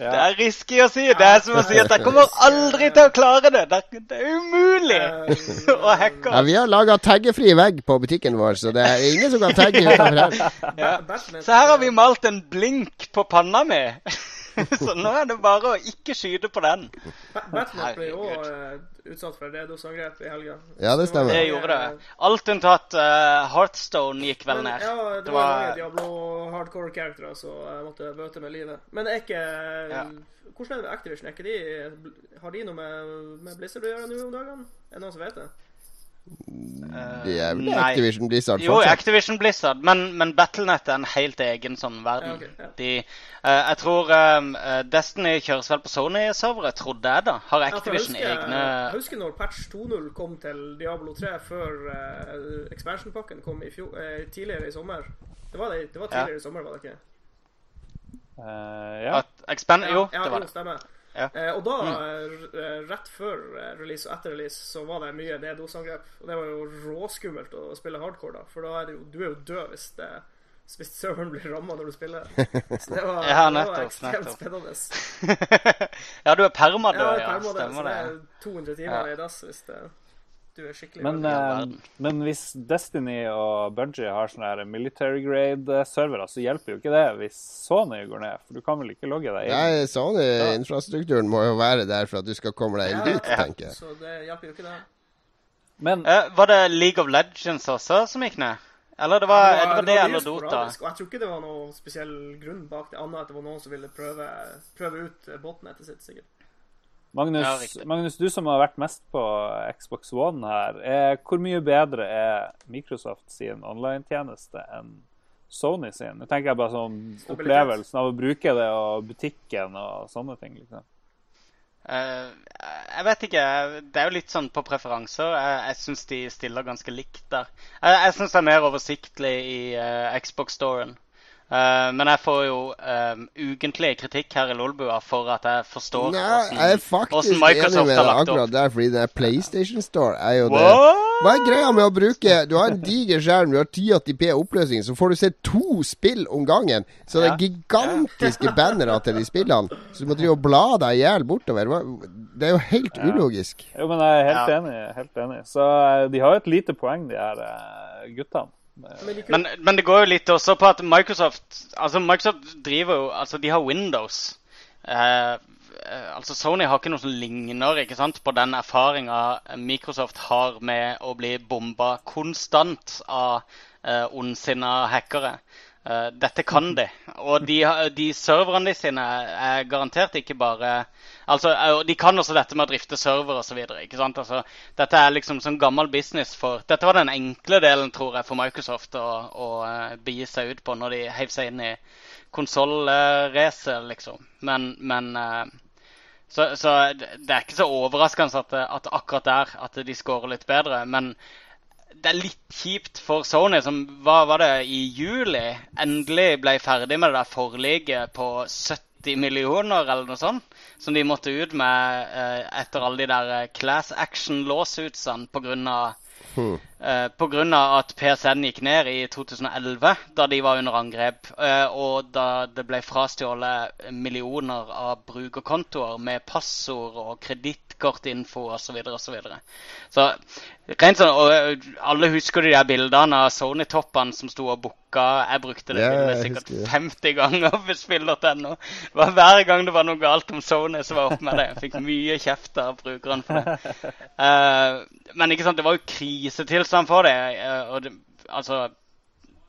S2: Ja.
S3: Det er risky å si. Det er som å si at jeg [LAUGHS] kommer aldri til å klare det. Det er, det er umulig [LAUGHS] å hacke.
S1: Ja, Vi har laga taggefri vegg på butikken vår, så det er ingen som kan tagge utenfor her. [LAUGHS]
S3: Ja. Så her har vi malt en blink på panna mi. [LAUGHS] Så nå er det bare å ikke skyte på den.
S4: Batman ble jo uh, utsatt for DDoS-angrep i helga.
S1: Ja, det stemmer.
S3: Det gjorde det. Alt unntatt uh, Heartstone gikk vel
S4: Men,
S3: ned.
S4: ja, det
S3: Det
S4: var
S3: var-
S4: mange Diablo-hardcore-charactere som jeg måtte bøte med livet. Men er ikke
S3: Ja.
S4: Hvordan er det med Activision? Er ikke de, har de noe med, med Blizzard å gjøre nå om dagene? Er det noen som vet det?
S1: De er vel
S3: Nei.
S1: Activision Blizzard
S3: Jo,
S1: fortsatt.
S3: Activision Blizzard, men, men Battlenet er en helt egen sånn verden.
S4: Ja, okay, ja.
S3: De, uh, jeg tror uh, Destiny kjøres vel på Sony-servere, trodde jeg da. Har
S4: Ja, for jeg
S3: Activision
S4: husker,
S3: egne
S4: jeg husker når patch 2.0 kom til Diablo 3 før uh, expansion-pakken kom i fjor, uh, tidligere i sommer. Det var, det, det var
S3: Ja.
S4: tidligere i sommer, var det ikke?
S2: Uh, ja.
S3: At expand, jo,
S4: ja,
S3: det var det.
S4: stemmer.
S3: Ja.
S4: Eh, og da, mm. rett før eh, release og etter release, så var det mye DDoS-angrep. Og det var jo råskummelt å spille hardcore, da. For da er det jo, du er jo død hvis, det, hvis serveren blir ramma når du spiller. Så det var, [LAUGHS]
S3: Ja,
S4: det var ekstremt
S3: nettopp.
S4: spennende. [LAUGHS]
S3: ja, du er permadød,
S4: Ja,
S3: ja.
S4: perma det, så det. er 200 timer
S3: Ja.
S4: i dass hvis det, du er skikkelig
S2: Men, eh, men hvis Destiny og Bungie har sånne her military grade-servere, så hjelper jo ikke det hvis Sony går ned. For du kan vel ikke logge deg inn?
S1: Nei, Sony-infrastrukturen må jo være der for at du skal komme deg inn dit, tenker jeg.
S4: Så det hjelper jo ikke, det.
S2: Men
S3: uh, var det League of Legends også som gikk ned? Eller det var det, var det
S4: det
S3: eller Dota?
S4: Og jeg tror ikke det var noen spesiell grunn bak det, annet at det var noen som ville prøve, prøve ut eh, botnettet sitt, sikkert.
S2: Magnus,
S3: Ja.
S2: Magnus, du som har vært mest på Xbox One her, er, hvor mye bedre er Microsoft sin online-tjeneste enn Sony sin? Nå tenker jeg bare sånn opplevelsen av å bruke det, og butikken og sånne ting. liksom.
S3: Uh, jeg vet ikke. Det er jo litt sånn på preferanser. Jeg, jeg syns de stiller ganske likt der. Jeg, jeg syns det er mer oversiktlig i uh, Xbox-storen. Eh, men jeg får jo um, ukentlig kritikk her i Lolbua for at jeg forstår
S1: Nei,
S3: hvordan-
S1: jeg er faktisk
S3: hvordan
S1: enig
S3: Microsoft
S1: med deg akkurat der, fordi den PlayStation Store er jo det Hva er greia med å bruke Du har en diger skjerm, du har 1080p oppløsning, så får du se to spill om gangen. Så det er gigantiske [LAUGHS] bannere til de spillene. Så du må drive og bla deg i hjel bortover. Det er jo helt ulogisk.
S2: Jo, men jeg er helt
S3: Ja.
S2: enig. helt enig. Så eh, de har jo et lite poeng, de her eh, guttene.
S4: Men
S3: Men, det går jo litt også på at Microsoft Altså Microsoft driver jo Altså, de har Windows. Eh, eh, altså Sony har ikke noe som ligner ikke sant, på den erfaringa Microsoft har med å bli bomba konstant av eh, ondsinna hackere. Eh, dette kan de. Og de, de serverne sine er garantert ikke bare Altså, eh, De kan også dette med å drifte server osv. Altså, dette er liksom sånn gammel business for Dette var den enkle delen, tror jeg, for Microsoft å, å eh, begi seg ut på når de heiv seg inn i konsollracet, liksom. Men, men eh, så, så det er ikke så overraskende at, at akkurat der at de scorer litt bedre. Men det er litt kjipt for Sony, som hva var det i juli endelig ble ferdig med det der forliket på 70 millioner eller noe sånt. Som de måtte ut med eh, etter alle de der eh, class action lawsuitsene pga.
S1: Hmm.
S3: Eh, Pga. at PSN gikk ned i 2011, da de var under angrep. eh, Og da det ble frastjålet millioner av brukerkontoer med passord og kredittkortinfo osv. Så, videre, og så, videre. så rent sånn, eh, Alle husker de der bildene av Sony-toppene som sto og booka. Jeg brukte det
S1: yeah,
S3: sikkert
S1: husker
S3: 50 ganger på spill.no. Hver gang det var noe galt om Sony, så var jeg oppe med det. Jeg fikk mye kjeft av brukerne for det. Uh, [LAUGHS] men ikke sant, det var jo krisetilstand for det. Uh, og det, altså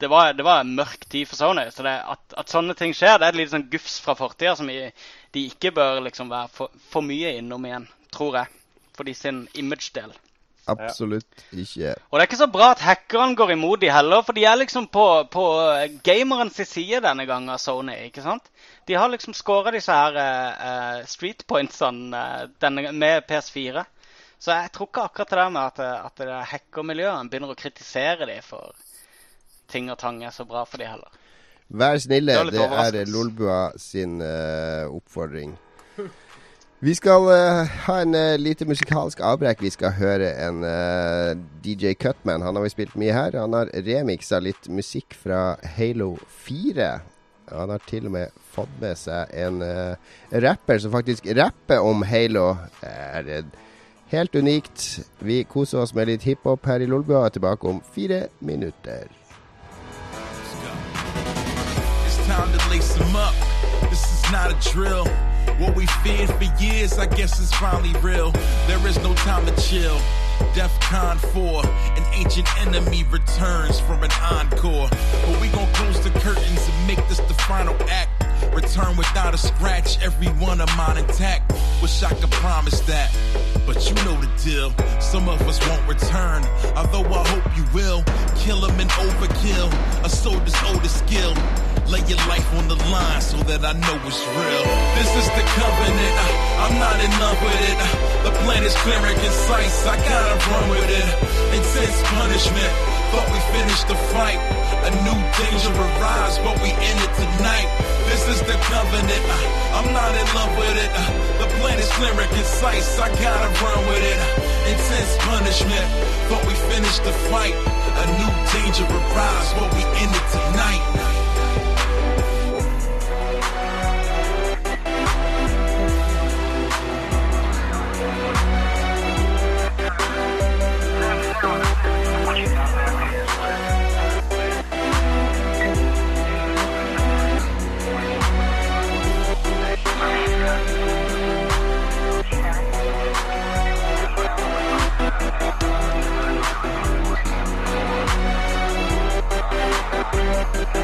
S3: det var, det var en mørk tid for Sony. Så det, at, at sånne ting skjer, det er et lite sånn gufs fra fortida som de, de ikke bør liksom være for, for mye innom igjen, tror jeg. For de sin image-del.
S1: Absolutt ikke.
S3: Og det er ikke så bra at hackerne går imot de heller, for de er liksom på, på gamerens side denne gangen av Sony. ikke sant? De har liksom scora disse her uh, street pointsene eh, denne, med PS4. Så jeg tror ikke akkurat det der med at, at det hackermiljøene begynner å kritisere de for ting og tang er så bra for de heller.
S1: Vær snille,
S3: Det er,
S1: det er. Lolbua sin uh, oppfordring. [LAUGHS] Vi skal uh, ha en uh, lite musikalsk avbrekk. Vi skal høre en uh, DJ Cutman. Han har vi spilt mye her. Han har remiksa litt musikk fra Halo 4. Han har til og med fått med seg en eh, rapper som faktisk rapper om Halo. Er eh, helt unikt. Vi koser oss med litt hiphop her i Lolbua. Tilbake om fire minutter.
S5: It's time to lace them up. This is not a drill. What we feared for years, I guess is finally real. There is no time to chill. DEFCON 4, an ancient enemy returns from an encore. But we gon' close the curtains and make this the final act. Return without a scratch, every one of mine intact. Wish I could promise that, but you know the deal. Some of us won't return, although I hope you will. Kill 'em and overkill, a soldier's oldest skill. Lay your life on the line so that I know it's real. This is the covenant, I'm not in love with it. The plan is clear and concise, I gotta run with it. Intense punishment Thought we finished the fight. A new danger arrives, but we end it tonight. This is the covenant. I'm not in love with it. The plan is clear and concise. I gotta run with it. Intense punishment. Thought we finished the fight. A new danger arrives, but we end it tonight. Thank you.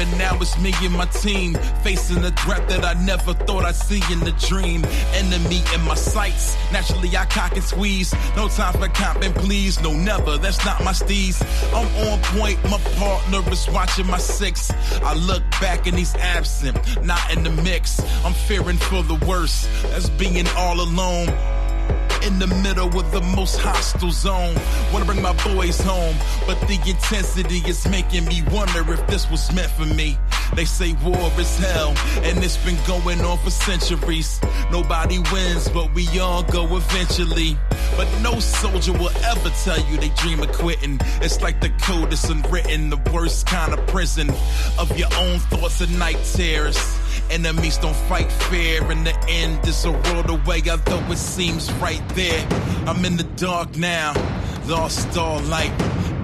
S5: And now it's me and my team facing a threat that I never thought I'd see in the dream. Enemy in my sights, naturally I cock and squeeze. No time for copping, please, no never. That's not my steez. I'm on point, my partner is watching my six. I look back and he's absent, not in the mix. I'm fearing for the worst, as being all alone in the middle of the most hostile zone. Wanna bring my boys home, but the intensity is making me wonder if this was meant for me. They say war is hell, and it's been going on for centuries. Nobody wins, but we all go eventually. But no soldier will ever tell you they dream of quitting. It's like the code is unwritten, the worst kind of prison of your own thoughts and night terrors. Enemies don't fight fair. In the end, is a world away, although it seems right there. I'm in the dark now, lost all light.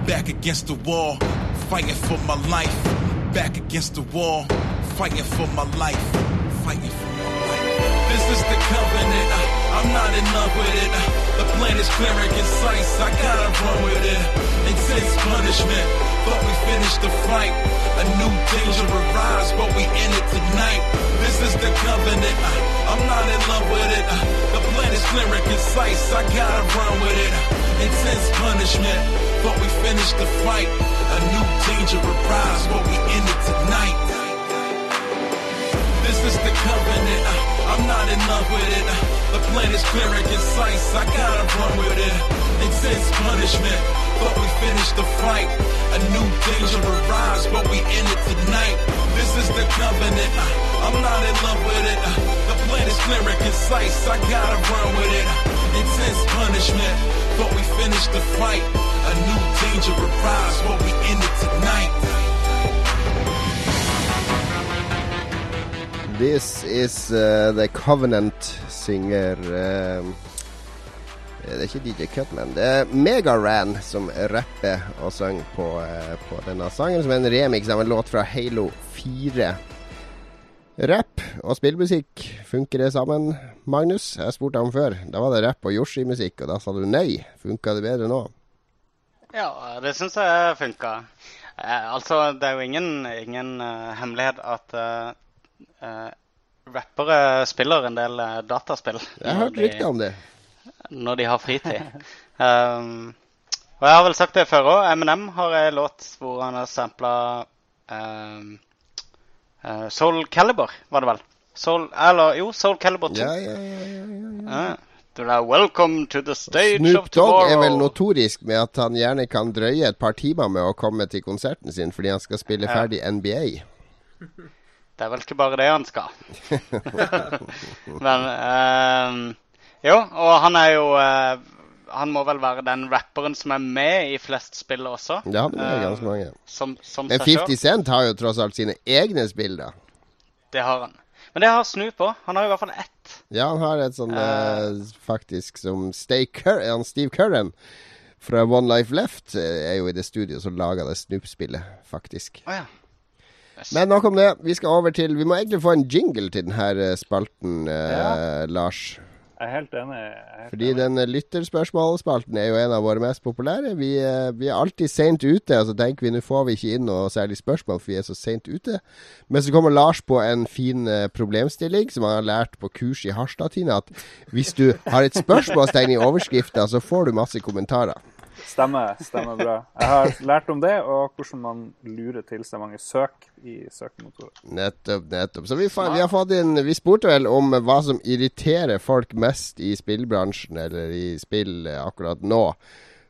S5: Back against the wall, fighting for my life. Back against the wall, fighting for my life. Fighting for my life. This is the covenant. I'm not in love with it. The plan is clear and concise. I gotta run with it. Intense punishment. Thought we finished the fight. A new danger arrives, but we in it tonight. This is the covenant. I'm not in love with it. The plan is clear and concise. I gotta run with it. Intense punishment. Thought we finished the fight. A new danger arrives, but we in it tonight. This is the covenant. I'm not in love with it. The plan is clear and concise. I gotta run with it. Intense punishment. Thought we finished the fight. A new danger arrives, but we in it tonight. This is the covenant. I'm not in love with it. The plan is clear and concise. I gotta run with it. Intense punishment. Thought we finished the fight. A new danger arrives, but we it tonight.
S1: This is uh, The Covenant singer um, Det er ikke DJ Cutman. Det er Megaran som rapper og synger på, uh, på denne sangen, som er en remix av en låt fra Halo 4. Rapp og spillmusikk, funker det sammen? Magnus, jeg spurte ham før. Da var det rapp og Yoshi-musikk, og da sa du nei. Funka det bedre nå?
S3: Ja, det syns jeg funka. Eh, altså, det er jo ingen, ingen uh, hemmelighet at uh, uh, rappere spiller en del dataspill.
S1: Jeg har hørt rykter om det.
S3: når de har fritid. [LAUGHS] um, og jeg har vel sagt det før òg. MNM har en låt hvor han har sampla um, Soul Caliber, var det vel? Soul, eller jo, Soul Calibur 2.
S1: Ja, ja, ja, ja, ja,
S3: Welcome to the stage
S1: Snoop
S3: of
S1: Dogg er vel notorisk med at han gjerne kan drøye et par timer med å komme til konserten sin fordi han skal spille ferdig NBA.
S3: Det er vel ikke bare det han skal. [LAUGHS] Men um, Jo, og han er jo uh, Han må vel være den rapperen som er med i flest spill også.
S1: Ja, det er
S3: Eh,
S1: ganske mange.
S3: Som, som
S1: Men 50 Cent har jo tross alt sine egne spill, da.
S3: Det har han. Men det har Snoop på. Han har i hvert fall ett.
S1: Ja, han har et sånn
S3: Eh.
S1: eh, faktisk som Cur han Steve Curran fra One Life Left eh, er jo i det studioet som laga det Snoop-spillet, faktisk.
S3: Oh, ja. Yes.
S1: Men nok om det. Vi skal over til Vi må egentlig få en jingle til denne spalten, eh, Lars.
S2: Jeg er helt enig. Er helt
S1: Fordi
S2: enig.
S1: den lytterspørsmålspalten er jo en av våre mest populære. Vi, eh, vi er alltid seint ute, og så tenker vi nå får vi ikke inn noe særlig spørsmål, for vi er så seint ute. Men så kommer Lars på en fin eh, problemstilling som han har lært på kurs i Harstad, Tine. At hvis du har et spørsmålstegn i overskrifta, så får du masse kommentarer.
S2: Stemmer, stemmer bra. Jeg har lært om det, og hvordan man lurer til seg mange søk i søkemotorer.
S1: Nettopp, nettopp. Så vi, fa- vi har fått inn Vi spurte vel om hva som irriterer folk mest i spillbransjen, eller i spill eh, akkurat nå.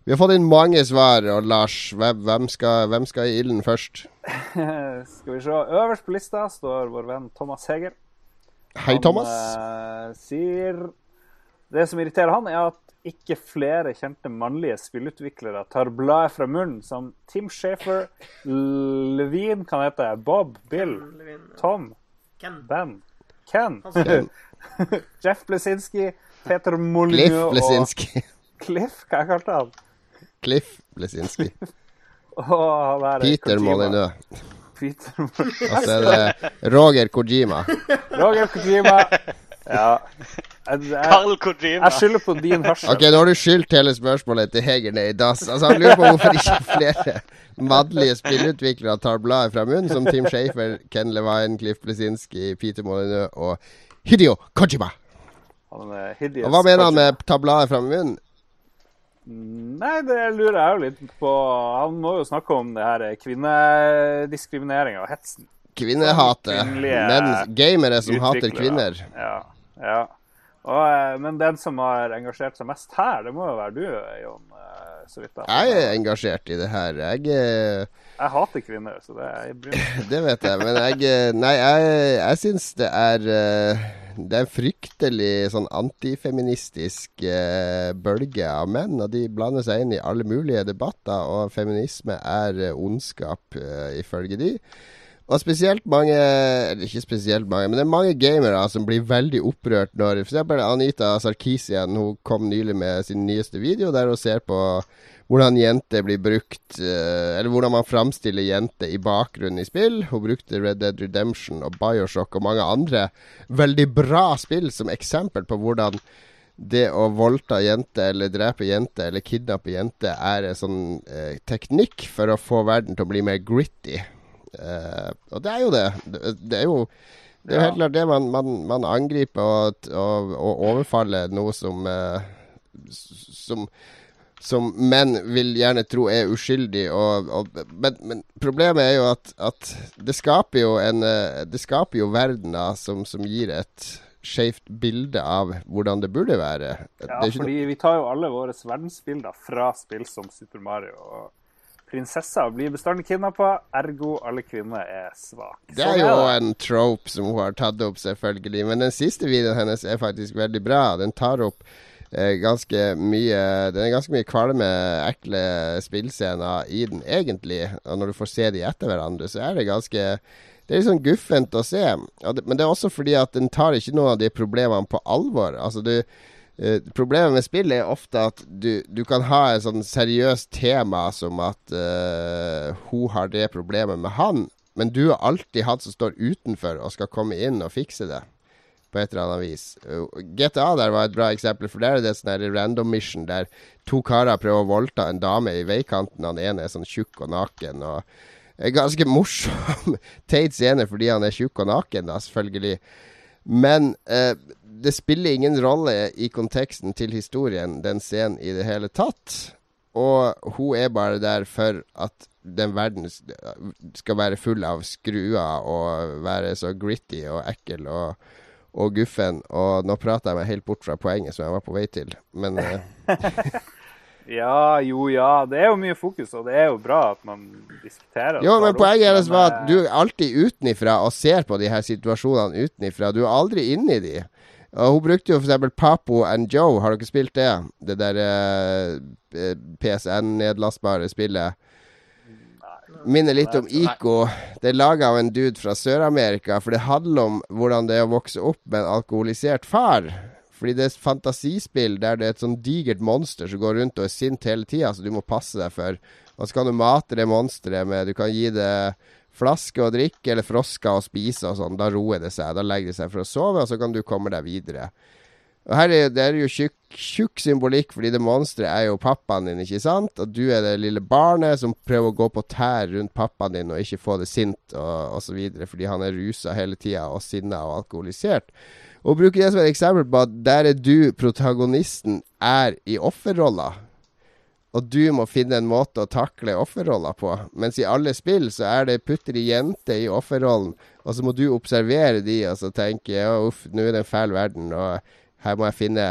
S1: Vi har fått inn mange svar, og Lars, hvem, skal, hvem skal i ilden først? [LAUGHS]
S2: Skal vi se. Øverst på lista står vår venn Thomas Heger.
S1: Hei, Thomas.
S2: Han eh, sier Det som irriterer han, er at ikke flere kjente mannlige spillutviklere tar bladet fra munnen, som Tim Shafer, Levine, kan hete Bob, Bill, Tom,
S4: Ken.
S2: Ben, Ken, [LAUGHS] Jeff Blesinski, Peter Molyneux og
S1: Blesinski.
S2: Cliff, hva jeg kalte han?
S1: Cliff Blesinski. [LAUGHS]
S2: Og han
S1: Peter. Molyneux.
S2: Peter [LAUGHS] Molyneux.
S1: Og så er det Roger Kojima.
S2: Roger Kojima. Ja.
S3: Carl Kojima.
S2: jeg skylder på din hørsel.
S1: Ok, nå har du skyldt hele spørsmålet til Heger ned i dass. Altså, Han lurer på hvorfor ikke flere mannlige spillutviklere tar bladet fra munnen, som Tim Shafer, Ken Levine, Cliff Blesinski, Peter Molyneux og Hideo Kojima.
S2: Han er hideous.
S1: Og hva mener han med ta bladet fra munnen?
S2: Nei, det lurer jeg jo litt på. Han må jo snakke om det her kvinnediskrimineringa og hetsen.
S1: Kvinnehatet. Gamere som hater kvinner.
S2: Ja. ja. Og, eh, men den som har engasjert seg mest her, det må jo være du, Jon. eh, Så vidt jeg
S1: Jeg er engasjert i det her. Jeg eh,
S2: Jeg hater kvinner, så det jeg bryr meg [LAUGHS]
S1: Det vet jeg, men jeg Nei, jeg, jeg syns det er Det er en fryktelig sånn antifeministisk bølge av menn, og de blander seg inn i alle mulige debatter, og feminisme er ondskap, ifølge de. Og spesielt mange Eller ikke spesielt mange, men det er mange gamere som blir veldig opprørt når F.eks. Anita Sarkisian hun kom nylig med sin nyeste video der hun ser på hvordan jenter blir brukt eh, Eller hvordan man framstiller jenter i bakgrunnen i spill. Hun brukte Red Dead Redemption og Bioshock og mange andre veldig bra spill som eksempel på hvordan det å voldta jenter eller drepe jenter eller kidnappe jenter er en sånn eh, teknikk for å få verden til å bli mer gritty. Eh, og det er jo det. Det, det er jo det er jo helt klart det man, man, man angriper og, og, og overfaller noe som eh, som som menn vil gjerne tro er uskyldig. Og, og, men, men problemet er jo at, at det skaper jo en eh, Det skaper jo verdener som, som gir et skjevt bilde av hvordan det burde være. Det
S2: Ja,
S1: ikke
S2: fordi vi tar jo alle våre verdensbilder fra spill som Super Mario. og Prinsesser blir bestandig kidnappa, ergo alle kvinner er svake.
S1: Det er jo en trope som hun har tatt opp, selvfølgelig. Men den siste videoen hennes er faktisk veldig bra. Den tar opp eh, ganske mye Den er ganske mye kvalme, ekle spillscener i den, egentlig. Og når du får se de etter hverandre, så er det ganske det er litt sånn guffent å se. Men det er også fordi at den tar ikke noen av de problemene på alvor. Altså du eh, Problemet med spill er ofte at du, du kan ha et sånn seriøst tema som at uh, hun har det problemet med han, men du er alltid han som står utenfor og skal komme inn og fikse det. På et eller annet vis. Uh, GTA der var et bra eksempel, for der er det sånn random mission der to karer prøver å voldta en dame i veikanten. Han ene er sånn tjukk og naken. og en ganske morsom, [LAUGHS] teit scene fordi han er tjukk og naken, da, selvfølgelig. Men eh, det spiller ingen rolle i konteksten til historien, den scenen, i det hele tatt. Og hun er bare der for at den verden skal være full av skruer og være så gritty og ekkel og, og guffen. Og nå prater jeg meg helt bort fra poenget som jeg var på vei til, men eh, [LAUGHS]
S2: Ja, jo, ja. Det er jo mye fokus, og det er jo bra at man diskuterer.
S1: Jo, men poenget deres var at du er alltid utenifra og ser på de her situasjonene utenifra. Du er aldri inni de. Og hun brukte jo f.eks. Papo and Joe. Har dere spilt det? Det der eh, PSN-nedlastbare spillet. Minner litt om Ico. Det er laga av en dude fra Sør-Amerika. For det handler om hvordan det er å vokse opp med en alkoholisert far. Fordi det er fantasispill der det er et sånn digert monster som går rundt og er sint hele tida, så du må passe deg for. Og så kan du mate det monsteret med Du kan gi det flaske å drikke eller frosker å spise og sånn. Da roer det seg. Da legger det seg for å sove, og så kan du komme deg videre. Og her er, Det er jo tjukk, tjukk symbolikk, fordi det monsteret er jo pappaen din, ikke sant? Og du er det lille barnet som prøver å gå på tær rundt pappaen din og ikke få det sint og osv. fordi han er rusa hele tida og sinna og alkoholisert. Og bruker det som et eksempel på at der er du, protagonisten, er i offerrolla. og du må finne en måte å takle offerrolla på. Mens i alle spill så er det putter jente i offerrollen, og så må du observere de og så tenke ja, uff, nå er det en fæl verden, og her må jeg finne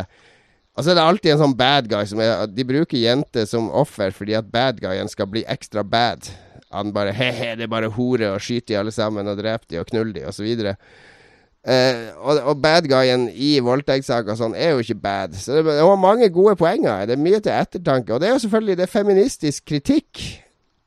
S1: Og så er det alltid en sånn bad guy som er De bruker jenter som offer fordi at bad guyen skal bli ekstra bad. Han bare he-he, det er bare hore, og skyter de alle sammen, og dreper de, og knuller de, og så. Eh, og, og bad guyen i voldtektssaker sånn er jo ikke bad. Så det, var mange gode poenger. Det er mye til ettertanke. Og det er jo selvfølgelig det er feministisk kritikk.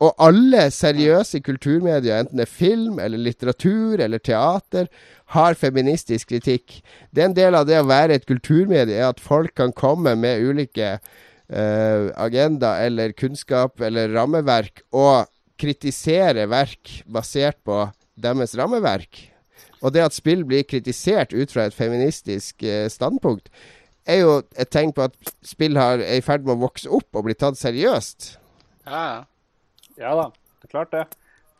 S1: Og alle seriøse kulturmedier, enten det er film eller litteratur eller teater, har feministisk kritikk. Det er en del av det å være et kulturmedie, er at folk kan komme med ulike uh, agenda eller kunnskap eller rammeverk, og kritisere verk basert på deres rammeverk. Og det at spill blir kritisert ut fra et feministisk uh, standpunkt, er jo et tegn på at spill har, er i ferd med å vokse opp og bli tatt seriøst.
S3: Ja, ja.
S2: Da, det er klart det.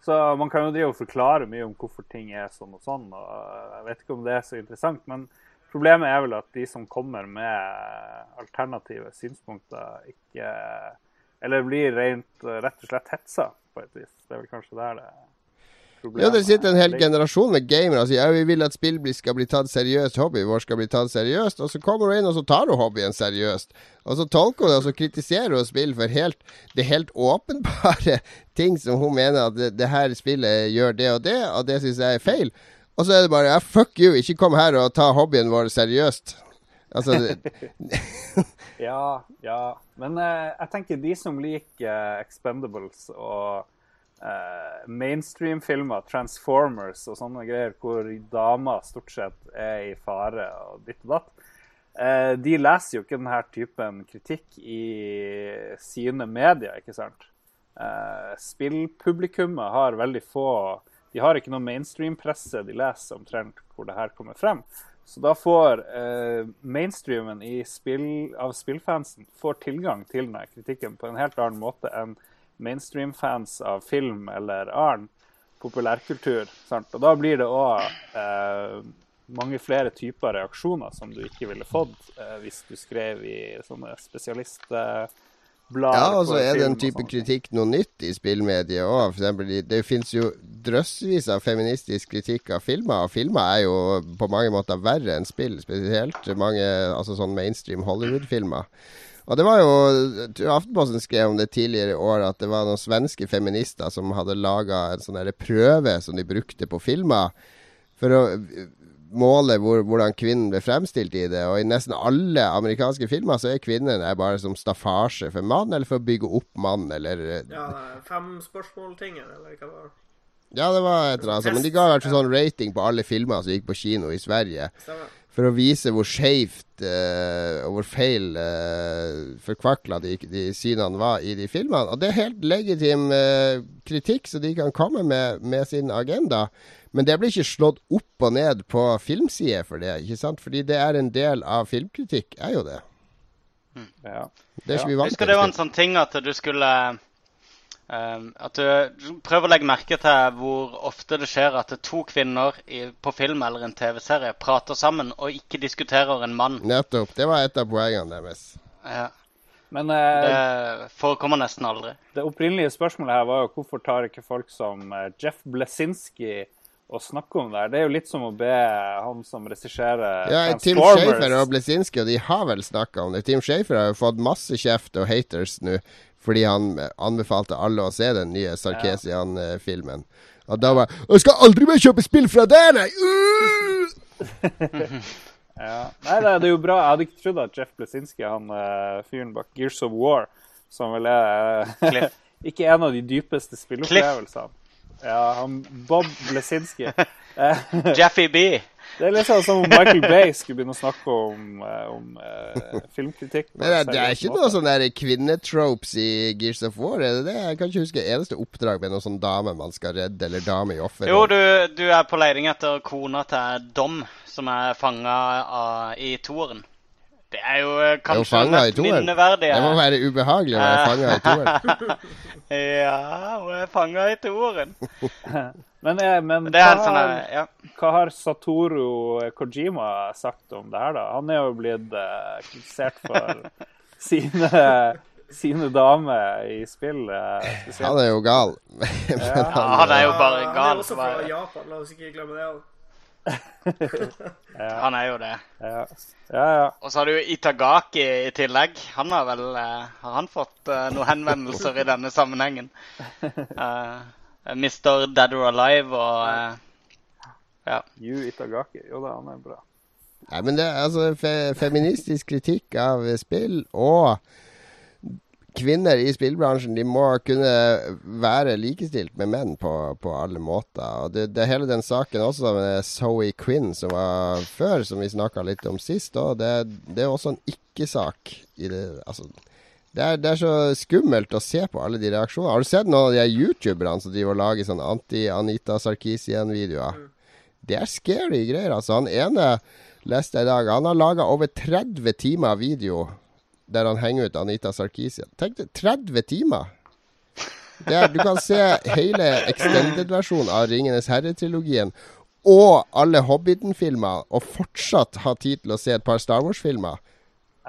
S2: Så man kan jo drive og forklare mye om hvorfor ting er sånn og sånn. og Jeg vet ikke om det er så interessant, men problemet er vel at de som kommer med alternative synspunkter, ikke Eller blir rent, rett og slett hetsa, på et vis. Det er vel kanskje der det er problemet.
S1: Ja, det sitter en hel generasjon med gamere og sier ja, vi vil at spill skal bli tatt seriøst, hobbyen vår skal bli tatt seriøst. Og så kommer hun inn og så tar hun hobbyen seriøst. Og så tolker hun det, og så kritiserer hun spill for helt, det helt åpenbare [LAUGHS] ting som hun mener at det, det her spillet gjør det og det, og det syns jeg er feil. Og så er det bare ja, fuck you, ikke kom her og ta hobbyen vår seriøst. Altså [LAUGHS]
S2: Ja, ja. Men eh, jeg tenker de som liker eh, Expendables og eh, mainstream-filmer, Transformers og sånne greier, hvor damer stort sett er i fare og ditt og datt, Uh, de leser jo ikke denne typen kritikk i sine medier, ikke sant? Uh, spillpublikummet har veldig få De har ikke noe mainstream-presse de leser omtrent hvor det her kommer frem. Så da får uh, mainstreamen spill, av spillfansen får tilgang til denne kritikken på en helt annen måte enn mainstream-fans av film eller annen populærkultur. Sant? Og da blir det òg eh, mange flere typer reaksjoner som du ikke ville fått eh, hvis du skrev i sånne spesialistblader.
S1: ja, og så er den type kritikk noe nytt i spillmediet òg. Det fins jo drøssevis av feministisk kritikk av filmer, og filmer er jo på mange måter verre enn spill. Spesielt mange altså sånn mainstream Hollywood-filmer. Og det var jo jeg tror Aftenposten skrev om det tidligere i år, at det var noen svenske feminister som hadde laga en sånn prøve som de brukte på filmer, for å måle hvor, hvordan kvinnen ble fremstilt i det. Og i nesten alle amerikanske filmer så er kvinnen bare som staffasje for mann, eller for å bygge opp mann, eller øh,
S4: Ja, fem spørsmål-tingen, eller hva var det.
S1: Ja, det var et eller annet. Men de ga i hvert fall sånn rating på alle filmer som gikk på kino i Sverige.
S4: Stemmer.
S1: For å vise hvor skeivt uh, og hvor feil uh, forkvakla de, de synene var i de filmene. Og det er helt legitim uh, kritikk, så de kan komme med, med sin agenda. Men det blir ikke slått opp og ned på filmsider for det, ikke sant? Fordi det er en del av filmkritikk, er jo det.
S2: Ja.
S1: Det er ikke vant
S3: husker det var en sånn ting at du skulle At du, prøver å legge merke til hvor ofte det skjer at to kvinner i, på film eller en TV-serie prater sammen og ikke diskuterer en mann.
S1: Nettopp. Det var et av poengene deres.
S3: Ja,
S2: Men eh,
S3: det forekommer nesten aldri.
S2: det opprinnelige spørsmålet her var jo hvorfor tar ikke folk som eh, Jeff Blesinski å snakke om det her? Det er jo litt som å be han som regisserer
S1: Ja, Tim Schafer og Blesinski, og de har vel snakka om det. Tim Schafer har jo fått masse kjeft og haters nå fordi han anbefalte alle å se den nye Sarkesian-filmen. Og da var 'Jeg skal aldri mer kjøpe spill fra deg, nei!' Uh! [LAUGHS]
S2: Ja. Nei, det er jo bra. Jeg hadde ikke trodd at Jeff Blesinski, han eh, fyren bak Gears of War, som vel er eh, [LAUGHS] ikke en av de dypeste spillopplevelsene Ja, han Bob Blesinski. [LAUGHS]
S3: Jeffy B.
S2: det er liksom som om Michael Bay skulle begynne å snakke om, eh, om uh, filmkritikk.
S1: Men det, det er ikke noe sånn der kvinnetropes i Gears of War, er det det? Jeg kan ikke huske eneste oppdrag med noen sånn dame man skal redde, eller dame i offer.
S3: Jo, du, du er på leting etter kona til Dom, som er fanga i toeren. Det er jo eh, kanskje mest minneverdige.
S1: Det må være ubehagelig å være fanga i toeren.
S3: Ja, hun er fanga i toeren.
S2: Men, eh, men
S3: Det er
S2: hva,
S3: sånn
S2: har,
S3: eh, ja.
S2: hva har Satoru Kojima sagt om det her, da? Han er jo blitt uh, kritisert for [LAUGHS] sine sine damer i spill eh, spesielt.
S1: Han er jo gal. Men
S2: Ja.
S3: Ja, han er jo bare gal.
S4: Han er også fra Japan, la oss ikke glemme det. også. [LAUGHS]
S3: Han er jo det.
S2: Ja, ja. ja.
S3: Og så har du Itagaki i tillegg. Han har vel eh, Har han fått uh, noen henvendelser i denne sammenhengen? [LAUGHS] Uh, Mr. Dead or Alive og uh, Ja.
S2: Yu Itagaki. Jo da, han er bra.
S1: Nei, men det er altså fe feministisk kritikk av spill og kvinner i spillbransjen de må kunne være likestilt med menn på, på alle måter. Og det, det hele den saken også med Zoe Quinn som var før, som vi snakka litt om sist. Det, det er også en ikke-sak det. Altså, det er, det er så skummelt å se på alle de reaksjonene. Har du sett noen av de youtuberne som driver og lager sånn anti-Anita Sarkisian-videoer? Det er scary greier, altså. Han ene leste jeg i dag, han har laga over 30 timer video der han henger ut Anita Sarkisian. Tenk deg 30 timer! Det er, du kan se hele extended-versjonen av Ringenes herre-trilogien og alle Hobbiten-filmer, og fortsatt ha tid til å se et par Star Wars-filmer.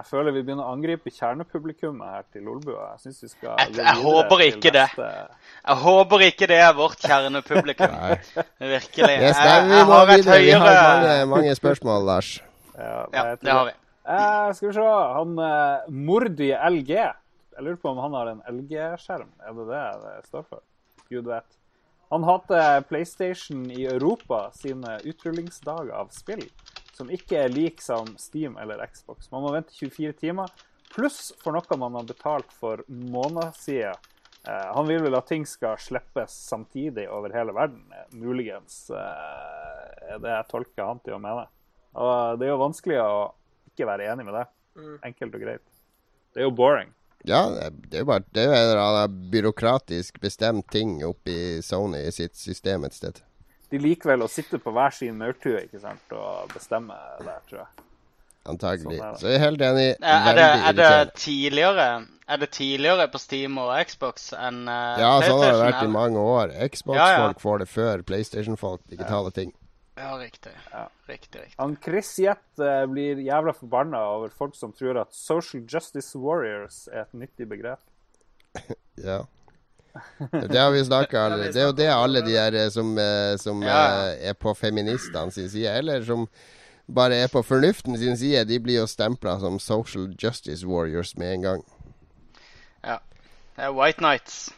S2: Jeg føler vi begynner å angripe kjernepublikummet her til Lolbua. Jeg synes vi skal
S3: Jeg- jeg håper ikke det. Jeg håper ikke det er vårt kjernepublikum.
S1: Nei.
S3: Virkelig.
S1: Yes,
S3: Jeg,
S1: vi
S3: jeg
S1: må
S3: har et
S1: videre. Vi har mange, mange spørsmål, Lars.
S2: Ja,
S3: Ja, det har vi.
S2: Eh, skal vi se. Han uh, Mordy LG. Jeg lurer på om han har en LG-skjerm. Er det det det står for? Gud vet. Han hadde PlayStation i Europa sine utrullingsdager av spill, som ikke er lik som Steam eller Xbox. Man må vente 24 timer, pluss for noe man har betalt for måneder siden. Eh, han vil vel at ting skal slippes samtidig over hele verden, eh, muligens. eh, er det jeg tolker han til å mene. Og det er jo vanskelig å ikke være enig med det. Enkelt og greit. Det er jo boring.
S1: Ja, det er jo bare Det er en eller annen byråkratisk bestemt ting oppi Sony sitt system et sted.
S2: De liker vel å sitte på hver sin maurtue ikke sant, og bestemme der, tror jeg.
S1: Antagelig.
S2: Sånn.
S1: Så jeg er helt enig.
S3: Er det, er det tidligere Er det tidligere på Steam og Xbox enn uh,
S1: Ja, sånn har det
S3: PlayStation?
S1: vært i mange år. Xbox-folk
S3: Ja, ja.
S1: får det før PlayStation-folk. Digitale ting.
S3: Ja, riktig.
S2: Ja.
S3: Riktig, riktig.
S2: Han Chris Jett eh, blir jævla forbanna over folk som tror at social justice warriors er et nyttig begrep. [LAUGHS]
S1: Ja. Det har vi snakka om. [LAUGHS] Det er jo det alle de der eh, som, eh, som
S3: Ja.
S1: er på feministene sin side, eller som bare er på fornuften sin side, de blir jo stempla som social justice warriors med en gang.
S3: Det er White Nights.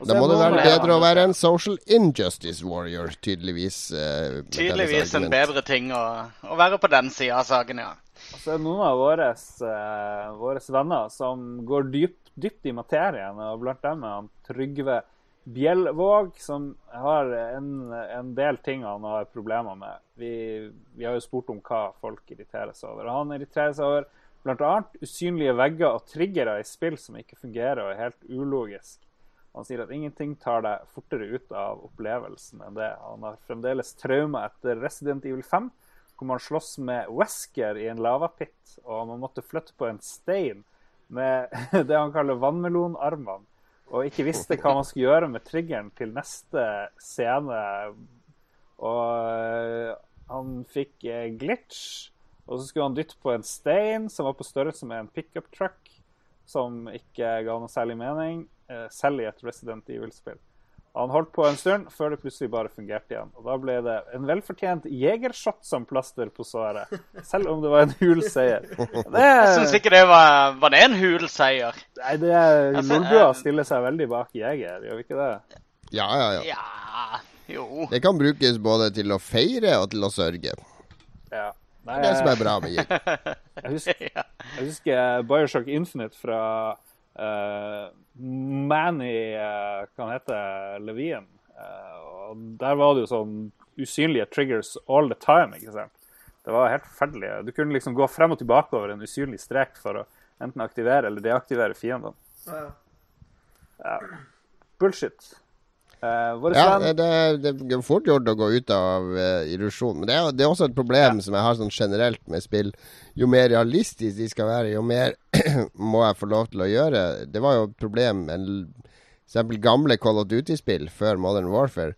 S2: Og
S1: Da må det være bedre å være en social injustice warrior, tydeligvis. eh,
S3: Tydeligvis en bedre ting å, å være på den sida av saken, ja.
S2: Og så er det noen av våre, eh, våre venner som går dypt, dypt i materien, og blant dem er han Trygve Bjellvåg, som har en, en del ting han har problemer med. Vi, vi har jo spurt om hva folk irriterer seg over. Og han irriterer seg over bl.a. usynlige vegger og triggere i spill som ikke fungerer og er helt ulogisk. Han sier at ingenting tar deg fortere ut av opplevelsen enn det. Han har fremdeles traumer etter Resident Evil 5, hvor man slåss med Wesker i en lavapit, og man måtte flytte på en stein med [LAUGHS] det han kaller vannmelonarmene, og ikke visste hva man skulle gjøre med triggeren til neste scene. Og øh, han fikk eh, glitch, og så skulle han dytte på en stein som var på størrelse med en pickup truck, som ikke ga noe særlig mening, eh, selv i et Resident Evil-spill. Han holdt på en stund før det plutselig bare fungerte igjen. Og Da ble det en velfortjent jegershot som plaster på såret, selv om det var en hul seier. Det,
S3: Jeg syns ikke det var Var det en hul seier?
S2: Nei, det er,
S3: Altså,
S2: Nordbua
S3: eh,
S2: stiller seg veldig bak jeger, gjør vi ikke det?
S1: Ja, ja, ja.
S3: Ja Jo.
S1: Det kan brukes både til å feire og til å sørge.
S2: Ja. Nei,
S1: Det er det som er bra med jeger.
S2: jeg, husker, jeg husker Bioshock Infinite fra uh, Manny uh, kan hete heter Levien. Eh, og der var det jo sånn usynlige triggers all the time. ikke sant? Det var helt forferdelig. Du kunne liksom gå frem og tilbake over en usynlig strek for å enten aktivere eller deaktivere fiendene.
S4: Ja.
S2: Ja. Bullshit. Uh, vår
S1: Ja,
S2: venn
S1: det, det er fort gjort å gå ut av uh, illusjonen. Men det er, det er også et problem som jeg har sånn generelt med spill. Jo mer realistisk de skal være, jo mer [CLEARS THROAT] må jeg få lov til å gjøre. Det var jo et problem med eksempel gamle Call of Duty-spill før Modern Warfare.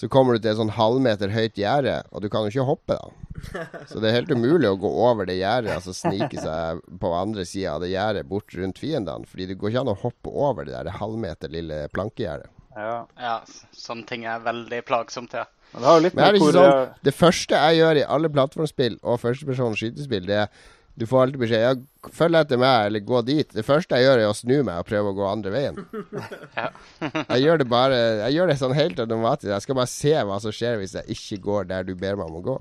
S1: så kommer du til et sånn halvmeter høyt gjerde, og du kan jo ikke hoppe, da. Så det er helt umulig å gå over det gjerdet, altså snike seg på andre sida av det gjerdet bort rundt fiendene. Fordi det går ikke an å hoppe over det der halvmeter lille plankegjerdet.
S2: Ja.
S3: Ja, sånne ting er veldig plagsomt, ja.
S2: Men det er jo litt
S1: Men er det ikke sånn Det første jeg gjør i alle plattformspill og førstepersons skytespill, det er du får alltid beskjed ja, 'følg etter meg', eller 'gå dit'. Det første jeg gjør, er å snu meg og prøve å gå andre veien. [LAUGHS] [LAUGHS] Jeg gjør det bare Jeg gjør det sånn helt automatisk. Jeg skal bare se hva som skjer hvis jeg ikke går der du ber meg om å gå.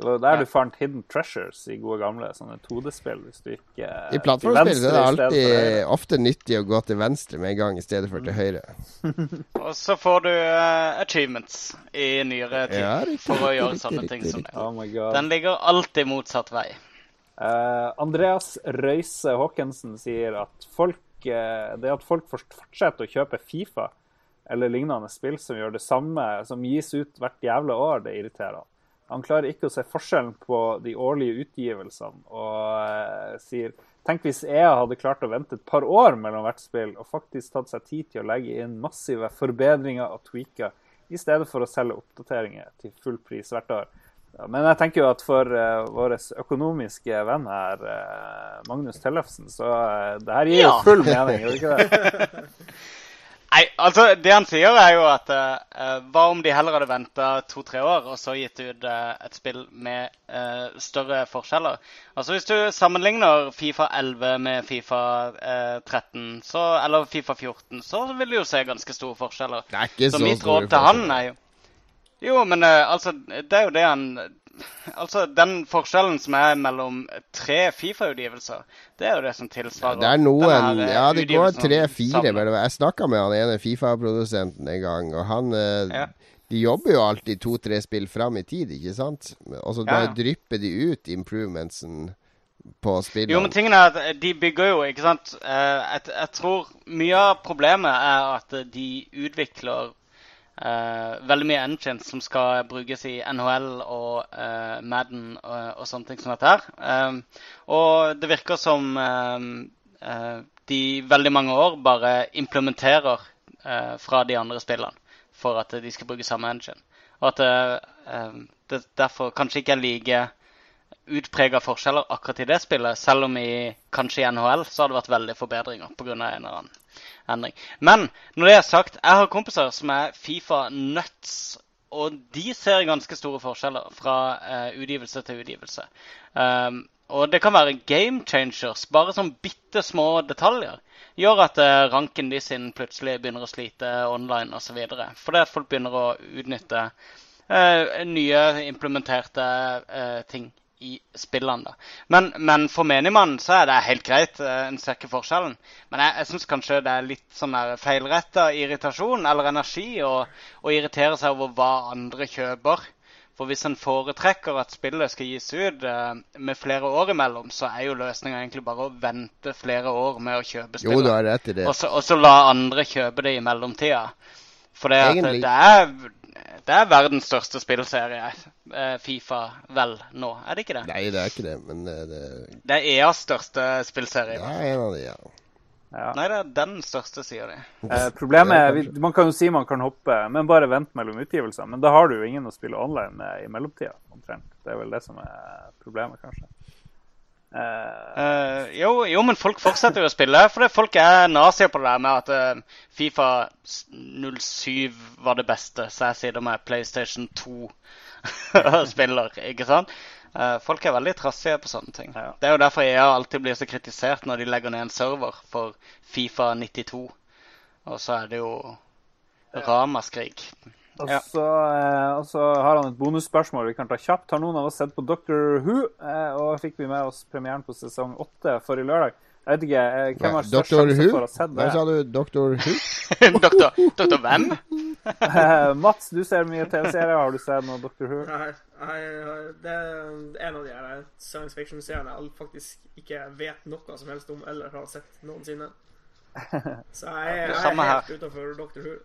S2: Det var der du fant hidden treasures i gode gamle sånne 2D-spill. Hvis du gikk eh,
S1: I
S2: til
S1: plattformspill er det alltid ofte nyttig å gå til venstre med en gang i stedet for til høyre. [LAUGHS]
S3: Og så får du uh, achievements i nyere tid
S1: Ja, riktig,
S3: for å gjøre
S1: riktig,
S3: sånne
S1: riktig,
S3: ting som det.
S2: Oh.
S3: Den ligger alltid motsatt vei.
S2: Eh, Andreas Røise Haakensen sier at folk, uh, det at folk fortsetter å kjøpe Fifa eller lignende spill som gjør det samme, som gis ut hvert jævla år, det irriterer han. Han klarer ikke å se forskjellen på de årlige utgivelsene, og uh, sier Tenk hvis EA hadde klart å vente et par år mellom hvert spill, og faktisk tatt seg tid til å legge inn massive forbedringer og tweaker, i stedet for å selge oppdateringer til full pris hvert år. Ja, men jeg tenker jo at for uh, vår økonomiske venn her, uh, Magnus Tellefsen, så uh, det her gir jo
S3: Ja.
S2: full mening, gjør det ikke det? [LAUGHS]
S3: Nei, altså Det han sier, er jo at eh, hva om de heller hadde venta to-tre år og så gitt ut eh, et spill med eh, større forskjeller? Altså Hvis du sammenligner Fifa 11 med Fifa eh, 13, så, eller Fifa 14, så vil du jo se ganske store forskjeller.
S1: Det er ikke
S3: Så
S1: så
S3: mitt råd til han er jo Jo, men eh, altså, det er jo det han Altså, den forskjellen som er mellom tre Fifa-utgivelser, det er jo det som tilsvarer
S1: Det er noen
S3: eh,
S1: Ja, det går tre-fire Jeg snakka med han ene Fifa-produsenten en gang, og han eh,
S3: Ja.
S1: De jobber jo alltid to-tre spill fram i tid, ikke sant? Og så bare
S3: Ja.
S1: drypper de ut improvementsen på spillene.
S3: Jo, men tingen er at de bygger jo, ikke sant jeg, jeg tror mye av problemet er at de utvikler veldig mye engines som skal brukes i NHL og eh, Madden og, og sånne ting som dette her. Um, og det virker som eh, de veldig mange år bare implementerer eh, fra de andre spillene for at de skal bruke samme engine. Og at eh, um, det derfor kanskje ikke er like utprega forskjeller akkurat i det spillet, selv om i kanskje i NHL så har det vært veldig forbedringer pga. en eller annen endring. Men når det er sagt, jeg har kompiser som er Fifa-nuts, og de ser ganske store forskjeller fra uh, utgivelse til utgivelse. Um, og det kan være game changers, bare sånn bitte små detaljer. Gjør at uh, ranken de sin plutselig begynner å slite online osv. Fordi at folk begynner å utnytte uh, nye implementerte ting i spillene. da. Men, men for menigmann så er det helt greit. eh, En ser ikke forskjellen. Men jeg, jeg syns kanskje det er litt sånn feilretta irritasjon eller energi å å irritere seg over hva andre kjøper. For hvis en foretrekker at spillet skal gis ut eh, med flere år imellom, så er jo løsninga egentlig bare å vente flere år med å kjøpe
S1: Jo, du
S3: spillet.
S1: har rett i det.
S3: Og så, og så la andre kjøpe det i mellomtida. For det, at det, er, det er verdens største spillserie, eh, Fifa, vel, nå. Er det ikke det?
S1: Nei, det er ikke det, men eh, det,
S3: Det er EAs største spillserie.
S1: det er en av de, ja.
S2: Ja.
S3: Nei, det er den største, sier de.
S2: Eh, problemet er, Man kan jo si man kan hoppe, men bare vent mellom utgivelser. Men da har du jo ingen å spille online med i mellomtida, omtrent. Det er vel det som er problemet, kanskje. Eh,
S3: jo, jo, men folk fortsetter jo å spille. For det, folk er nazier på det der med at uh, Fifa 07 var det beste, så jeg sitter med PlayStation 2 [LAUGHS] og spiller, ikke sant? Uh, folk er veldig trassige på sånne ting.
S2: Ja.
S3: Det er jo derfor EA alltid blir så kritisert når de legger ned en server for Fifa 92. Og så er det jo ramaskrik.
S2: Og
S3: Ja.
S2: så, eh, og så har han et bonusspørsmål vi kan ta kjapt. Har noen av oss sett på Doctor Who? Eh, og fikk vi med oss premieren på sesong åtte forrige lørdag? Jeg vet ikke, eh, hvem har størst sjanse
S1: Who?
S2: for å ha sett
S1: Hva
S2: det?
S1: sa du? Doktor Who? [LAUGHS]
S3: doktor, doktor hvem?
S2: Eh, Mats, du ser mye TV-serier. Har du sett noe Doctor Who?
S4: Nei, det er en av de her science fiction-seriene jeg faktisk ikke vet noe som helst om eller har sett noensinne. [LAUGHS] Så jeg, jeg er helt utafor Doctor Who.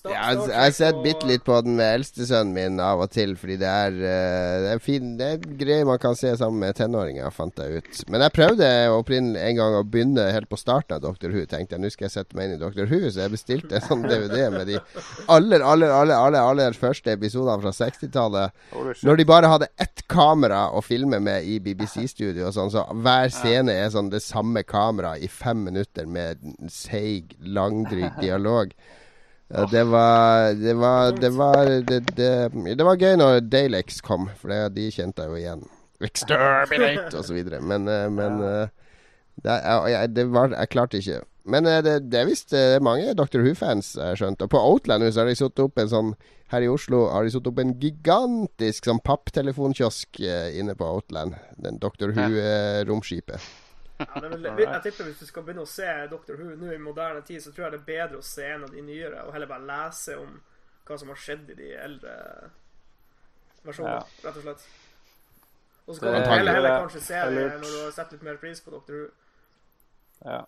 S4: Star,
S1: Ja, altså,
S4: Star
S1: jeg har sett
S4: og-
S1: bitte litt på den med eldstesønnen min av og til, fordi det er, eh, det er fin Det er greier man kan se sammen med tenåringer, fant jeg ut. Men jeg prøvde opprinnelig en gang å begynne helt på starten av Doctor Who. Tenkte jeg nå skal jeg sette meg inn i Doctor Who, så jeg bestilte en sånn DVD med de aller, aller, aller, aller, aller første episodene fra 60-tallet.
S2: Holy.
S1: Når de bare hadde ett kamera å filme med i BBC-studio og sånn, så hver scene er sånn det samme kameraet i fem minutter med seig, langdryg [LAUGHS] dialog. Det var Det var Det var, det, det, det var gøy når Dalex kom, for det, de kjente jeg jo igjen. Exterminate videre. Men, eh, men eh, det, jeg, jeg, det var Jeg klarte ikke. Men eh, det, det er visst eh, mange Doctor Who-fans, jeg skjønt. Og på Outland har de satt opp en sånn Her i Oslo har de satt opp en gigantisk sånn papptelefonkiosk eh, inne på Outland. Den Doctor Who-romskipet.
S4: Ja, [LAUGHS] vel, jeg tipper Hvis du skal begynne å se Doctor Who nå i moderne tid, så tror jeg det er bedre å se en av de nyere, og heller bare lese om hva som har skjedd i de eldre versjonene,
S2: Ja.
S4: rett og slett. Og så
S2: Det
S4: kan du
S2: er-
S4: heller, heller kanskje se
S2: det
S4: det når du har sett litt mer pris på Doctor Who.
S2: Ja.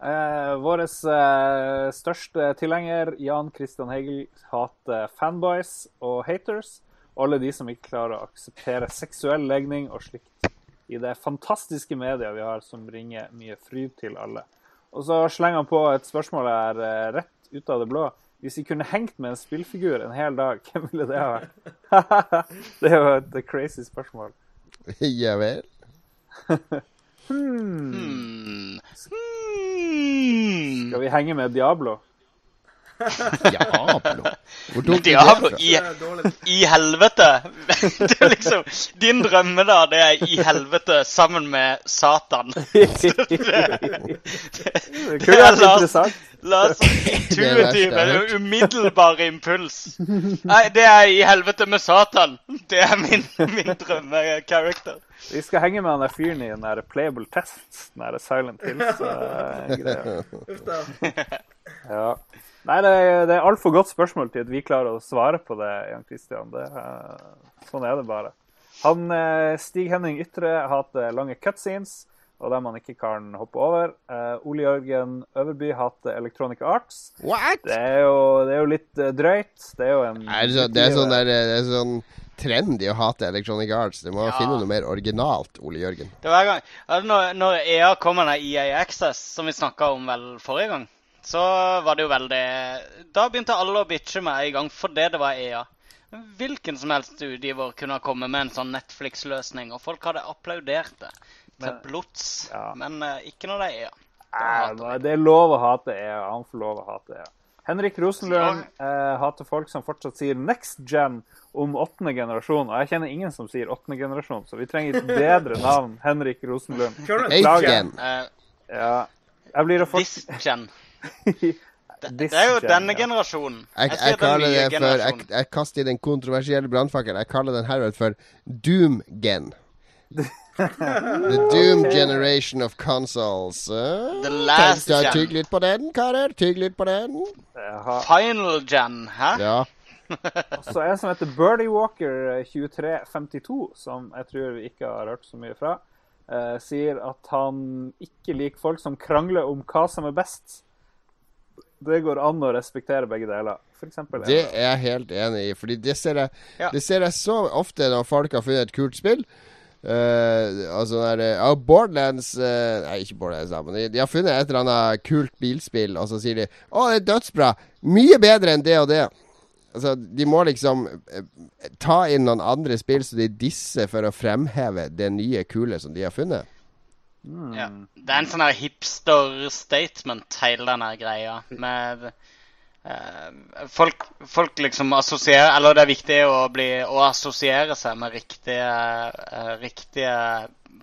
S2: Eh, Vår eh, største tilhenger, Jan Christian Hegel, hater fanboys og haters. Og alle de som ikke klarer å akseptere seksuell legning og slikt i det fantastiske media vi har, som bringer mye fryd til alle. Og så slenger han på et spørsmål her eh, rett ut av det blå. Hvis vi kunne hengt med en spillfigur en hel dag, [LAUGHS] hvem ville det ha vært? [LAUGHS] det er jo et crazy spørsmål. [LAUGHS]
S1: ja vel.
S3: Hmm. Hmm.
S2: Skal vi henge med Diablo? [LAUGHS]
S1: Diablo. Det
S3: Diablo i, i helvete! [LAUGHS] Det er liksom Din drømme, da, det er i helvete sammen med Satan. [LAUGHS]
S2: Det
S1: Det er Lars, Lars
S3: intuitive, umiddelbare impuls. Nei, det er i helvete med Satan. Det er min, min drømmekarakter.
S2: Vi skal henge med han der fyren i den der Playable Test, den der Silent Hills-greia.
S4: Uff
S2: ja. Nei, det, er- det er altfor godt spørsmål til at vi klarer å svare på det, Jan Christian. Det, er- sånn er det bare. Han eh, Stig Henning Ytre hater lange cutscenes, og dem man ikke kan hoppe over. Uh, Ole Jørgen Øverby hater Electronic Arts.
S1: What?
S2: Det er jo, det er jo litt uh, drøyt. Det er jo en
S1: Er det, så, det er sånn der, det er sånn trendy å hate Electronic Arts. Du må
S3: Ja.
S1: finne noe mer originalt, Ole Jørgen.
S3: Det var en gang, når, når EA kom med EA Access, som vi snakka om vel forrige gang, så var det jo veldig Da begynte alle å bitche med en gang fordi det var EA. Hvilken som helst utgiver kunne ha kommet med en sånn Netflix-løsning, og folk hadde applaudert det til
S2: Men-
S3: blods.
S2: ja.
S3: Men uh, ikke når det er EA.
S2: Nei, det er lov å hate EA. Han får lov å hate EA. Henrik Rosenlund eh, hater folk som fortsatt sier next gen om åttende generasjon. Og jeg kjenner ingen som sier åttende generasjon, så vi trenger et bedre navn. Henrik Rosenlund. Beklager.
S3: Eh,
S2: Ja. Jeg blir å få
S3: this gen. Det, det er jo denne generasjonen.
S1: Jeg,
S3: jeg,
S1: jeg kaller
S3: den
S1: det for Jeg, jeg kaster inn en kontroversiell brannfakkel. Jeg kaller den herved for Doom-gen. [LAUGHS] The Doom generation of consoles. Uh,
S3: The last gen.
S1: Tygg litt på den, karer. Tygg litt på den.
S3: Final gen, hæ?
S1: Ja. [LAUGHS]
S2: også en som heter Birdie Walker 2352, som jeg tror vi ikke har hørt så mye fra. uh, sier at han ikke liker folk som krangler om hva som er best. Det går an å respektere begge deler. For eksempel,
S1: Det er jeg helt enig i. Fordi det ser jeg,
S3: Ja.
S1: det ser jeg så ofte når folk har funnet et kult spill. Uh, altså der, uh, Borderlands uh, Nei, ikke Borderlands, da, men de, de har funnet et eller annet kult bilspill, og så sier de 'Å, det er dødsbra. Mye bedre enn det og det'. Altså, De må liksom eh, ta inn noen andre spill som de disser for å fremheve det nye kule som de har funnet.
S3: Ja. Det er en sånn her hipster-statement, hele denne greia. Med uh, folk, folk liksom assosierer Eller det er viktig å, bli, å assosiere seg med riktige, uh, riktige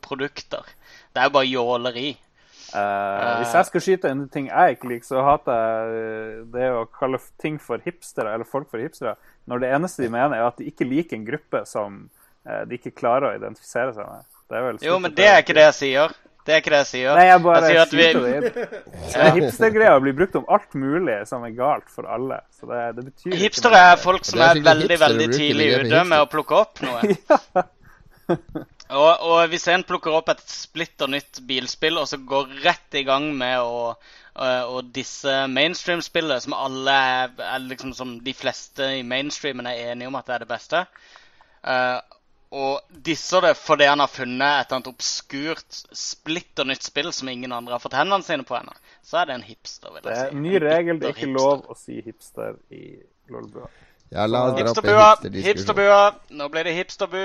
S3: produkter. Det er jo bare jåleri.
S2: Uh, hvis jeg skal skyte en ting jeg ikke liker, så hater jeg det å kalle ting for hipstere, eller folk for hipstere, når det eneste de mener, er at de ikke liker en gruppe som de ikke klarer å identifisere seg med.
S3: Jo, men det er ikke det jeg sier. Det er ikke det jeg sier.
S2: Nei, jeg bare
S3: sier at vi.
S2: Så Hipstergreia blir brukt om alt mulig som er galt for alle. Så det, det betyr
S3: Hipstere er folk som
S1: er
S3: er veldig, veldig tidlig ute med å plukke opp noe. [LAUGHS] Og, og hvis en plukker opp et splitter nytt bilspill og så går rett i gang med å og disse mainstream-spillene, som alle er, er liksom som de fleste i mainstreamen er enige om at det er det beste, uh, og disser det fordi han har funnet et eller annet obskurt, splitter nytt spill som ingen andre har fått hendene sine på ennå, så er det en hipster. vil jeg si.
S2: Det er
S3: si.
S2: en ny regel. Det er ikke lov å si hipster i Lolbua.
S1: Ja, la oss
S3: Hipsterbua,
S1: hipsterdiskusjon.
S3: hipsterbua. Nå blir det hipsterbu.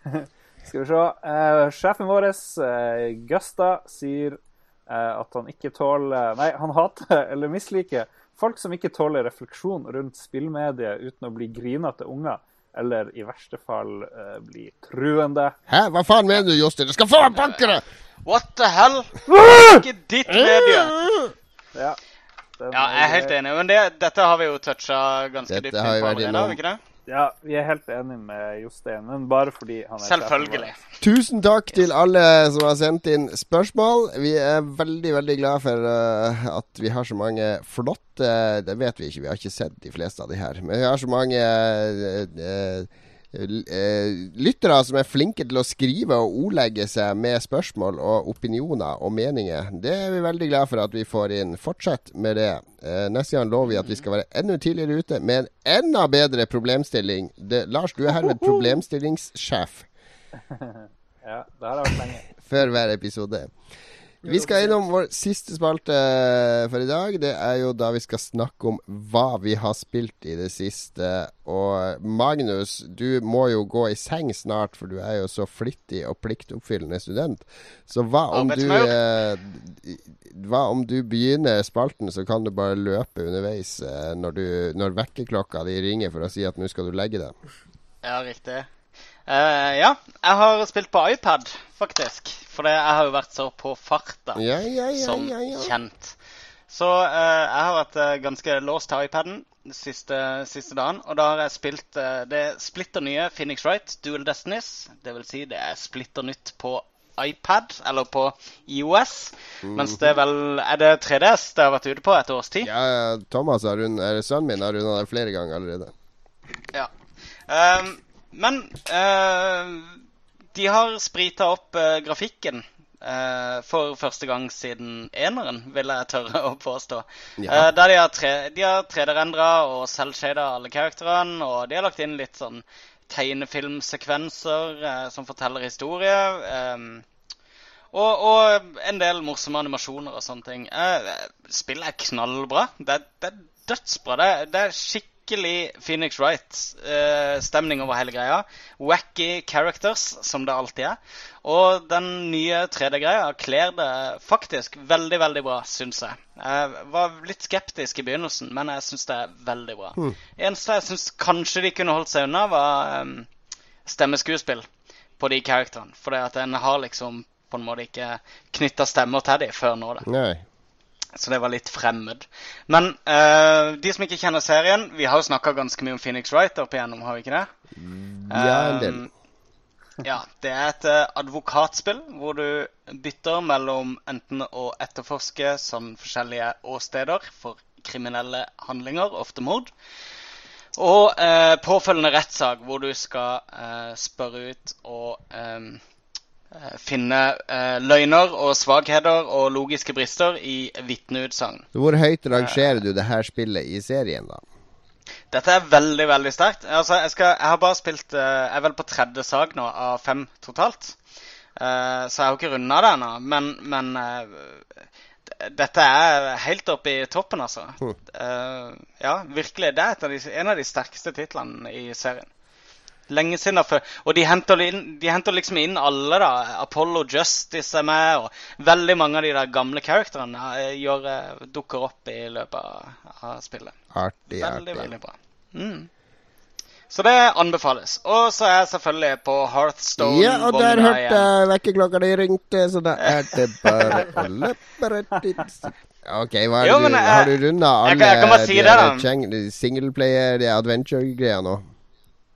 S3: [LAUGHS]
S2: Skal vi se. Uh, sjefen vår, uh, Gusta, sier uh, at han ikke tåler Nei, han hater [LAUGHS] eller misliker folk som ikke tåler refleksjon rundt spillmediet uten å bli grinete unger, eller i verste fall uh, bli truende.
S1: Hæ, hva faen mener du, Jostein? Det skal faen banke bankere!
S3: What the hell? [LAUGHS] Ikke ditt medie.
S2: Ja,
S3: Ja, jeg er helt enig. Men det, dette har vi jo toucha ganske
S1: Dette
S3: dypt
S1: har vi
S3: inn på
S1: vært
S3: allerede, har vi ikke det?
S2: Ja, vi er helt enige med Jostein, men bare fordi han er
S3: Selvfølgelig.
S2: Sjefen.
S1: Tusen takk til alle som har sendt inn spørsmål. Vi er veldig veldig glad for uh, at vi har så mange flotte Det vet vi ikke, vi har ikke sett de fleste av de her. Men vi har så mange uh, eh, lyttere som er flinke til å skrive og ordlegge seg med spørsmål og opinioner og meninger. Det er vi veldig glad for at vi får inn. Fortsett med det. Eh, neste gang lover vi at vi skal være enda tidligere ute med en enda bedre problemstilling. Det, Lars, du er herved [LAUGHS] problemstillingssjef
S2: Ja, det har det vært lenge.
S1: før hver episode. Vi skal innom vår siste spalte for i dag. Det er jo da vi skal snakke om hva vi har spilt i det siste. Og Magnus, du må jo gå i seng snart, for du er jo så flittig og pliktoppfyllende student. Så hva om du eh, Hva om du begynner spalten, så kan du bare løpe underveis eh, når, du, når vekkerklokka di ringer for å si at nå skal du legge deg.
S3: Ja, riktig. Uh, ja, jeg har spilt på iPad, faktisk. For det- jeg har jo vært så på farta,
S1: Ja, ja, ja,
S3: som
S1: ja, ja.
S3: kjent. Så eh, jeg har vært eh, ganske låst til iPaden siste, siste dagen. Og da har jeg spilt eh, det splitter nye Phoenix Wright Dual Destinies. Det vil si det er splitter nytt på iPad, eller på IOS. Mens det er vel er det 3DS det har vært ute på et års tid.
S1: Ja, Thomas har rund, er sønnen min har runda det flere ganger allerede.
S3: Ja. Ehm, men eh, de har sprita opp eh, grafikken eh, for første gang siden eneren, vil jeg tørre å påstå.
S1: Ja.
S3: Eh, der de har, tre, de har 3D-rendra og selvshada alle karakterene, og de har lagt inn litt sånn tegnefilmsekvenser eh, som forteller historie. ehm, og, og en del morsomme animasjoner og sånne ting. Eh, spillet er knallbra. Det, det er dødsbra. Det, det er skikkelig Phoenix Wright-stemning over hele greia. Wacky characters, som det alltid er. Og den nye 3D-greia kler det faktisk veldig, veldig bra, syns jeg. Jeg var litt skeptisk i begynnelsen, men jeg syns det er veldig bra. Eneste jeg syns kanskje de kunne holdt seg unna, var um, stemmeskuespill på de karakterene. For en har liksom på en måte ikke knytta stemmer til dem før nå. da.
S1: Nei.
S3: Så det var litt fremmed. Men uh, de som ikke kjenner serien Vi har jo snakka ganske mye om Phoenix Wright opp igjennom, har vi ikke det?
S1: Ja.
S3: Um, ja, det er et eh, advokatspill hvor du bytter mellom enten å etterforske sånn forskjellige åsteder for kriminelle handlinger, ofte mord, og eh, påfølgende rettssak hvor du skal eh, spørre ut og eh, finne eh, løgner og svakheter og logiske brister i vitneutsagn.
S1: Hvor høyt rangerer du det her spillet i serien, da?
S3: Dette er veldig, veldig sterkt. Altså, jeg, skal, jeg har bare spilt eh, Jeg er vel på tredje sag nå, av fem totalt. Eh, så jeg har ikke runda det ennå. Men, men eh, dette er helt oppe i toppen, altså. Eh, ja, virkelig. Det er av de, en av de sterkeste titlene i serien. Lenge siden. For, Og de henter, inn, de henter liksom inn alle, da. Apollo Justice er med, og veldig mange av de der gamle karakterene eh, gjør, eh, dukker opp i løpet av, spillet.
S1: Artig,
S3: Veldig,
S1: artig.
S3: veldig bra. Mm. Så det anbefales. Og så er jeg selvfølgelig på Hearthstone.
S1: Ja, og der hørte jeg vekkerklokka di ringte, så da er det bare [LAUGHS] å løpe rett dit. OK, hva
S3: Jo,
S1: du,
S3: jeg-
S1: har du runda alle
S3: jeg si
S1: de de de adventure-greiene nå?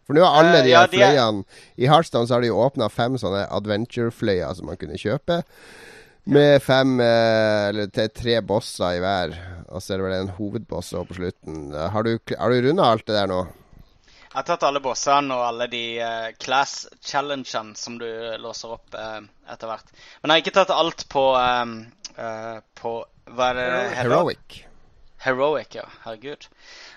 S1: For nå har alle
S3: Eh,
S1: de her
S3: er-
S1: fløyene I Heartstone så har de åpna fem sånne adventure-fløyer som man kunne kjøpe. Med fem eh, Eller til tre bosser i hver. Og så er det vel en hovedboss på slutten. Har du, har du runda alt det der nå?
S3: Jeg har tatt alle bossene og alle de uh, class challengene som du låser opp uh, etter hvert. Men jeg har ikke tatt alt på um, uh, På Hva er det?
S1: Heroic.
S3: Heroic, ja. Herregud.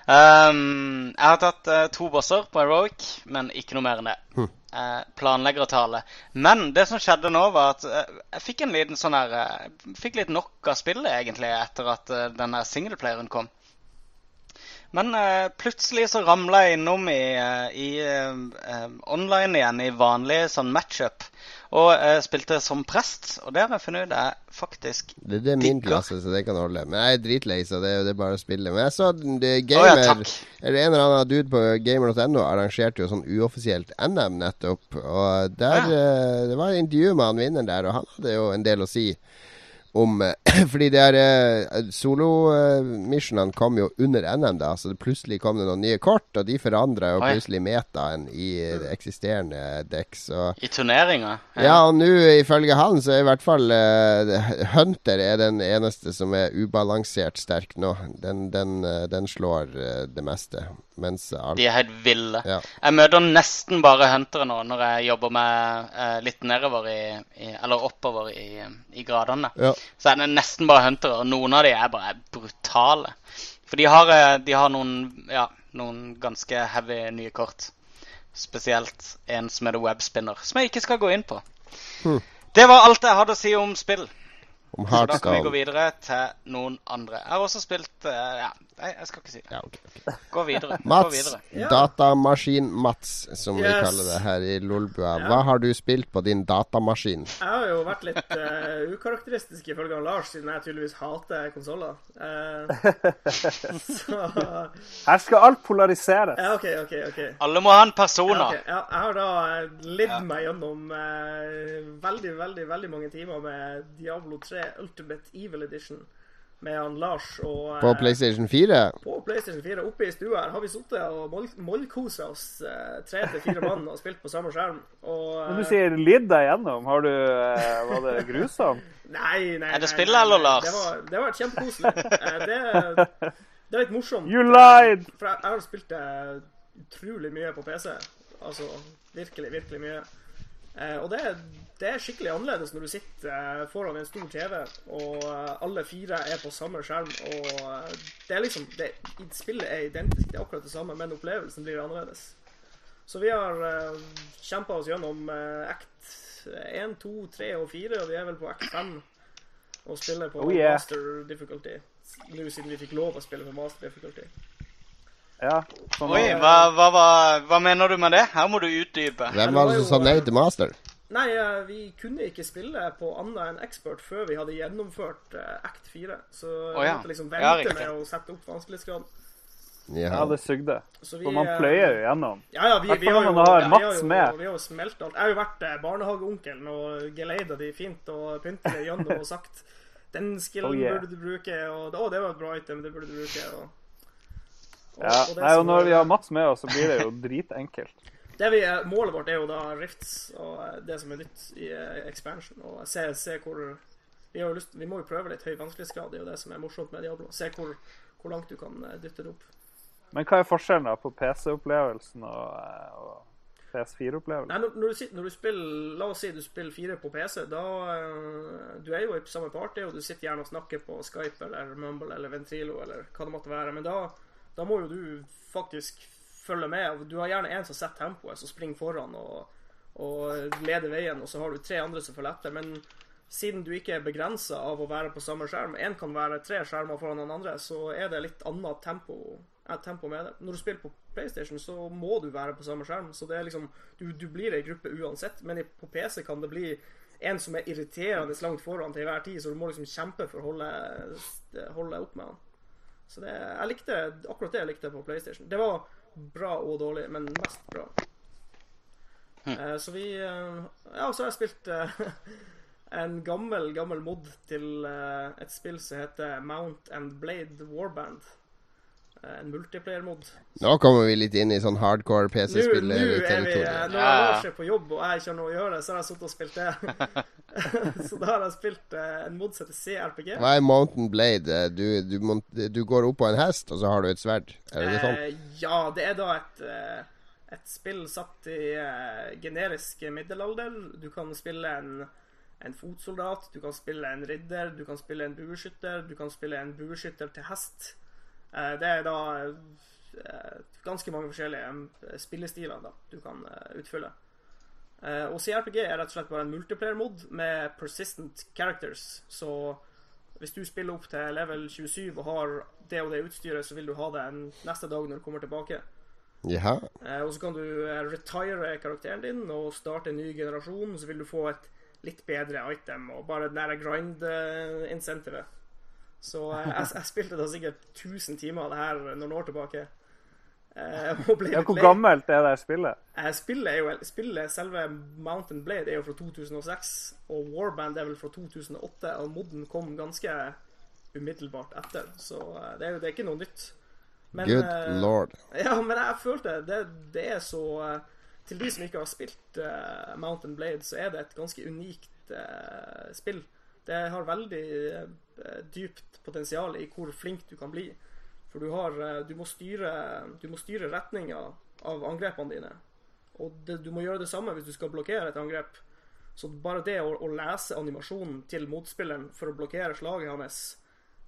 S3: Ehm, jeg har tatt uh, to bosser på Heroic, men ikke noe mer enn det.
S1: Mm.
S3: Uh, planlegger å tale. Men det som skjedde nå, var at uh, jeg fikk en liten sånn her uh, Fikk litt nok av spillet, egentlig, etter at uh, denne singleplayeren kom. Men plutselig så ramla jeg innom i, i online igjen, i vanlig sånn matchup. Og jeg spilte som prest. Og det har jeg funnet ut er faktisk
S1: Det, det er min
S3: Digger.
S1: klasse, så det kan holde. Men jeg er dritlei, så det, det er bare å spille. Men jeg så det, gamer,
S3: oh, ja.
S1: Eller en eller annen dude på gamer.no arrangerte jo sånn uoffisielt NM nettopp. Og der ja. Det var et intervju med han vinneren der, og han hadde jo en del å si om eh, [CLEARS THROAT] Fordi de er uh, Solo-missionene kom jo under NM, da, så det plutselig kom det noen nye kort, og de forandra jo
S3: Oi.
S1: plutselig metaen i eh, det eksisterende dekk.
S3: I turneringa.
S1: ja, og nå ifølge han så er i hvert fall uh, Hunter er den eneste som er ubalansert sterk nå. Den, den, uh, den slår eh, det meste. Mens alt
S3: De er helt ville.
S1: Ja.
S3: Jeg møter nesten bare huntere nå når jeg jobber med eh, litt nedover i, i Eller oppover i, i gradene.
S1: Ja.
S3: Så er det nesten bare huntere, og noen av de er bare brutale. For de har, eh, de har noen, ja, noen ganske heavy nye kort. Spesielt en som heter Webspinner, som jeg ikke skal gå inn på.
S1: Hmm.
S3: Det var alt jeg hadde å si om spill.
S1: Om
S3: Så da kan vi gå videre til noen andre. Jeg har også spilt eh, Ja, nei, jeg skal ikke si det.
S1: Ja, okay, okay.
S3: Gå videre. Gå
S1: Mats,
S3: videre.
S4: Ja.
S1: Datamaskin-Mats, som vi kaller det her i Lolbua.
S4: Ja.
S1: Hva har du spilt på din datamaskin?
S4: Jeg har jo vært litt uh, ukarakteristisk ifølge Lars, siden jeg tydeligvis hater konsoller. [LAUGHS] så
S2: Her skal alt polariseres.
S4: Ja, OK, OK. ok.
S3: Alle må ha en
S4: Ja,
S3: persona.
S4: ok. ja, jeg har da eh, lidd meg gjennom uh, veldig, veldig veldig mange timer med Diablo 3 Ultimate Evil Edition med han Lars og eh,
S1: På PlayStation 4?
S4: på PlayStation 4 oppe i stua her har vi sittet og moll- mollkosa oss eh, tre til fire mann og spilt på samme skjerm. Og,
S2: Men du
S4: eh,
S2: sier 'lidd deg gjennom'. Har du, eh, var det grusomt? [LAUGHS]
S4: Nei, nei,
S3: Er det spillet eller. Lars?
S4: Det var, det var kjempekoselig. Eh, det, det er litt morsomt.
S2: You lied!
S4: eh, For jeg, jeg har spilt det utrolig mye på PC. Altså virkelig, virkelig mye. Eh, og det, det er skikkelig annerledes når du sitter eh, foran en stor TV, og eh, alle fire er på samme skjerm. Og det er liksom det, Spillet er identisk, det er akkurat det samme, men opplevelsen blir annerledes. Så vi har uh, kjempa oss gjennom act 1, 2, 3 og 4, og vi er vel på act 5 og spiller på
S2: Oh, yeah.
S4: master difficulty. Nå siden vi fikk lov å spille på master difficulty.
S2: Ja. Sånn,
S3: Oi, hva, hva, hva, hva mener du med det? Her må du utdype.
S1: Hvem var det som sa nei til Master?
S4: Nei, vi kunne ikke spille på annet enn expert før vi hadde gjennomført eh, act 4. Så vi
S3: ja.
S4: måtte liksom vente med å sette opp vanskelighetsgraden.
S2: ja,
S1: Ja.
S2: det sugde.
S4: Så
S2: For man
S4: eh,
S2: pløyer jo gjennom.
S4: Ja, ja, vi, vi har jo,
S2: har
S4: ja, vi har jo. Vi har jo smelt alt. Jeg har jo vært eh, barnehageonkelen og geleida de fint og pynta gjennom og sagt den skillen
S2: Oh, yeah.
S4: burde du bruke, og å, det var et bra item, det burde du bruke. Og, og,
S2: Ja.
S4: og
S2: Nei, og når vi har Mats med oss, så blir det jo dritenkelt. [LAUGHS]
S4: Det vi, målet vårt er jo da Rifts og eh, det som er nytt i eh, expansion. Og se, se hvor vi, har lyst, vi må jo prøve litt høy vanskelighetsgrad. Det er jo det som er morsomt med Diablo. Se hvor, hvor langt du kan eh, dytte det opp.
S2: Men hva er forskjellen da på PC-opplevelsen og, eh, og PS4-opplevelsen?
S4: Nei, når, når, du, når du spiller La oss si du spiller fire på PC. Da eh, Du er jo i samme party, og du sitter gjerne og snakker på Skype eller Mumble eller Ventrilo eller hva det måtte være. Men da, da må jo du faktisk følge med. Du har gjerne en som setter tempoet, som springer foran og, og leder veien, og så har du tre andre som følger etter. Men siden du ikke er begrensa av å være på samme skjerm, én kan være tre skjermer foran den andre, så er det litt annet tempo, eh, tempo med det. Når du spiller på PlayStation, så må du være på samme skjerm. Så det er liksom Du, du blir ei gruppe uansett, men på PC kan det bli en som er irriterende langt foran til enhver tid, så du må liksom kjempe for å holde, holde opp med han. Så det, jeg likte akkurat det jeg likte på PlayStation. Det var bra og dårlig, men mest bra. Eh, så vi eh, Ja, så har jeg spilt eh, [LAUGHS] en gammel, gammel mod til et spill som heter Mount and Blade Warband. Eh, en multiplayer-mod.
S1: Nå kommer vi litt inn i sånn hardcore
S4: Nå nå er vi
S1: PC-spiller-territorium.
S4: Når jeg Lars er på jobb og jeg ikke har noe å gjøre, så har jeg sittet og spilt det. [LAUGHS] så da har jeg spilt eh, en mod som heter CRPG.
S1: Hva er Mountain Blade? Eh, Du, du, du går opp på en hest, og så har du et sverd. Er det sånn?
S4: Eh, ja, det er da et eh, et spill satt i eh, generisk middelalder. Du kan spille en, en fotsoldat, du kan spille en ridder, du kan spille en bueskytter, du kan spille en bueskytter til hest. Eh, det er da eh, ganske mange forskjellige spillestiler da, du kan eh, utfylle. Og CRPG er rett og slett bare en multiplayer-mod med persistent characters. Så hvis du spiller opp til level 27 og har det og det utstyret, så vil du ha det en neste dag når du kommer tilbake. Eh, og så kan du retire karakteren din og starte en ny generasjon. Så vil du få et litt bedre item og bare det der grind-incentivet. Så eh, jeg, jeg spilte da sikkert 1000 timer av det her noen år tilbake. Eh,
S2: Ja, hvor gammelt er det spillet?
S4: Eh, Spillet er jo spillet, selve Mountain Blade er jo fra 2006, og Warband er vel fra 2008, og modden kom ganske umiddelbart etter, så det er jo det er ikke noe nytt. Men,
S1: Good lord. [LAUGHS]
S4: Ja, men jeg følte det, det er så Til de som ikke har spilt eh, Mountain Blade, så er det et ganske unikt uh, spill. Det har veldig eh, dypt potensial i hvor flink du kan bli. For du har eh, Du må styre styre retninga av angrepene dine. Og det, du må gjøre det samme hvis du skal blokkere et angrep. Så bare det å, å lese animasjonen til motspilleren for å blokkere slaget hans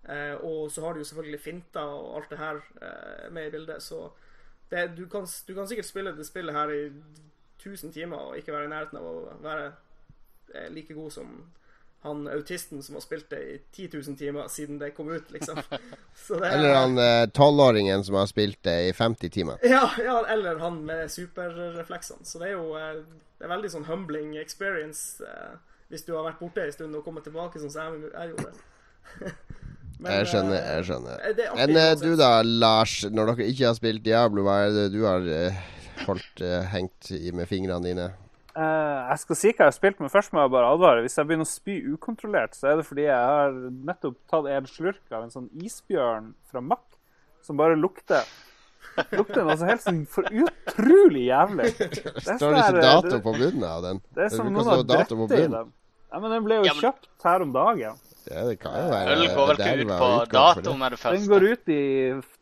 S4: eh, Og så har du jo selvfølgelig finter og alt det her eh, med i bildet. Så det, du, kan, du kan sikkert spille det spillet her i 1000 timer og ikke være i nærheten av å være eh, like god som han autisten som har spilt det i 10 000 timer siden det kom ut, liksom. [LAUGHS] Så det er-
S1: Eller han eh, tolvåringen som har spilt det i 50 timer. [LAUGHS]
S4: ja, ja, eller han med superrefleksene. Så det er jo eh, det er veldig sånn humbling experience eh, hvis du har vært borte en stund og kommet tilbake, sånn som jeg, jeg gjorde. Men,
S1: Jeg skjønner,
S4: eh,
S1: jeg skjønner.
S4: er artig
S1: Men eh, du da, Lars. Når dere ikke har spilt Diablo, hva er det du har eh, holdt eh, hengt i med fingrene dine?
S2: Eh, jeg skal si hva jeg har spilt, men først må jeg bare advare. Hvis jeg begynner å spy ukontrollert, så er det fordi jeg har nettopp tatt en slurk av en sånn isbjørn fra Mack som bare lukter Lukter noe så helt sånn for utrolig jævlig. Det er [LAUGHS]
S1: Står
S2: sånn
S1: det ikke dato på bunnen av den?
S2: Det er som noen har
S1: stå dato på
S2: drept i den. Ja, men den ble jo
S3: Ja, men-
S2: kjøpt her om dagen.
S1: Ja, det kan jo være
S3: Øl går vel ikke ut på dato med det
S2: Den går ut i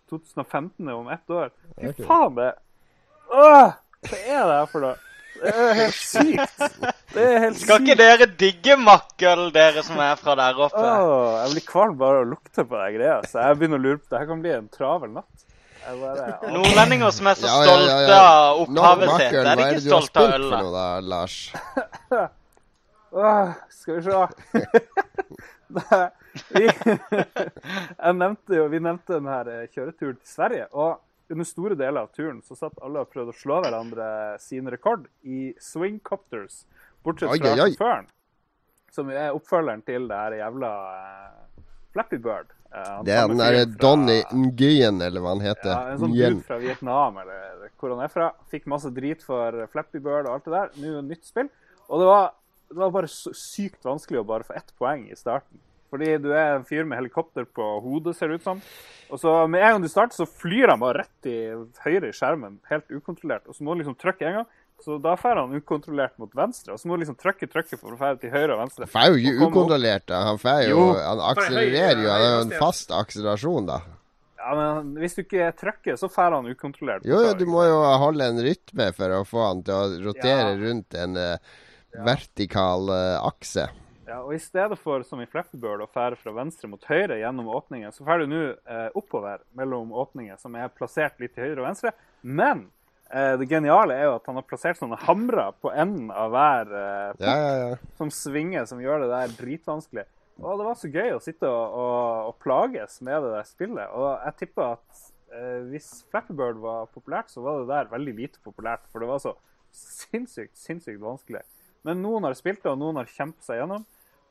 S2: 2015 om ett år. Fy faen, det Åh, Hva er det her for noe? Det er helt sykt. Det er helt
S3: Skal ikke dere digge makkel, dere som er fra der oppe?
S2: Åh, jeg blir kvalm bare av å lukte på de greia. Så jeg begynner å lure på Det her kan bli en travel natt. Bare,
S3: Nordlendinger som er så
S1: Ja, ja, ja,
S3: stolte
S1: ja.
S3: av
S1: Nok
S3: opphavet sitt,
S1: av
S3: ølet?
S1: hva er det du har
S3: stolte
S1: spilt for noe da, Lars? [LAUGHS]
S2: Åh, skal vi se. [LAUGHS] Nei, vi, [LAUGHS] jeg nevnte jo, vi nevnte den her eh, kjøreturen til Sverige. Og under store deler av turen så satt alle og prøvde å slå hverandre sin rekord i swingcopters. Bortsett fra sjåføren, som er oppfølgeren til det her jævla uh, Flappy Bird. Uh,
S1: Det er den derre Donny Nguyen, eller hva han heter.
S2: ja, en sånn
S1: Nguyen.
S2: dude fra Vietnam, eller hvor han er fra. Fikk masse drit for Flappy Bird og alt det der. Nå nytt spill. Og det var, det var bare sykt vanskelig å bare få ett poeng i starten. Fordi du er en fyr med helikopter på hodet, ser det ut som. Og så med en gang du starter, så flyr han bare rett i høyre i skjermen, helt ukontrollert. Og så må du liksom trykke en gang. Så da drar han ukontrollert mot venstre. Og så må du liksom trykke trykke for å dra til høyre og venstre.
S1: Han drar jo ikke ukontrollert, da. Han jo
S2: Jo.
S1: Han akselererer jo. Han har jo en fast akselerasjon, da.
S2: Ja, men hvis du ikke trykker, så drar han ukontrollert.
S1: Jo, jo, du må jo holde en rytme for å få han til å rotere
S2: Ja.
S1: rundt en uh, vertikal uh, akse.
S2: Ja, og I stedet for som i Flappy å fære fra venstre mot høyre gjennom åpningen, så fær du nå eh, oppover mellom åpninger som er plassert litt til høyre og venstre. Men eh, det geniale er jo at han har plassert sånne hamrer på enden av hver eh, port
S1: Ja, ja, ja.
S2: som svinger, som gjør det der dritvanskelig. Og det var så gøy å sitte og, og, og plages med det der spillet. Og jeg tipper at eh, hvis Flappy var populært, så var det der veldig lite populært. For det var så sinnssykt, sinnssykt vanskelig. Men noen har spilt det, og noen har kjempet seg gjennom.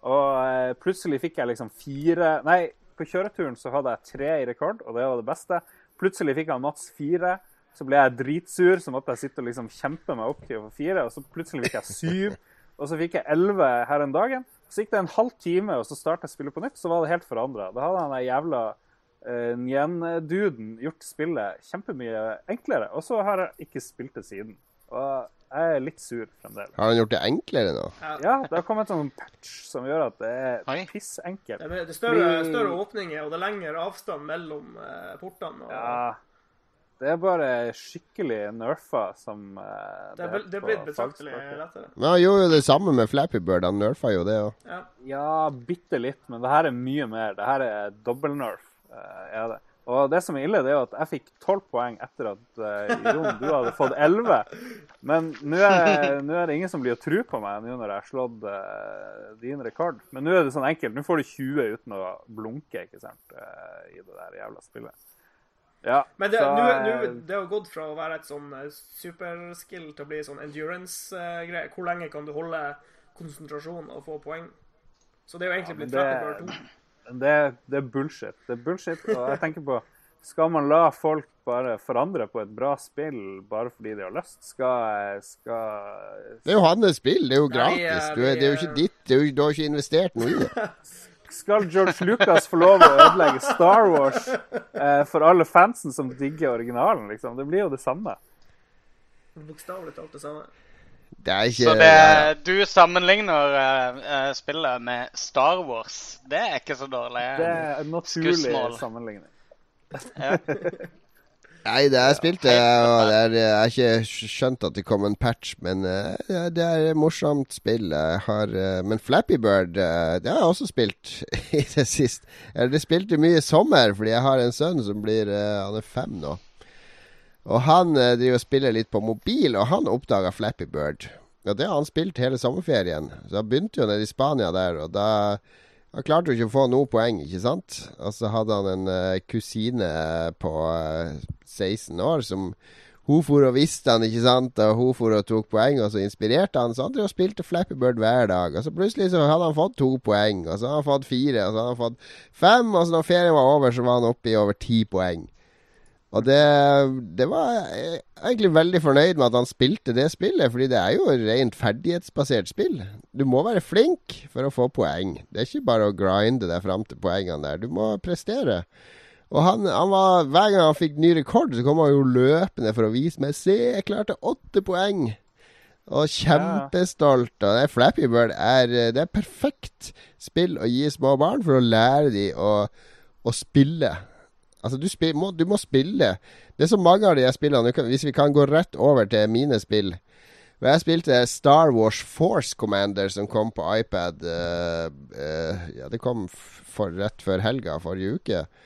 S2: Og eh, plutselig fikk jeg liksom fire Nei, på kjøreturen så hadde jeg tre i rekord, og det var det beste. Plutselig fikk han Mats fire. Så ble jeg dritsur, så måtte jeg sitte og liksom kjempe meg opp til å få fire. Og så plutselig fikk jeg syv. Og så fikk jeg elleve her en dagen. Så gikk det en halv time, og så startet jeg spillet på nytt. Så var det helt forandra. Da hadde han der jævla uh, Nyen-duden gjort spillet kjempemye enklere. Og så har jeg ikke spilt det siden. Og jeg er litt sur fremdeles.
S1: Har han gjort det enklere nå?
S2: Ja, det har kommet en sånn patch som gjør at det er pissenkelt.
S4: Det er, det er større, større åpninger, og det er lengre avstand mellom eh, portene. Og,
S2: Ja, Det er bare skikkelig nerfa som eh,
S4: Det vel- det er blitt betraktelig lettere.
S1: Men han gjorde jo det samme med Flappy Bird. Han nerfa jo det òg.
S4: Ja.
S2: Ja, bitte litt, men det her er mye mer. Det her er dobbel-nerf. eh, er det. Og det som er ille, det er jo at jeg fikk tolv poeng etter at uh, Jon, du hadde fått elleve. Men nå er, nå er det ingen som blir å tro på meg nå når jeg har slått uh, din rekord. Men nå er det sånn enkelt. Nå får du 20 uten å blunke ikke sant, uh, i det der jævla spillet. Ja,
S4: Men det,
S2: så, nu,
S4: nu, det har gått fra å være et sånn superskill til å bli sånn endurance-greie. Hvor lenge kan du holde konsentrasjon og få poeng? Så det er jo egentlig blitt
S2: det-
S4: Flappy Bird 2.
S2: det, det er bullshit. Det er bullshit, og jeg tenker på Skal man la folk bare forandre på et bra spill bare fordi de har lyst? Skal, skal
S1: Det er jo hans spill. Det er jo
S4: Nei,
S1: gratis. Du det er jo ikke ditt. Jo, du har ikke investert noe i det. [LAUGHS]
S2: Skal George Lucas få lov å ødelegge Star Wars eh, for alle fansen som digger originalen? liksom? Det blir jo det samme.
S4: Bokstavelig talt det samme.
S1: Det er ikke
S3: Så det, du sammenligner uh, eh, spillet med Star Wars. Det er ikke så dårlig.
S2: Det er en naturlig
S3: Skussmål.
S2: sammenligning.
S3: Ja. [LAUGHS]
S1: Nei, det jeg det. og det er, jeg har ikke skjønt at det kom en patch, men uh, det er- det er et morsomt spill. Jeg har, uh, men Flappy Bird, eh, det har jeg også spilt [LAUGHS] i det siste. Eller det spilte mye i sommer, fordi jeg har en sønn som blir eh, Han er fem nå. Og han eh, driver og spiller litt på mobil, og han oppdaga Flappy Bird. Og det har han spilt hele sommerferien. Så han begynte jo nede i Spania der, og da han klarte jo ikke å få noe poeng, ikke sant? Og så hadde han en uh, kusine på uh, 16 år som hun for og visste han, ikke sant? Og hun for og tok poeng, og så inspirerte han. Så han drev og spilte Flappy Bird hver dag. Og så plutselig så hadde han fått to poeng, og så hadde han fått fire, og så hadde han fått fem. Og så når ferien var over, så var han oppe i over ti poeng. Og det, det var jeg egentlig veldig fornøyd med at han spilte det spillet, fordi det er jo rent ferdighetsbasert spill. Du må være flink for å få poeng. Det er ikke bare å grinde deg fram til poengene der. Du må prestere. Og han, han var, hver gang han fikk ny rekord, så kom han jo løpende for å vise meg Se, jeg klarte åtte poeng! Og kjempestolt. Og det Flappy Bird er Det er perfekt spill å gi små barn for å lære dem å, å spille. Altså, du, spil, må, du må spille. Det er så mange av de spillene. Hvis vi kan gå rett over til mine spill. Og jeg spilte Star Wars Force Commander, som kom på iPad uh, uh, Ja, det kom for, rett før helga forrige uke.
S3: Det.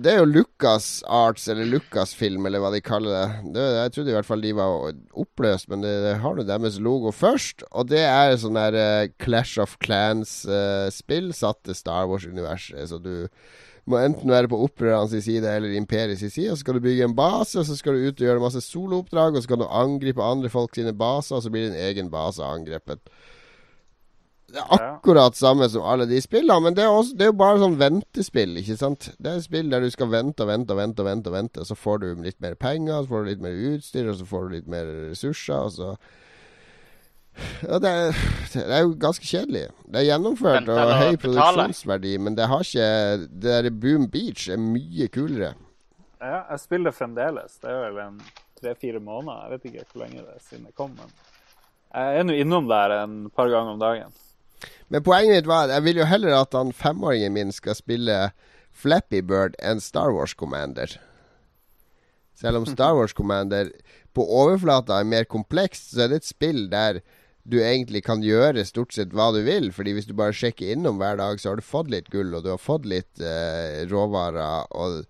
S1: Det er jo Lucas Arts, eller Lucasfilm, eller hva de kaller det. det. Jeg trodde i hvert fall de var oppløst, men det, det har nå deres logo først. Og det er sånn der uh, Clash of Clans-spill satt til Star Wars-universet. Så du må enten være på opprørernes side eller imperiets side. Og så skal du bygge en base, og så skal du ut og gjøre masse solooppdrag, og så kan du angripe andre folk sine baser, og så blir din egen base angrepet. Det er akkurat samme som alle de spillene, men det er, også, det er jo bare sånn ventespill, ikke sant? Det er et spill der du skal vente og vente og vente, og vente, og vente, og så får du litt mer penger, så får du litt mer utstyr, og så får du litt mer ressurser, og så ja, det, er, det er jo ganske kjedelig. Det er gjennomført og høy produksjonsverdi, men det har ikke Det der Boom Beach er mye kulere.
S2: Ja, jeg spiller fremdeles. Det er vel en tre-fire måneder. Jeg vet ikke hvor lenge det er siden det kom. Men jeg er nå innom der en par ganger om dagen.
S1: Men poenget mitt var at jeg vil jo heller at han femåringen min skal spille Flappy Bird enn Star Wars Commander. Selv om Star Wars Commander på overflata er mer komplekst, så er det et spill der du egentlig kan gjøre stort sett hva du vil. Fordi hvis du bare sjekker innom hver dag, så har du fått litt gull, og du har fått litt eh, råvarer. Og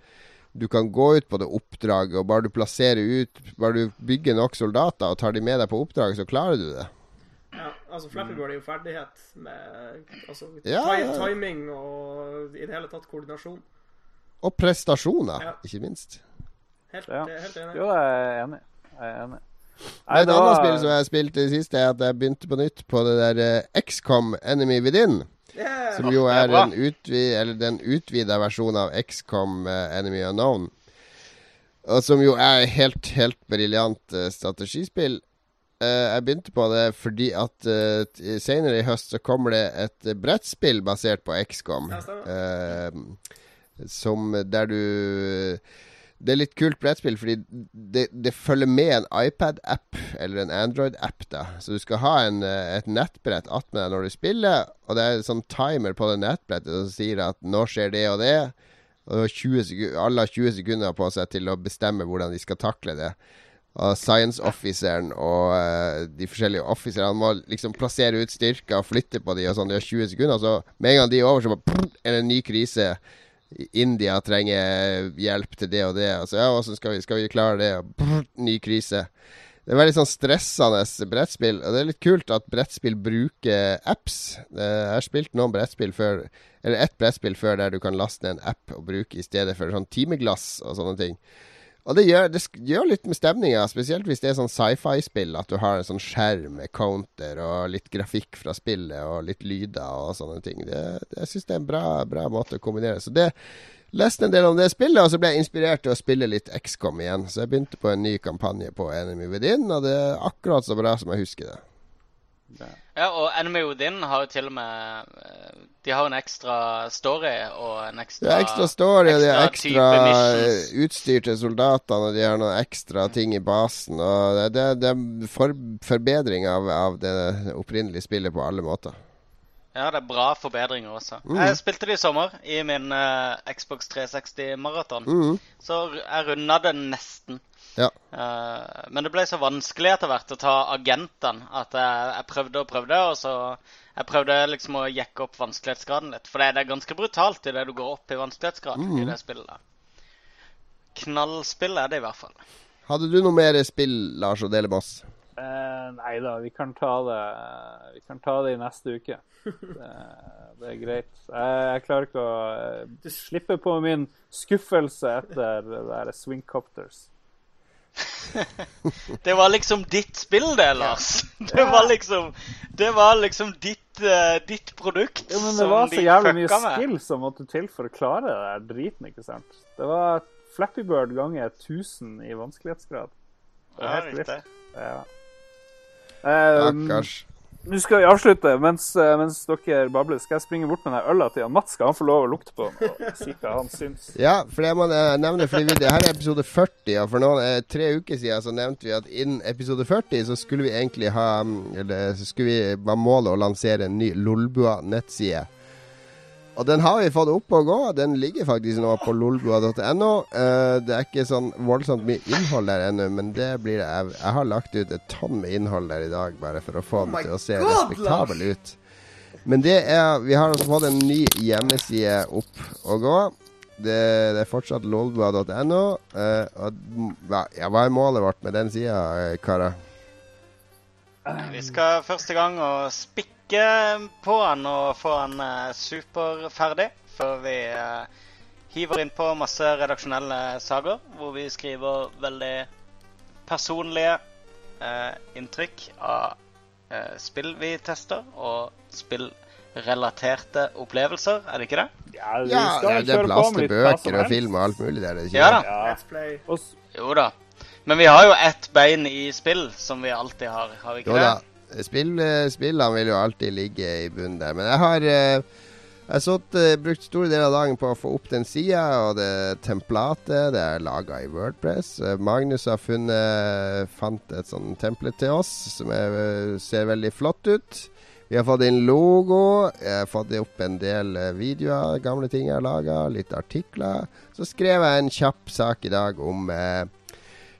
S1: du kan gå ut på det oppdraget, og bare du plasserer ut Bare du bygger nok soldater og tar de med deg på oppdrag, så klarer du det.
S4: Ja, altså Flapperboard er jo ferdighet med altså,
S1: Ja, ja.
S4: timing og i det hele tatt koordinasjon.
S1: Og prestasjoner,
S4: Ja.
S1: ikke minst.
S4: Helt,
S2: Ja.
S4: helt enig.
S2: Jo, jeg er enig. Jeg er enig.
S1: Nei, et
S2: det
S1: annet spill som jeg har spilt i det siste, er at jeg begynte på nytt på det der uh, XCOM Enemy Within.
S4: Yeah.
S1: Som jo
S3: er
S1: en utvi eller den utvida versjonen av XCOM uh, Enemy Unknown. Og som jo er helt, helt briljant uh, strategispill. Eh, jeg begynte på det fordi at uh, senere i høst så kommer det et eh, brettspill basert på XCOM.
S4: Ja,
S1: eh, som der du Det er litt kult brettspill, fordi det, det følger med en iPad-app, eller en Android-app, da. Så du skal ha en, eh, et nettbrett attmed deg når du spiller, og det er en sånn timer på det nettbrettet som sier at nå skjer det og det. Og 20 sekunder, alle har 20 sekunder på seg til å bestemme hvordan de skal takle det. Og science officeren og uh, de forskjellige officerene må liksom plassere ut styrker og flytte på de og sånn. De har 20 sekunder, og så med en gang de er over, så bare, er det en ny krise. India trenger hjelp til det og det. Altså, ja, hvordan skal vi, skal vi klare det? Ny krise. Det er veldig sånn stressende brettspill. Og det er litt kult at brettspill bruker apps. Jeg har spilt noen brettspill før Eller ett brettspill før der du kan laste ned en app og bruke i stedet for sånn timeglass og sånne ting. Og det gjør, det gjør litt med stemninga, spesielt hvis det er sånn sci-fi-spill. At du har en sånn skjerm med counter og litt grafikk fra spillet og litt lyder og sånne ting. Det, det, jeg syns det er en bra, bra, måte å kombinere. Så det leste en del om det spillet, og så ble jeg inspirert til å spille litt XCOM igjen. Så jeg begynte på en ny kampanje på Enemy Within, og det er akkurat så bra som jeg husker det.
S3: Ja, og Enemy Within har jo til og med eh, De har en ekstra story og en ekstra
S1: Det er ekstra story, og de har ekstra utstyr til soldatene, og de har noen ekstra ting i basen. Og det, det, det er for, forbedring av, av, det opprinnelige spillet på alle måter.
S3: Ja, det er bra forbedringer også. Mm. Jeg spilte det i sommer i min uh, Xbox 360-maraton. Mm. Så jeg runda det nesten.
S1: Ja.
S3: Uh, men det ble så vanskelig etter hvert å ta agenten at jeg, jeg, prøvde og prøvde. Og så jeg prøvde liksom å jekke opp vanskelighetsgraden litt. For det, er ganske brutalt i det du går opp i vanskelighetsgrad mm. i det spillet. Knallspill er det i hvert fall.
S1: Hadde du noe mer spill, Lars, å dele med oss?
S2: Uh, nei da, vi kan ta det Vi kan ta det i neste uke. Det, det er greit. Jeg, jeg, klarer ikke å uh, slippe på min skuffelse etter det der Swingcopters. [LAUGHS]
S3: det var liksom ditt spill, det, Lars. [LAUGHS] Det var liksom, det var liksom ditt, uh, ditt produkt
S2: ja, men det var så jævlig mye skill som måtte til for å klare det der driten, ikke sant? Det var Flappy Bird ganger 1000 i vanskelighetsgrad.
S3: Det er ja, helt vilt.
S2: Ja. Um, nå skal vi avslutte. Mens, eh, mens, dere babler, skal jeg springe bort med den øla til han Mats. Skal han få lov å lukte på den si hva han syns?
S1: Ja, for det må jeg nevne, fordi det her er episode 40. Og for noen, eh, tre uker siden så nevnte vi at innen episode 40 så skulle vi egentlig ha Eller så skulle vi var målet å lansere en ny Lolbua-nettside. Og den har vi fått opp og gå. Den ligger faktisk nå på lolbua.no. Uh, det er ikke sånn voldsomt mye innhold der ennå, men det blir det. Jeg, jeg, har lagt ut et tonn med innhold der i dag, bare for å få oh den til å se God, respektabel ut. Men det er Vi har altså fått en ny hjemmeside opp og gå. Det, det er fortsatt lolbua.no. Uh, ja, hva er målet vårt med den sida, karer?
S3: Vi skal første gang å spikke på han og få han uh, superferdig før vi uh, hiver inn på masse redaksjonelle saker, hvor vi skriver veldig personlige eh, inntrykk av spill vi tester, og spillrelaterte opplevelser, er det ikke det?
S1: Ja, ja det, det er plass til bøker og film og alt mulig der.
S3: Det ja da. Ja. Jo da. Men vi har jo ett bein i spill, som vi alltid har, har vi ikke jo, det?
S1: Spill, spillene vil jo alltid ligge i bunnen der. Men jeg har eh, jeg satt, uh, brukt store deler av dagen på å få opp den sida og det templatet. Det er laga i Wordpress. Magnus har funnet, fant et sånn template til oss som er, ser veldig flott ut. Vi har fått inn logo. Jeg har fått opp en del videoer, gamle ting jeg har laga. Litt artikler. Så skrev jeg en kjapp sak i dag om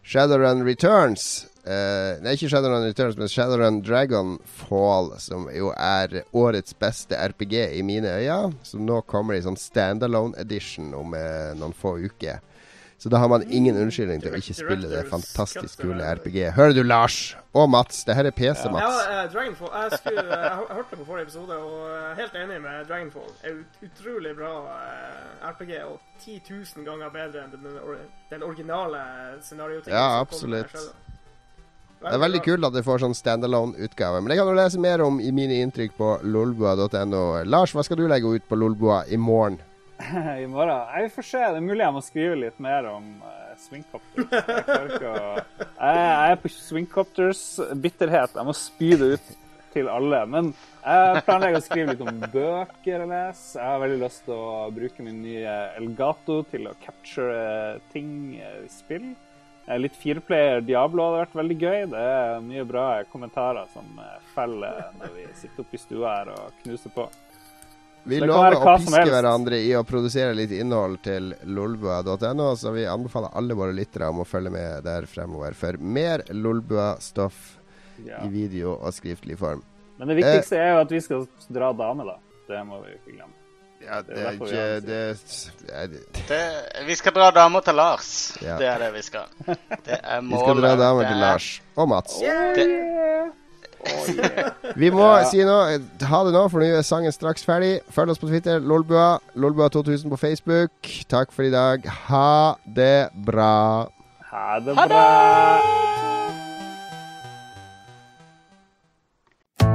S1: Shadowrun Returns. Uh, nei, ikke Shadowrun Returns, men Shadowrun Dragonfall, som jo er årets beste RPG i mine øyne. Som nå kommer i sånn standalone edition om uh, noen få uker. Så da har man ingen unnskyldning til å ikke spille det fantastisk kule RPG. Hører du, Lars? Og Mats. Det her er PC, Mats.
S4: Ja, uh, Dragonfall. Jeg, skulle, jeg, hørte på forrige episode, og er helt enig med Dragonfall. Ut, utrolig bra RPG, og 10 000 ganger bedre enn den, originale scenariotingen.
S1: Ja, absolutt. Det er veldig kult at du får sånn standalone-utgave. Men det kan du lese mer om i mine inntrykk på lolbua.no. Lars, hva skal du legge ut på Lolbua i morgen? [LAUGHS]
S2: I morgen? Jeg får se. Det er mulig jeg må skrive litt mer om uh, swingcopters. Jeg, å... jeg, er på swingcopters bitterhet. Jeg må spy det ut til alle. Men jeg planlegger å skrive litt om bøker jeg leser. Jeg har veldig lyst til å bruke min nye Elgato til å capture ting i spill. Eh, litt fireplayer Diablo hadde vært veldig gøy. Det er mye bra kommentarer som eh, feller når vi sitter oppe i stua her og knuser på.
S1: Vi lover å piske hverandre i å produsere litt innhold til lolbua.no, så vi anbefaler alle våre lyttere om å følge med der fremover for mer lolbua-stoff
S2: Ja.
S1: i video og skriftlig form.
S2: Men det viktigste er jo at vi skal dra dame, da. Det må vi jo ikke glemme.
S1: Ja,
S2: Det er vi
S1: ikke det, det,
S3: Det, vi skal dra damer til Lars.
S1: Ja.
S3: Det er det vi skal. Det er [LAUGHS]
S1: Vi skal dra damer til Lars og Mats.
S3: Det,
S1: Vi må
S2: Ja.
S1: si noe. Ha det nå, for nå er sangen straks ferdig. Følg oss på Twitter, Lolbua. Lolbua2000 på Facebook. Takk for i dag. Ha det bra.
S2: Ha det bra.
S3: Ha det!